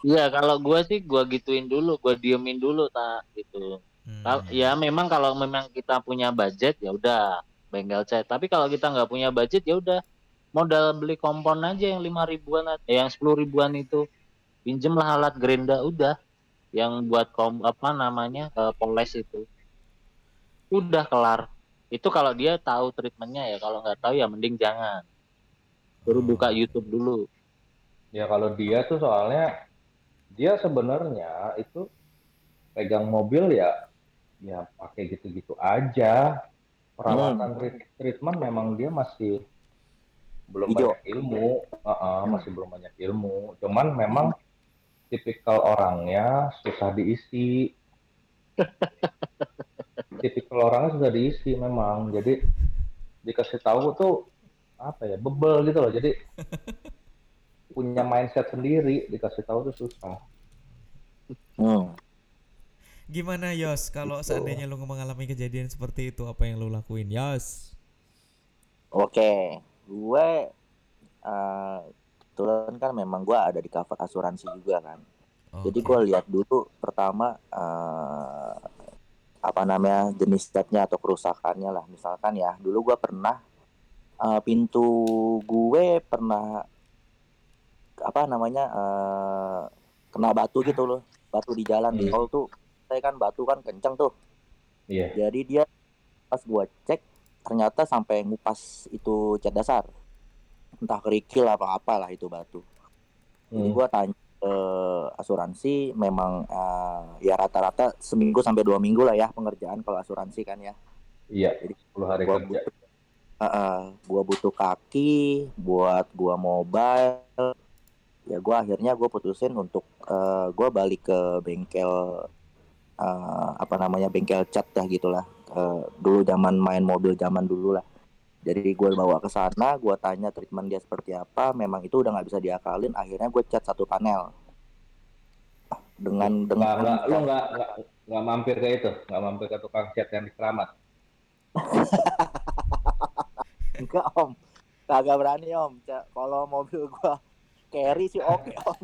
iya kalau gua sih gua gituin dulu gua diemin dulu tak gitu. Hmm. ya memang kalau memang kita punya budget ya udah bengkel cat. Tapi kalau kita nggak punya budget ya udah modal beli kompon aja yang lima ribuan eh, yang sepuluh ribuan itu. Pinjem lah alat gerinda udah. Yang buat kom apa namanya eh, poles itu. Udah kelar. Itu kalau dia tahu treatmentnya ya kalau nggak tahu ya mending jangan Oh, buka. YouTube dulu Ya kalau dia tuh soalnya dia sebenarnya itu pegang mobil ya ya pakai gitu-gitu aja. Perawatan treat- treatment memang dia masih belum Hijau. banyak ilmu, Heeh, masih belum banyak ilmu. Cuman memang tipikal orangnya susah diisi. tipikal orangnya susah diisi memang. Jadi dikasih tahu tuh apa ya bebel gitu loh. Jadi punya mindset sendiri dikasih tahu tuh susah. Hmm. Gimana Yos kalau seandainya lu mengalami kejadian seperti itu apa yang lu lakuin Yos? Oke, gue eh kebetulan kan memang gue ada di cover asuransi juga kan. Jadi Oke. gue lihat dulu pertama eh apa namanya jenis catnya atau kerusakannya lah. Misalkan ya, dulu gue pernah eh, pintu gue pernah apa namanya eh kena batu gitu loh, batu di jalan di Hmm. tol tuh. Saya kan batu kan kenceng tuh. Iya. Jadi dia pas gua cek ternyata sampai ngupas itu cat dasar. Entah kerikil apa apalah itu batu. Jadi Hmm. gua tanya ke asuransi memang eh, ya rata-rata seminggu sampai dua minggu lah ya pengerjaan kalau asuransi kan ya. Iya. Jadi 10 hari kerja. butuh, eh, gua butuh kaki buat gua mobile. Ya gua akhirnya gua putusin untuk eh, gua balik ke bengkel eh, apa namanya bengkel cat dah gitulah. Eh, dulu zaman main mobil zaman dulu lah. Jadi gue bawa ke sana, gue tanya treatment dia seperti apa. Memang itu udah nggak bisa diakalin. Akhirnya gue cat satu panel dengan dengan nggak, lu nggak, nggak, nggak mampir ke itu, nggak mampir ke tukang cat yang di Keramat. enggak om, kagak berani om. Kalau mobil gue carry sih oke om.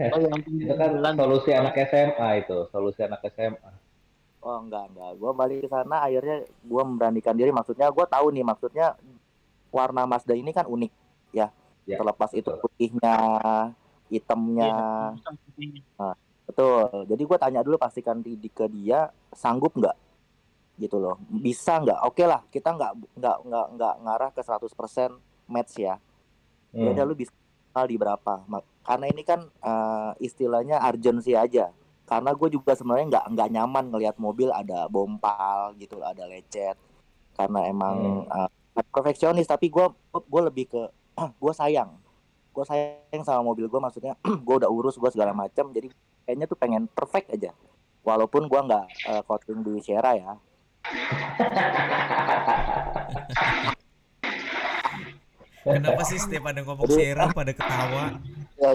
oh yang Itu kan bilang solusi anak SMA itu, solusi anak SMA. Oh enggak enggak. Gue balik ke sana akhirnya gue memberanikan diri. Maksudnya gue tahu nih maksudnya warna Mazda ini kan unik ya. Ya, Terlepas itu putihnya, hitamnya. Betul. Jadi gue tanya dulu pastikan di, di- ke dia sanggup nggak gitu loh. Bisa nggak? Oke lah, kita nggak nggak nggak nggak ngarah ke 100% match ya. Ya Hmm. udah lu bisa di berapa? Karena ini kan eh, istilahnya urgency aja. Karena gue juga sebenarnya nggak nggak nyaman ngelihat mobil ada bompal gitu, ada lecet. Karena emang eh, perfeksionis, tapi gue gue lebih ke gue sayang. Gue sayang sama mobil gue, maksudnya gue udah urus gue segala macam. Jadi kayaknya tuh pengen perfect aja. Walaupun gue nggak eh, coating di Sierra ya. Kenapa sih setiap ada ngomong Jadi- Sheryl pada ketawa? Ya,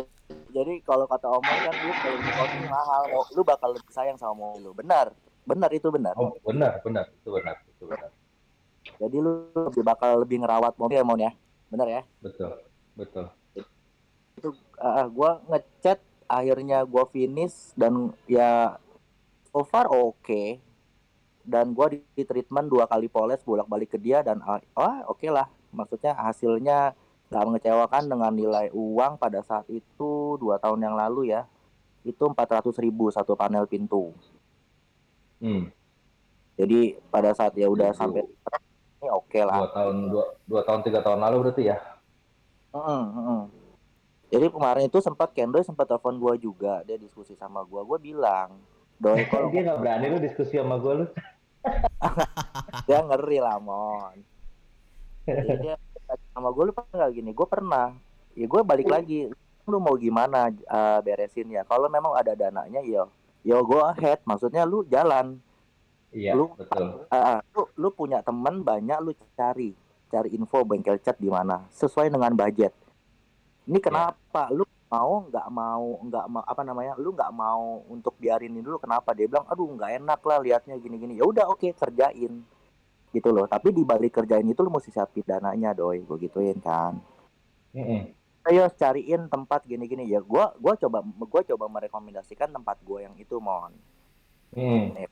jadi kalau kata Omar kan lu kalau mobil mahal, lu bakal lebih sayang sama mobil lu. Benar, benar itu benar. Oh, benar, benar, itu benar, itu benar. Jadi lu lebih bakal lebih ngerawat mobil ya, Mon ya. Benar ya? Betul, betul. Ah, gua ngechat akhirnya gua finish dan ya so far oke. Dan gua di, di treatment dua kali poles bolak-balik ke dia dan ah ah, oke lah. Maksudnya hasilnya nggak mengecewakan dengan nilai uang pada saat itu dua tahun yang lalu ya. Itu 400.000 ribu satu panel pintu. Hmm, Jadi pada saat ya udah sampai ini oke lah. dua tahun, dua, dua tahun, tiga tahun lalu berarti ya? Heeh, heeh. Jadi kemarin itu sempat Kendoy sempat telepon gua juga, dia diskusi sama gua. Gua bilang, "Doi, kalau Dia nggak berani lu diskusi sama gue lu. dia ngeri lah, Mon." Jadi dia sama gue lu pernah nggak gini? Gue pernah. Ya gue balik lagi. Lu mau gimana eh, beresin ya? Kalau memang ada dananya, ya, yo go ahead. Maksudnya lu jalan. Iya, Lu- betul. Ah, lu, lu punya teman banyak, lu cari cari info bengkel cat di mana sesuai dengan budget. Ini kenapa lu mau nggak mau nggak mau apa namanya lu nggak mau untuk biarin ini dulu kenapa? Dia bilang aduh nggak enak lah liatnya gini-gini. Ya udah oke kerjain. Gitu loh tapi di balik kerjain itu lu mesti siapin dananya doi. Gue gituin kan. Mm-mm. ayo cariin tempat gini-gini. Ya gua gua coba gua coba merekomendasikan tempat gua yang itu mon. Mm.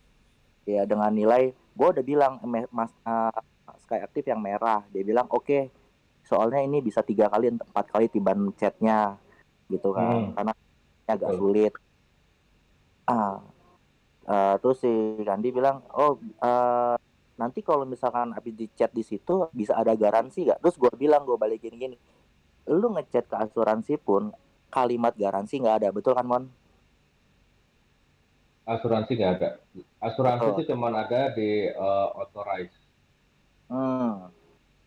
ya dengan nilai gue udah bilang mas uh, Sky Active yang merah. Dia bilang oke soalnya ini bisa tiga kali empat kali tiban catnya gitu kan Hmm. karena agak Betul. sulit ah eh, terus si Gandhi bilang oh eh, nanti kalau misalkan habis dicat di situ bisa ada garansi gak terus gue bilang gue balikin gini lu ngechat ke asuransi pun kalimat garansi nggak ada betul kan mon Asuransi nggak ada. Asuransi itu cuma ada di uh, authorized. hmm.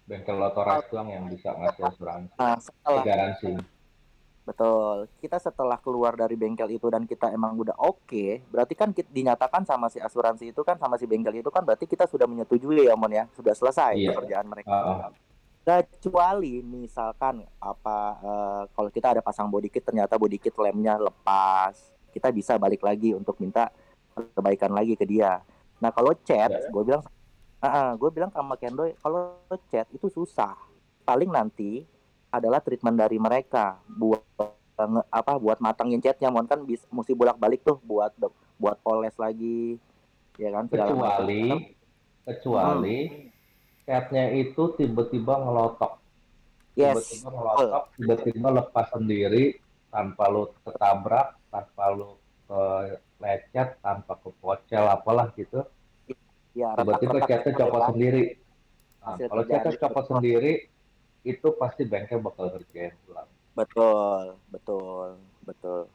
Bengkel authorized doang yang bisa ngasih asuransi. nah Garansi. Betul. Kita setelah keluar dari bengkel itu dan kita emang udah oke, berarti kan kita dinyatakan sama si asuransi itu kan sama si bengkel itu kan berarti kita sudah menyetujui ya Mon ya, sudah selesai Iya. pekerjaan mereka. Ah. Kecuali misalkan apa eh, kalau kita ada pasang body kit ternyata body kit lemnya lepas, kita bisa balik lagi untuk minta perbaikan lagi ke dia. Nah kalau chat, Ya. gue bilang, ah, gue bilang sama Kendoy kalau chat itu susah. Paling nanti adalah treatment dari mereka buat apa buat matangin chatnya mon kan bis, mesti bolak balik tuh buat buat poles lagi ya kan. Kecuali, kecuali catnya itu tiba-tiba ngelotok. yes Tiba-tiba ngelotok, tiba-tiba lepas sendiri tanpa lu ketabrak, tanpa lu ke lecet, tanpa ke pocel apalah gitu. ya Tiba-tiba catnya copot sendiri. Nah, kalau catnya copot sendiri, itu pasti bengkel bakal kerjain ulang. betul betul betul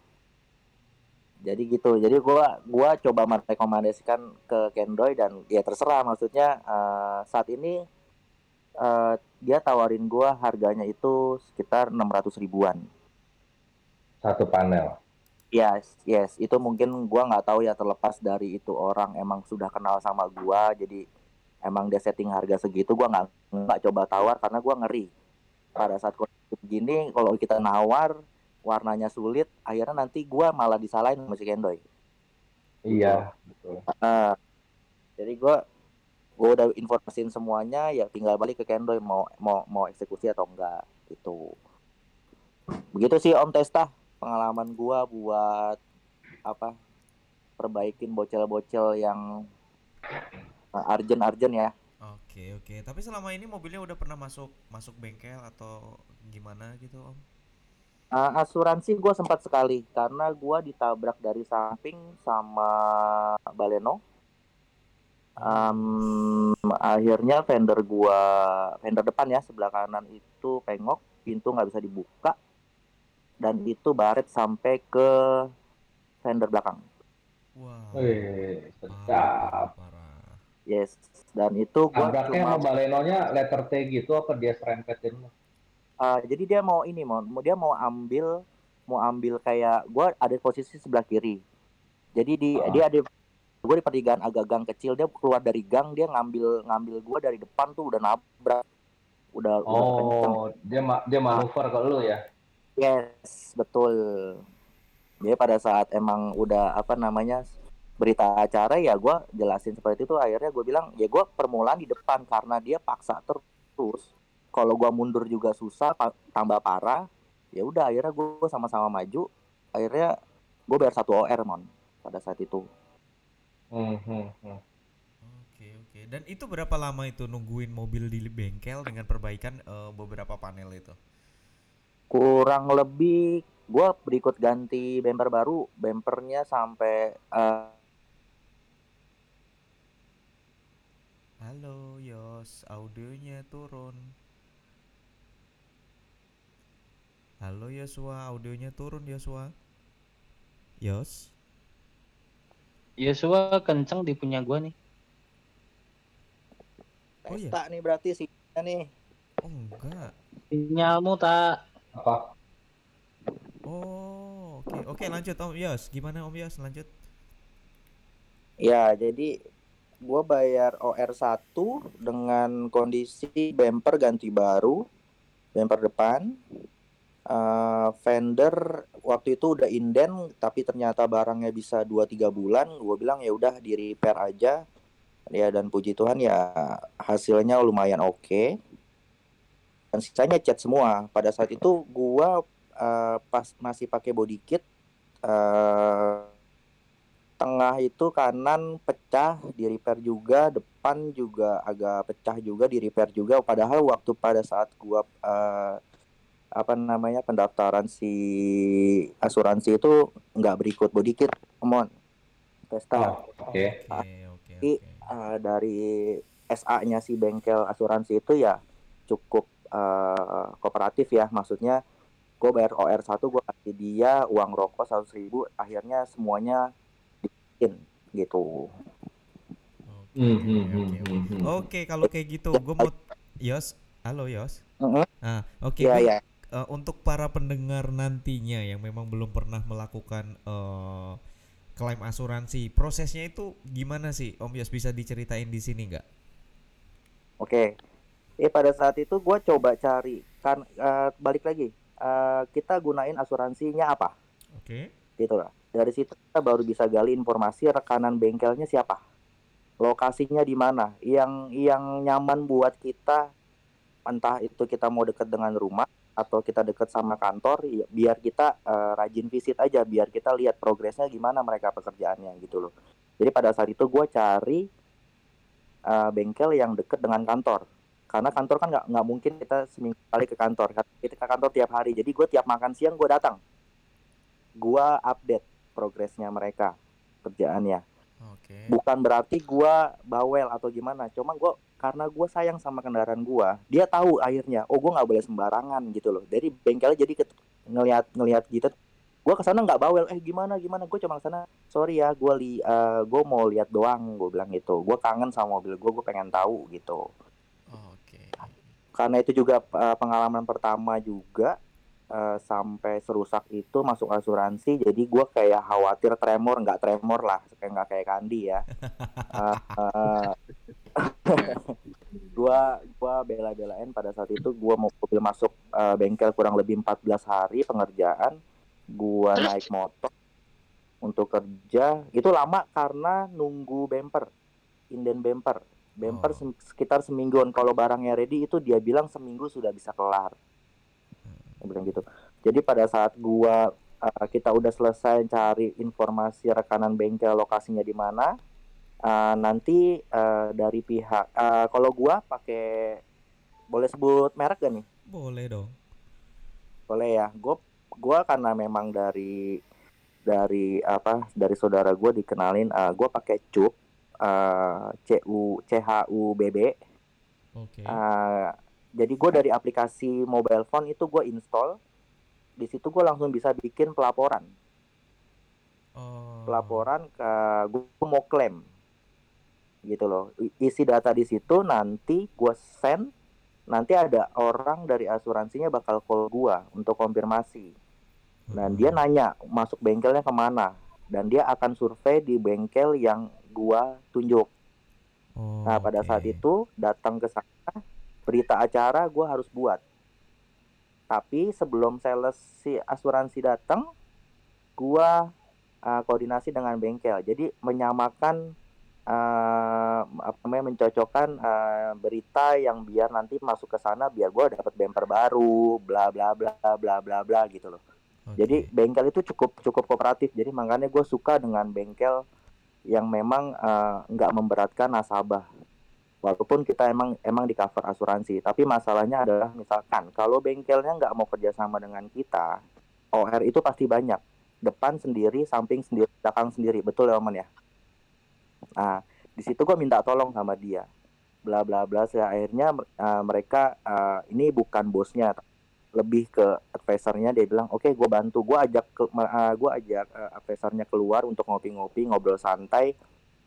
jadi gitu jadi gua gua coba merekomendasikan ke Kendoy dan ya terserah maksudnya eh, saat ini eh, dia tawarin gua harganya itu sekitar 600 ribuan Satu panel. Yes, yes, itu mungkin gua nggak tahu ya terlepas dari itu orang emang sudah kenal sama gua, jadi emang dia setting harga segitu, gua nggak nggak coba tawar karena gua ngeri pada saat kondisi begini kalau kita nawar warnanya sulit, akhirnya nanti gua malah disalahin sama si Kendoy. Iya, betul. Ah, jadi gua gua udah informasiin semuanya, ya tinggal balik ke Kendoy mau mau mau eksekusi atau enggak gitu. Begitu sih Om Testa pengalaman gua buat apa perbaikin bocel-bocel yang uh, arjen-arjen ya. Oke oke. Tapi selama ini mobilnya udah pernah masuk masuk bengkel atau gimana gitu om? Uh, asuransi gua sempat sekali karena gua ditabrak dari samping sama Baleno. Um, akhirnya fender gua fender depan ya sebelah kanan itu pengok pintu nggak bisa dibuka dan itu baret sampai ke fender belakang Wah. Wih, parah, sedap. parah. Yes. Dan itu gua Tabraknya cuma sama balenonya letter T gitu apa dia serempetin lu? uh, jadi dia mau ini mau dia mau ambil mau ambil kayak gua ada posisi sebelah kiri. Jadi di Ah. dia ada gue di pertigaan agak gang kecil dia keluar dari gang dia ngambil ngambil gua dari depan tuh udah nabrak. Udah udah kenceng. Oh, dia ma- dia manuver ke lu ya? yes betul. Jadi pada saat emang udah apa namanya berita acara ya gue jelasin seperti itu akhirnya gue bilang ya gue permulaan di depan karena dia paksa terus kalau gue mundur juga susah tambah parah ya udah akhirnya gue sama-sama maju akhirnya gue bayar satu OR mon pada saat itu Hmm, hmm, hmm. Oke oke. Dan itu berapa lama itu nungguin mobil di bengkel dengan perbaikan eh, beberapa panel itu? kurang lebih gue berikut ganti bumper baru bumpernya sampai eh, Halo Yos, audionya turun. Halo Yosua, audionya turun Yosua. Yos, Yosua kenceng di punya gua nih. Oh iya? Testa nih berarti sih nih oh enggak. Sinyalmu tak Apa? Oh, oke oke lanjut Om Yos. Gimana Om Yos? Lanjut. Ya, jadi gua bayar OR1 dengan kondisi bumper ganti baru, bumper depan. eh, fender waktu itu udah inden tapi ternyata barangnya bisa 2-3 bulan. Gue bilang ya udah di repair aja. Ya dan puji Tuhan ya hasilnya lumayan oke. Dan sisanya cat semua. Pada saat itu gua eh, pas masih pakai body kit eh tengah itu kanan pecah di repair juga depan juga agak pecah juga di repair juga padahal waktu pada saat gua eh, apa namanya pendaftaran si asuransi itu nggak berikut body kit come on Testa Oh, oke. Oke oke Tapi, oke. Eh, dari SA-nya si bengkel asuransi itu ya cukup eh, kooperatif ya maksudnya gue bayar OR1 gue kasih dia uang rokok seratus ribu akhirnya semuanya dibikin gitu Oke Hmm, hmm, oke. hmm, oke. kalau kayak gitu, gue mau Yos, halo Yos. Mhm. Nah, oke. Iya, iya. eh, untuk para pendengar nantinya yang memang belum pernah melakukan eh, klaim asuransi, prosesnya itu gimana sih, Om Yos bisa diceritain di sini nggak? Oke. Eh pada saat itu gue coba cari kan eh, balik lagi eh, kita gunain asuransinya apa Oke. gitu lah. Dari situ kita baru bisa gali informasi rekanan bengkelnya siapa, lokasinya di mana, yang yang nyaman buat kita, entah itu kita mau deket dengan rumah atau kita deket sama kantor, ya, biar kita eh, rajin visit aja, biar kita lihat progresnya gimana mereka pekerjaannya gitu loh. Jadi pada saat itu gue cari eh, bengkel yang deket dengan kantor, karena kantor kan nggak nggak mungkin kita seminggu kali ke kantor, kita ke kantor tiap hari. Jadi gue tiap makan siang gue datang, gue update progresnya mereka kerjaannya. Oke. bukan berarti gua bawel atau gimana cuma gua karena gua sayang sama kendaraan gua dia tahu akhirnya oh gua nggak boleh sembarangan gitu loh. Dari bengkelnya jadi ngelihat ngelihat gitu gua ke sana nggak bawel eh gimana gimana? Gua cuma ke sana sorry ya gua li eh, gua mau lihat doang gua bilang gitu. Gua kangen sama mobil gua gua pengen tahu gitu. Oke. karena itu juga eh, pengalaman pertama juga eh, sampai serusak itu masuk asuransi jadi gue kayak khawatir tremor nggak tremor lah kayak nggak kayak Kandi ya. Eh, gua gua bela-belain pada saat itu gua mau mobil masuk eh, bengkel kurang lebih 14 hari pengerjaan. Gua naik motor untuk kerja. Itu lama karena nunggu bumper inden bumper bumper Oh. sekitar semingguan kalau barangnya ready itu dia bilang seminggu sudah bisa kelar dia bilang gitu jadi pada saat gua eh, kita udah selesai cari informasi rekanan bengkel lokasinya di mana eh, nanti eh, dari pihak eh, kalau gua pakai boleh sebut merek gak nih Boleh dong. boleh ya gua gua karena memang dari dari apa dari saudara gua dikenalin eh, gua pakai cup eh, CU CHU BB Oke. Eh, jadi gue dari aplikasi mobile phone itu gue install. Di situ gue langsung bisa bikin pelaporan. Oh. pelaporan ke gue mau klaim. Gitu loh. Isi data di situ nanti gue send nanti ada orang dari asuransinya bakal call gue untuk konfirmasi. Dan dia nanya masuk bengkelnya ke mana? Dan dia akan survei di bengkel yang gua tunjuk. Oh, Nah, pada saat oke. itu datang ke sana, berita acara gue harus buat. Tapi sebelum sales si asuransi datang gue uh, koordinasi dengan bengkel. Jadi menyamakan uh, apa namanya mencocokkan uh, berita yang biar nanti masuk ke sana biar gue dapat bumper baru bla bla bla bla bla bla gitu loh. Oke. jadi bengkel itu cukup cukup kooperatif. Jadi makanya gue suka dengan bengkel yang memang uh, nggak memberatkan nasabah walaupun kita emang emang di cover asuransi tapi masalahnya adalah misalkan kalau bengkelnya nggak mau kerjasama dengan kita OR itu pasti banyak. Depan sendiri samping sendiri belakang sendiri. Betul ya Oman ya? Nah di situ gue minta tolong sama dia. Bla bla bla saya akhirnya uh, mereka uh, ini bukan bosnya lebih ke advisernya dia bilang oke okay, gue bantu. Gue ajak ke uh, gue ajak uh, advisernya keluar untuk ngopi-ngopi ngobrol santai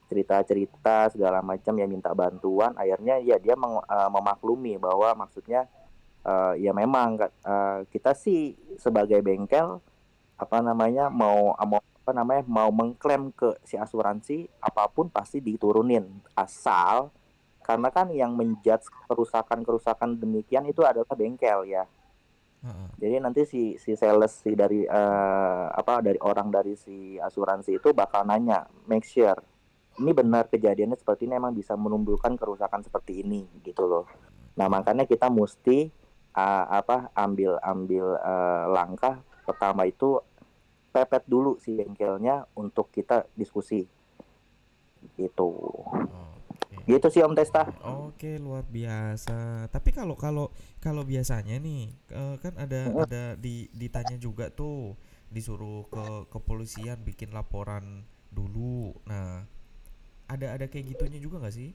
cerita-cerita segala macam ya minta bantuan. Akhirnya ya dia meng, uh, memaklumi bahwa maksudnya uh, ya memang uh, kita sih sebagai bengkel apa namanya mau mau apa namanya mau mengklaim ke si asuransi apa pun pasti diturunin. Asal karena kan yang menjudge kerusakan-kerusakan demikian itu adalah bengkel ya. Heeh. jadi nanti si si sales si dari uh, apa dari orang dari si asuransi itu bakal nanya make sure ini benar kejadiannya seperti ini emang bisa menumbuhkan kerusakan seperti ini gitu loh. Nah makanya kita mesti uh, apa ambil ambil uh, langkah pertama itu pepet dulu si bengkelnya untuk kita diskusi gitu. Oke. Gitu sih Om Testa. Oke, luar biasa. Tapi kalau kalau kalau biasanya nih eh, kan ada ada di ditanya juga tuh disuruh ke kepolisian bikin laporan dulu. Nah, ada ada kayak gitunya juga nggak sih?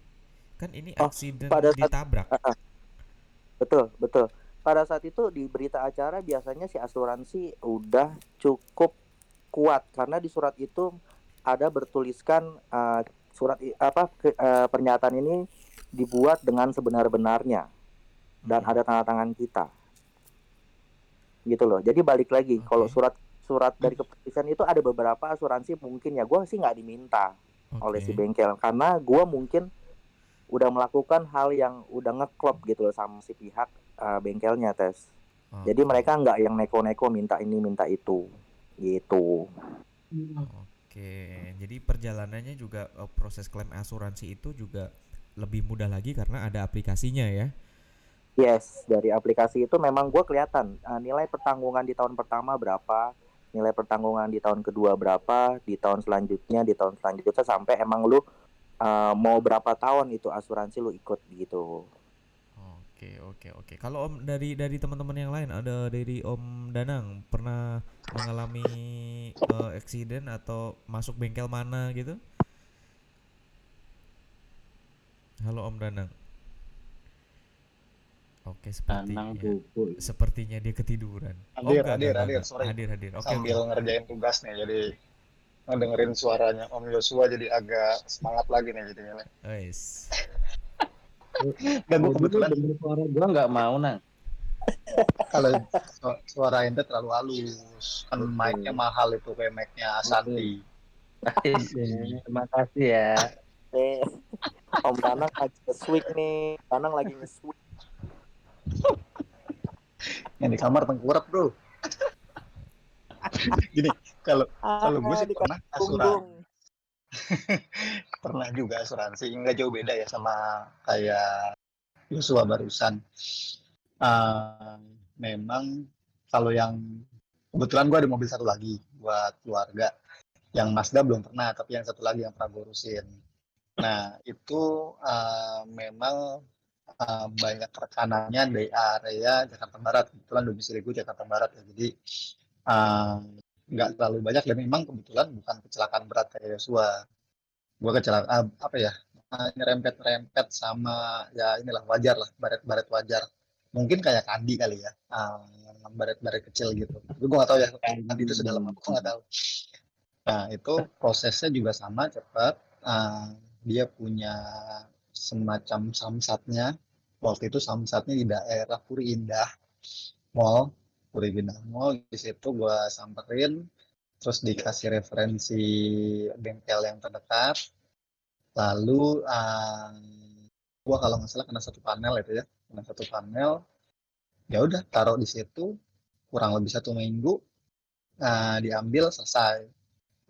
Kan ini Oh, aksiden pada saat- ditabrak. Betul betul. Pada saat itu di berita acara biasanya si asuransi udah cukup kuat karena di surat itu ada bertuliskan uh, surat apa ke- uh, pernyataan ini dibuat dengan sebenar-benarnya dan Hmm. ada tanda tangan kita gitu loh jadi balik lagi kalau Oke. surat surat dari kepolisian itu ada beberapa asuransi mungkin ya gue sih nggak diminta oleh si bengkel. Karena gue mungkin udah melakukan hal yang udah ngeklop gitu loh sama si pihak uh, bengkelnya tes jadi Oke. mereka nggak yang neko-neko minta ini minta itu gitu. Oke, jadi perjalanannya juga eh, proses klaim asuransi itu juga lebih mudah lagi karena ada aplikasinya ya. Yes, dari aplikasi itu memang gue kelihatan uh, nilai pertanggungan di tahun pertama berapa, nilai pertanggungan di tahun kedua berapa, di tahun selanjutnya, di tahun selanjutnya sampai emang lu uh, mau berapa tahun itu asuransi lu ikut gitu. Oke, oke, oke. Kalau Om dari dari teman-teman yang lain ada dari Om Danang pernah mengalami eh, accident atau masuk bengkel mana gitu? Halo Om Danang. Oke, Danang sepertinya buku. sepertinya dia ketiduran. Oh, Hadir, enggak, hadir, enggak, hadir, enggak. sorry. Hadir, hadir. Oke, sambil oke. ngerjain tugas nih jadi ngedengerin suaranya Om Yosua jadi agak semangat lagi nih jadinya nih. Wes. Gak gue kebetulan denger suara gua nggak mau nang. kalau su- suara ente terlalu halus kan mic-nya mahal itu kayak mic-nya Asanti. Terima kasih ya. Eh, Om Danang lagi nge-swig nih, Danang lagi nge-swig. Yang di kamar tengkurap bro. Gini kalau kalau gue Ah, sih pernah asuransi pernah juga asuransi nggak jauh beda ya sama kayak Yosua barusan. Ah, memang kalau yang kebetulan gue ada mobil satu lagi buat keluarga yang Mazda belum pernah tapi yang satu lagi yang pernah gue urusin. Nah itu ah, memang ah, banyak rekanannya di area Jakarta Barat. Kebetulan domisili gue Jakarta Barat ya. Jadi ah, nggak terlalu banyak. Dan memang kebetulan bukan kecelakaan berat kayak Yosua. Gue kecelakaan apa ya ah, nyerempet-nyerempet sama ya inilah wajar lah baret-baret wajar. Mungkin kayak Kandi kali ya yang baret-baret kecil gitu. Tapi gue nggak tahu ya Kandi itu sedalam apa gue nggak tahu. Nah itu prosesnya juga sama cepat Ah, dia punya semacam samsatnya. Waktu itu samsatnya di daerah Puri Indah Mall Puri Indah Mall. Di situ gue samperin terus dikasih referensi bengkel yang terdekat. Lalu um, gua kalau nggak salah kena satu panel itu ya kena satu panel. Ya udah taruh di situ kurang lebih satu minggu nah, diambil selesai.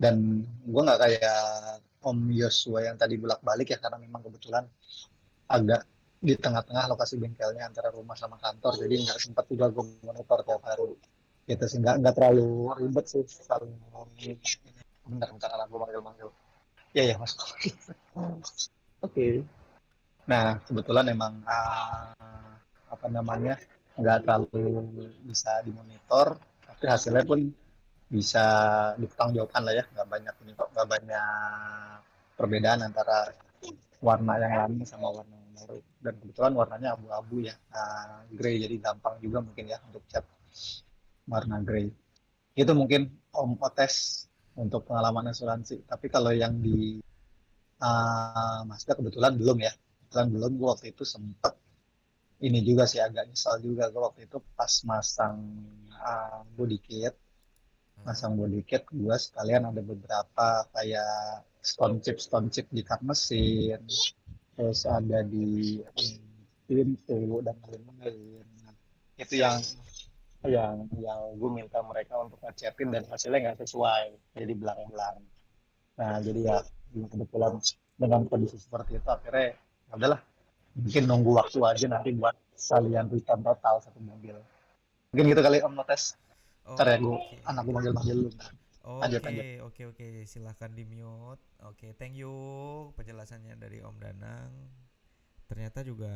Dan gua nggak kayak Om Yosua yang tadi bolak balik ya karena memang kebetulan agak di tengah-tengah lokasi bengkelnya antara rumah sama kantor jadi nggak sempat juga gue monitor tiap hari. Gitu sih nggak nggak terlalu ribet sih saling bentar bentar anak gue manggil manggil ya ya mas. Oke. Nah kebetulan emang ah, apa namanya nggak terlalu bisa dimonitor tapi hasilnya pun bisa dipertanggungjawabkan lah ya. Nggak banyak ini kok nggak banyak perbedaan antara warna yang lama sama warna yang baru. Dan kebetulan warnanya abu-abu ya. Uh, grey jadi gampang juga mungkin ya untuk cat warna grey itu mungkin Om Otes untuk pengalaman asuransi. Tapi kalau yang di uh, Mazda kebetulan belum ya. Kebetulan belum. Gue waktu itu sempet ini juga sih agak nyesal juga. Gue waktu itu pas masang uh, body kit masang body kit gue sekalian ada beberapa kayak stone chip stone chip di kap mesin. Terus ada di pintu dan lain-lain itu yang yang yang gue minta mereka untuk ngecatin dan hasilnya nggak sesuai jadi belang-belang. Nah jadi ya kebetulan dengan kondisi seperti itu akhirnya ya udahlah mungkin nunggu waktu aja nanti buat kalian return total satu mobil. Mungkin gitu kali om notes Ntar ya gue anak gue manggil-manggil Lanjut, Oke, oke, oke. Silahkan di mute. Oke, thank you penjelasannya dari Om Danang. Ternyata juga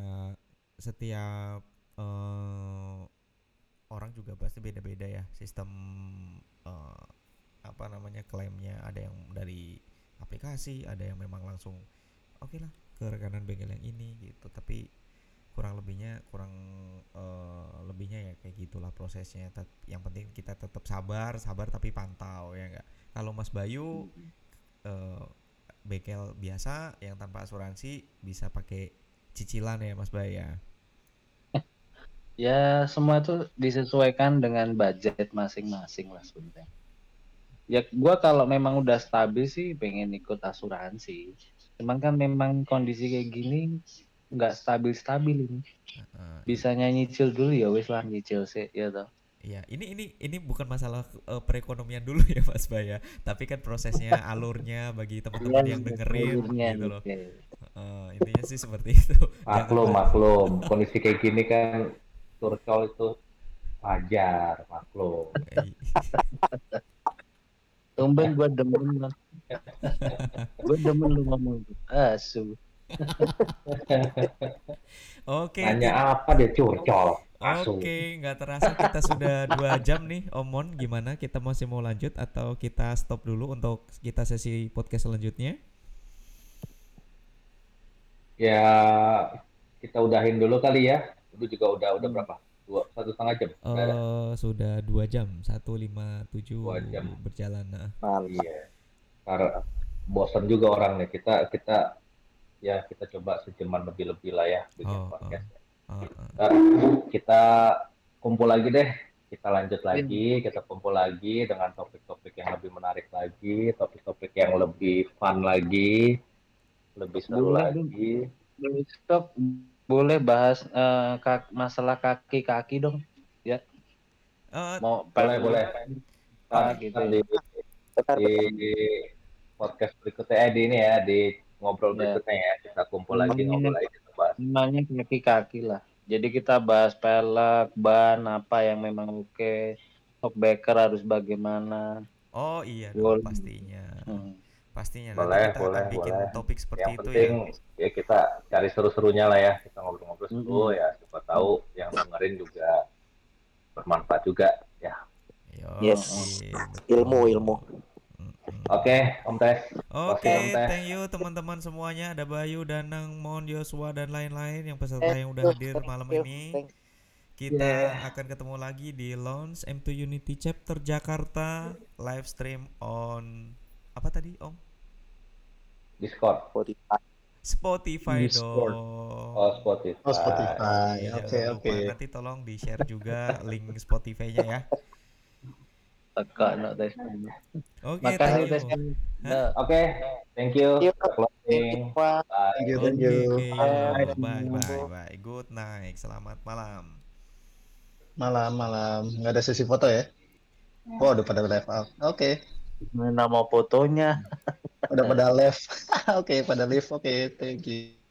setiap eh, orang juga pasti beda-beda ya sistem eh, apa namanya klaimnya. Ada yang dari aplikasi, ada yang memang langsung oke lah ke rekanan bengkel yang ini gitu. Tapi kurang lebihnya kurang eh, lebihnya ya kayak gitulah prosesnya Tet- yang penting kita tetap sabar sabar tapi pantau ya enggak kalau Mas Bayu eh, bengkel biasa yang tanpa asuransi bisa pakai cicilan ya Mas Bayu ya Ya semua itu disesuaikan dengan budget masing-masing lah sebenarnya. Ya gua kalau memang udah stabil sih pengen ikut asuransi. Cuman kan memang kondisi kayak gini nggak stabil-stabil ini. Heeh. Bisanya nyicil dulu ya wis lah nyicil sih ya toh. Iya, ini ini ini bukan masalah eh, perekonomian dulu ya Mas Baya, tapi kan prosesnya, alurnya bagi teman-teman yang dengerin Alurnya gitu loh. Heeh, intinya sih seperti itu. Maklum, maklum. Kondisi kayak gini kan curcol itu wajar, maklum. Tumben gua demen gua demen lu ngomong. Asu. Oke, Nanya apa dia curcol? Oke, nggak terasa kita sudah dua jam nih, Omon. Gimana? Kita masih mau lanjut atau kita stop dulu untuk kita sesi podcast selanjutnya? Ya kita udahin dulu kali ya. Itu juga udah udah berapa? Dua satu setengah jam. Eh sudah dua jam, satu lima tujuh jam. berjalan. Nah. Iya. Karena bosan juga orang nih. Kita kita ya kita coba sejaman lebih-lebih lah ya bikin Oh, oh. podcast. Oh, oh. Ntar kita kumpul lagi deh. Kita lanjut lagi, kita kumpul lagi dengan topik-topik yang lebih menarik lagi, topik-topik yang lebih fun lagi, lebih seru Boleh, lagi. Besok boleh bahas eh, kak- masalah kaki-kaki dong. Eh, Mau Boleh, boleh. Ah, gitu ya. di, Bentar, di podcast berikutnya, eh, di ini ya, di ngobrol Ya. berikutnya ya, kita kumpul lagi, Hmm. ngobrol lagi, kita bahas. Namanya kaki-kaki lah. Jadi kita bahas pelek, ban, apa yang memang oke. Shockbreaker harus bagaimana. oh iya dong, pastinya. Hmm. Pastinya Boleh, nanti kita boleh, akan bikin boleh. topik seperti Yang itu penting ya. ya kita cari seru-serunya lah ya, kita ngobrol-ngobrol seru Mm-mm. ya, siapa tahu yang dengerin juga bermanfaat juga ya. Yo, Yes. betul. Oke, Om Tes. Oke, Om Teh. thank you teman-teman semuanya. Ada Bayu, Danang, Mon, Yosua dan lain-lain yang peserta yang udah hadir malam ini. Kita Yeah. akan ketemu lagi di Launch M2 Unity Chapter Jakarta live stream on apa tadi Om? Discord. Spotify. Spotify Discord. dong. Oh, Spotify. Oh, Spotify. Iya, Oke, jangan oke. lupa. Nanti tolong di share juga link Spotify-nya ya. Teka no tes. Oke, Makasih thank tes. you. Nah. Oke, thank you. Closing. Bye. Thank you, Oke, thank you. yo, Bye. bye bye bye. Good night. Selamat malam. Malam, malam. Nggak ada sesi foto ya? Oh, udah pada live out. Oke. Nama fotonya. Udah pada live. Oke, pada live. Oke, thank you.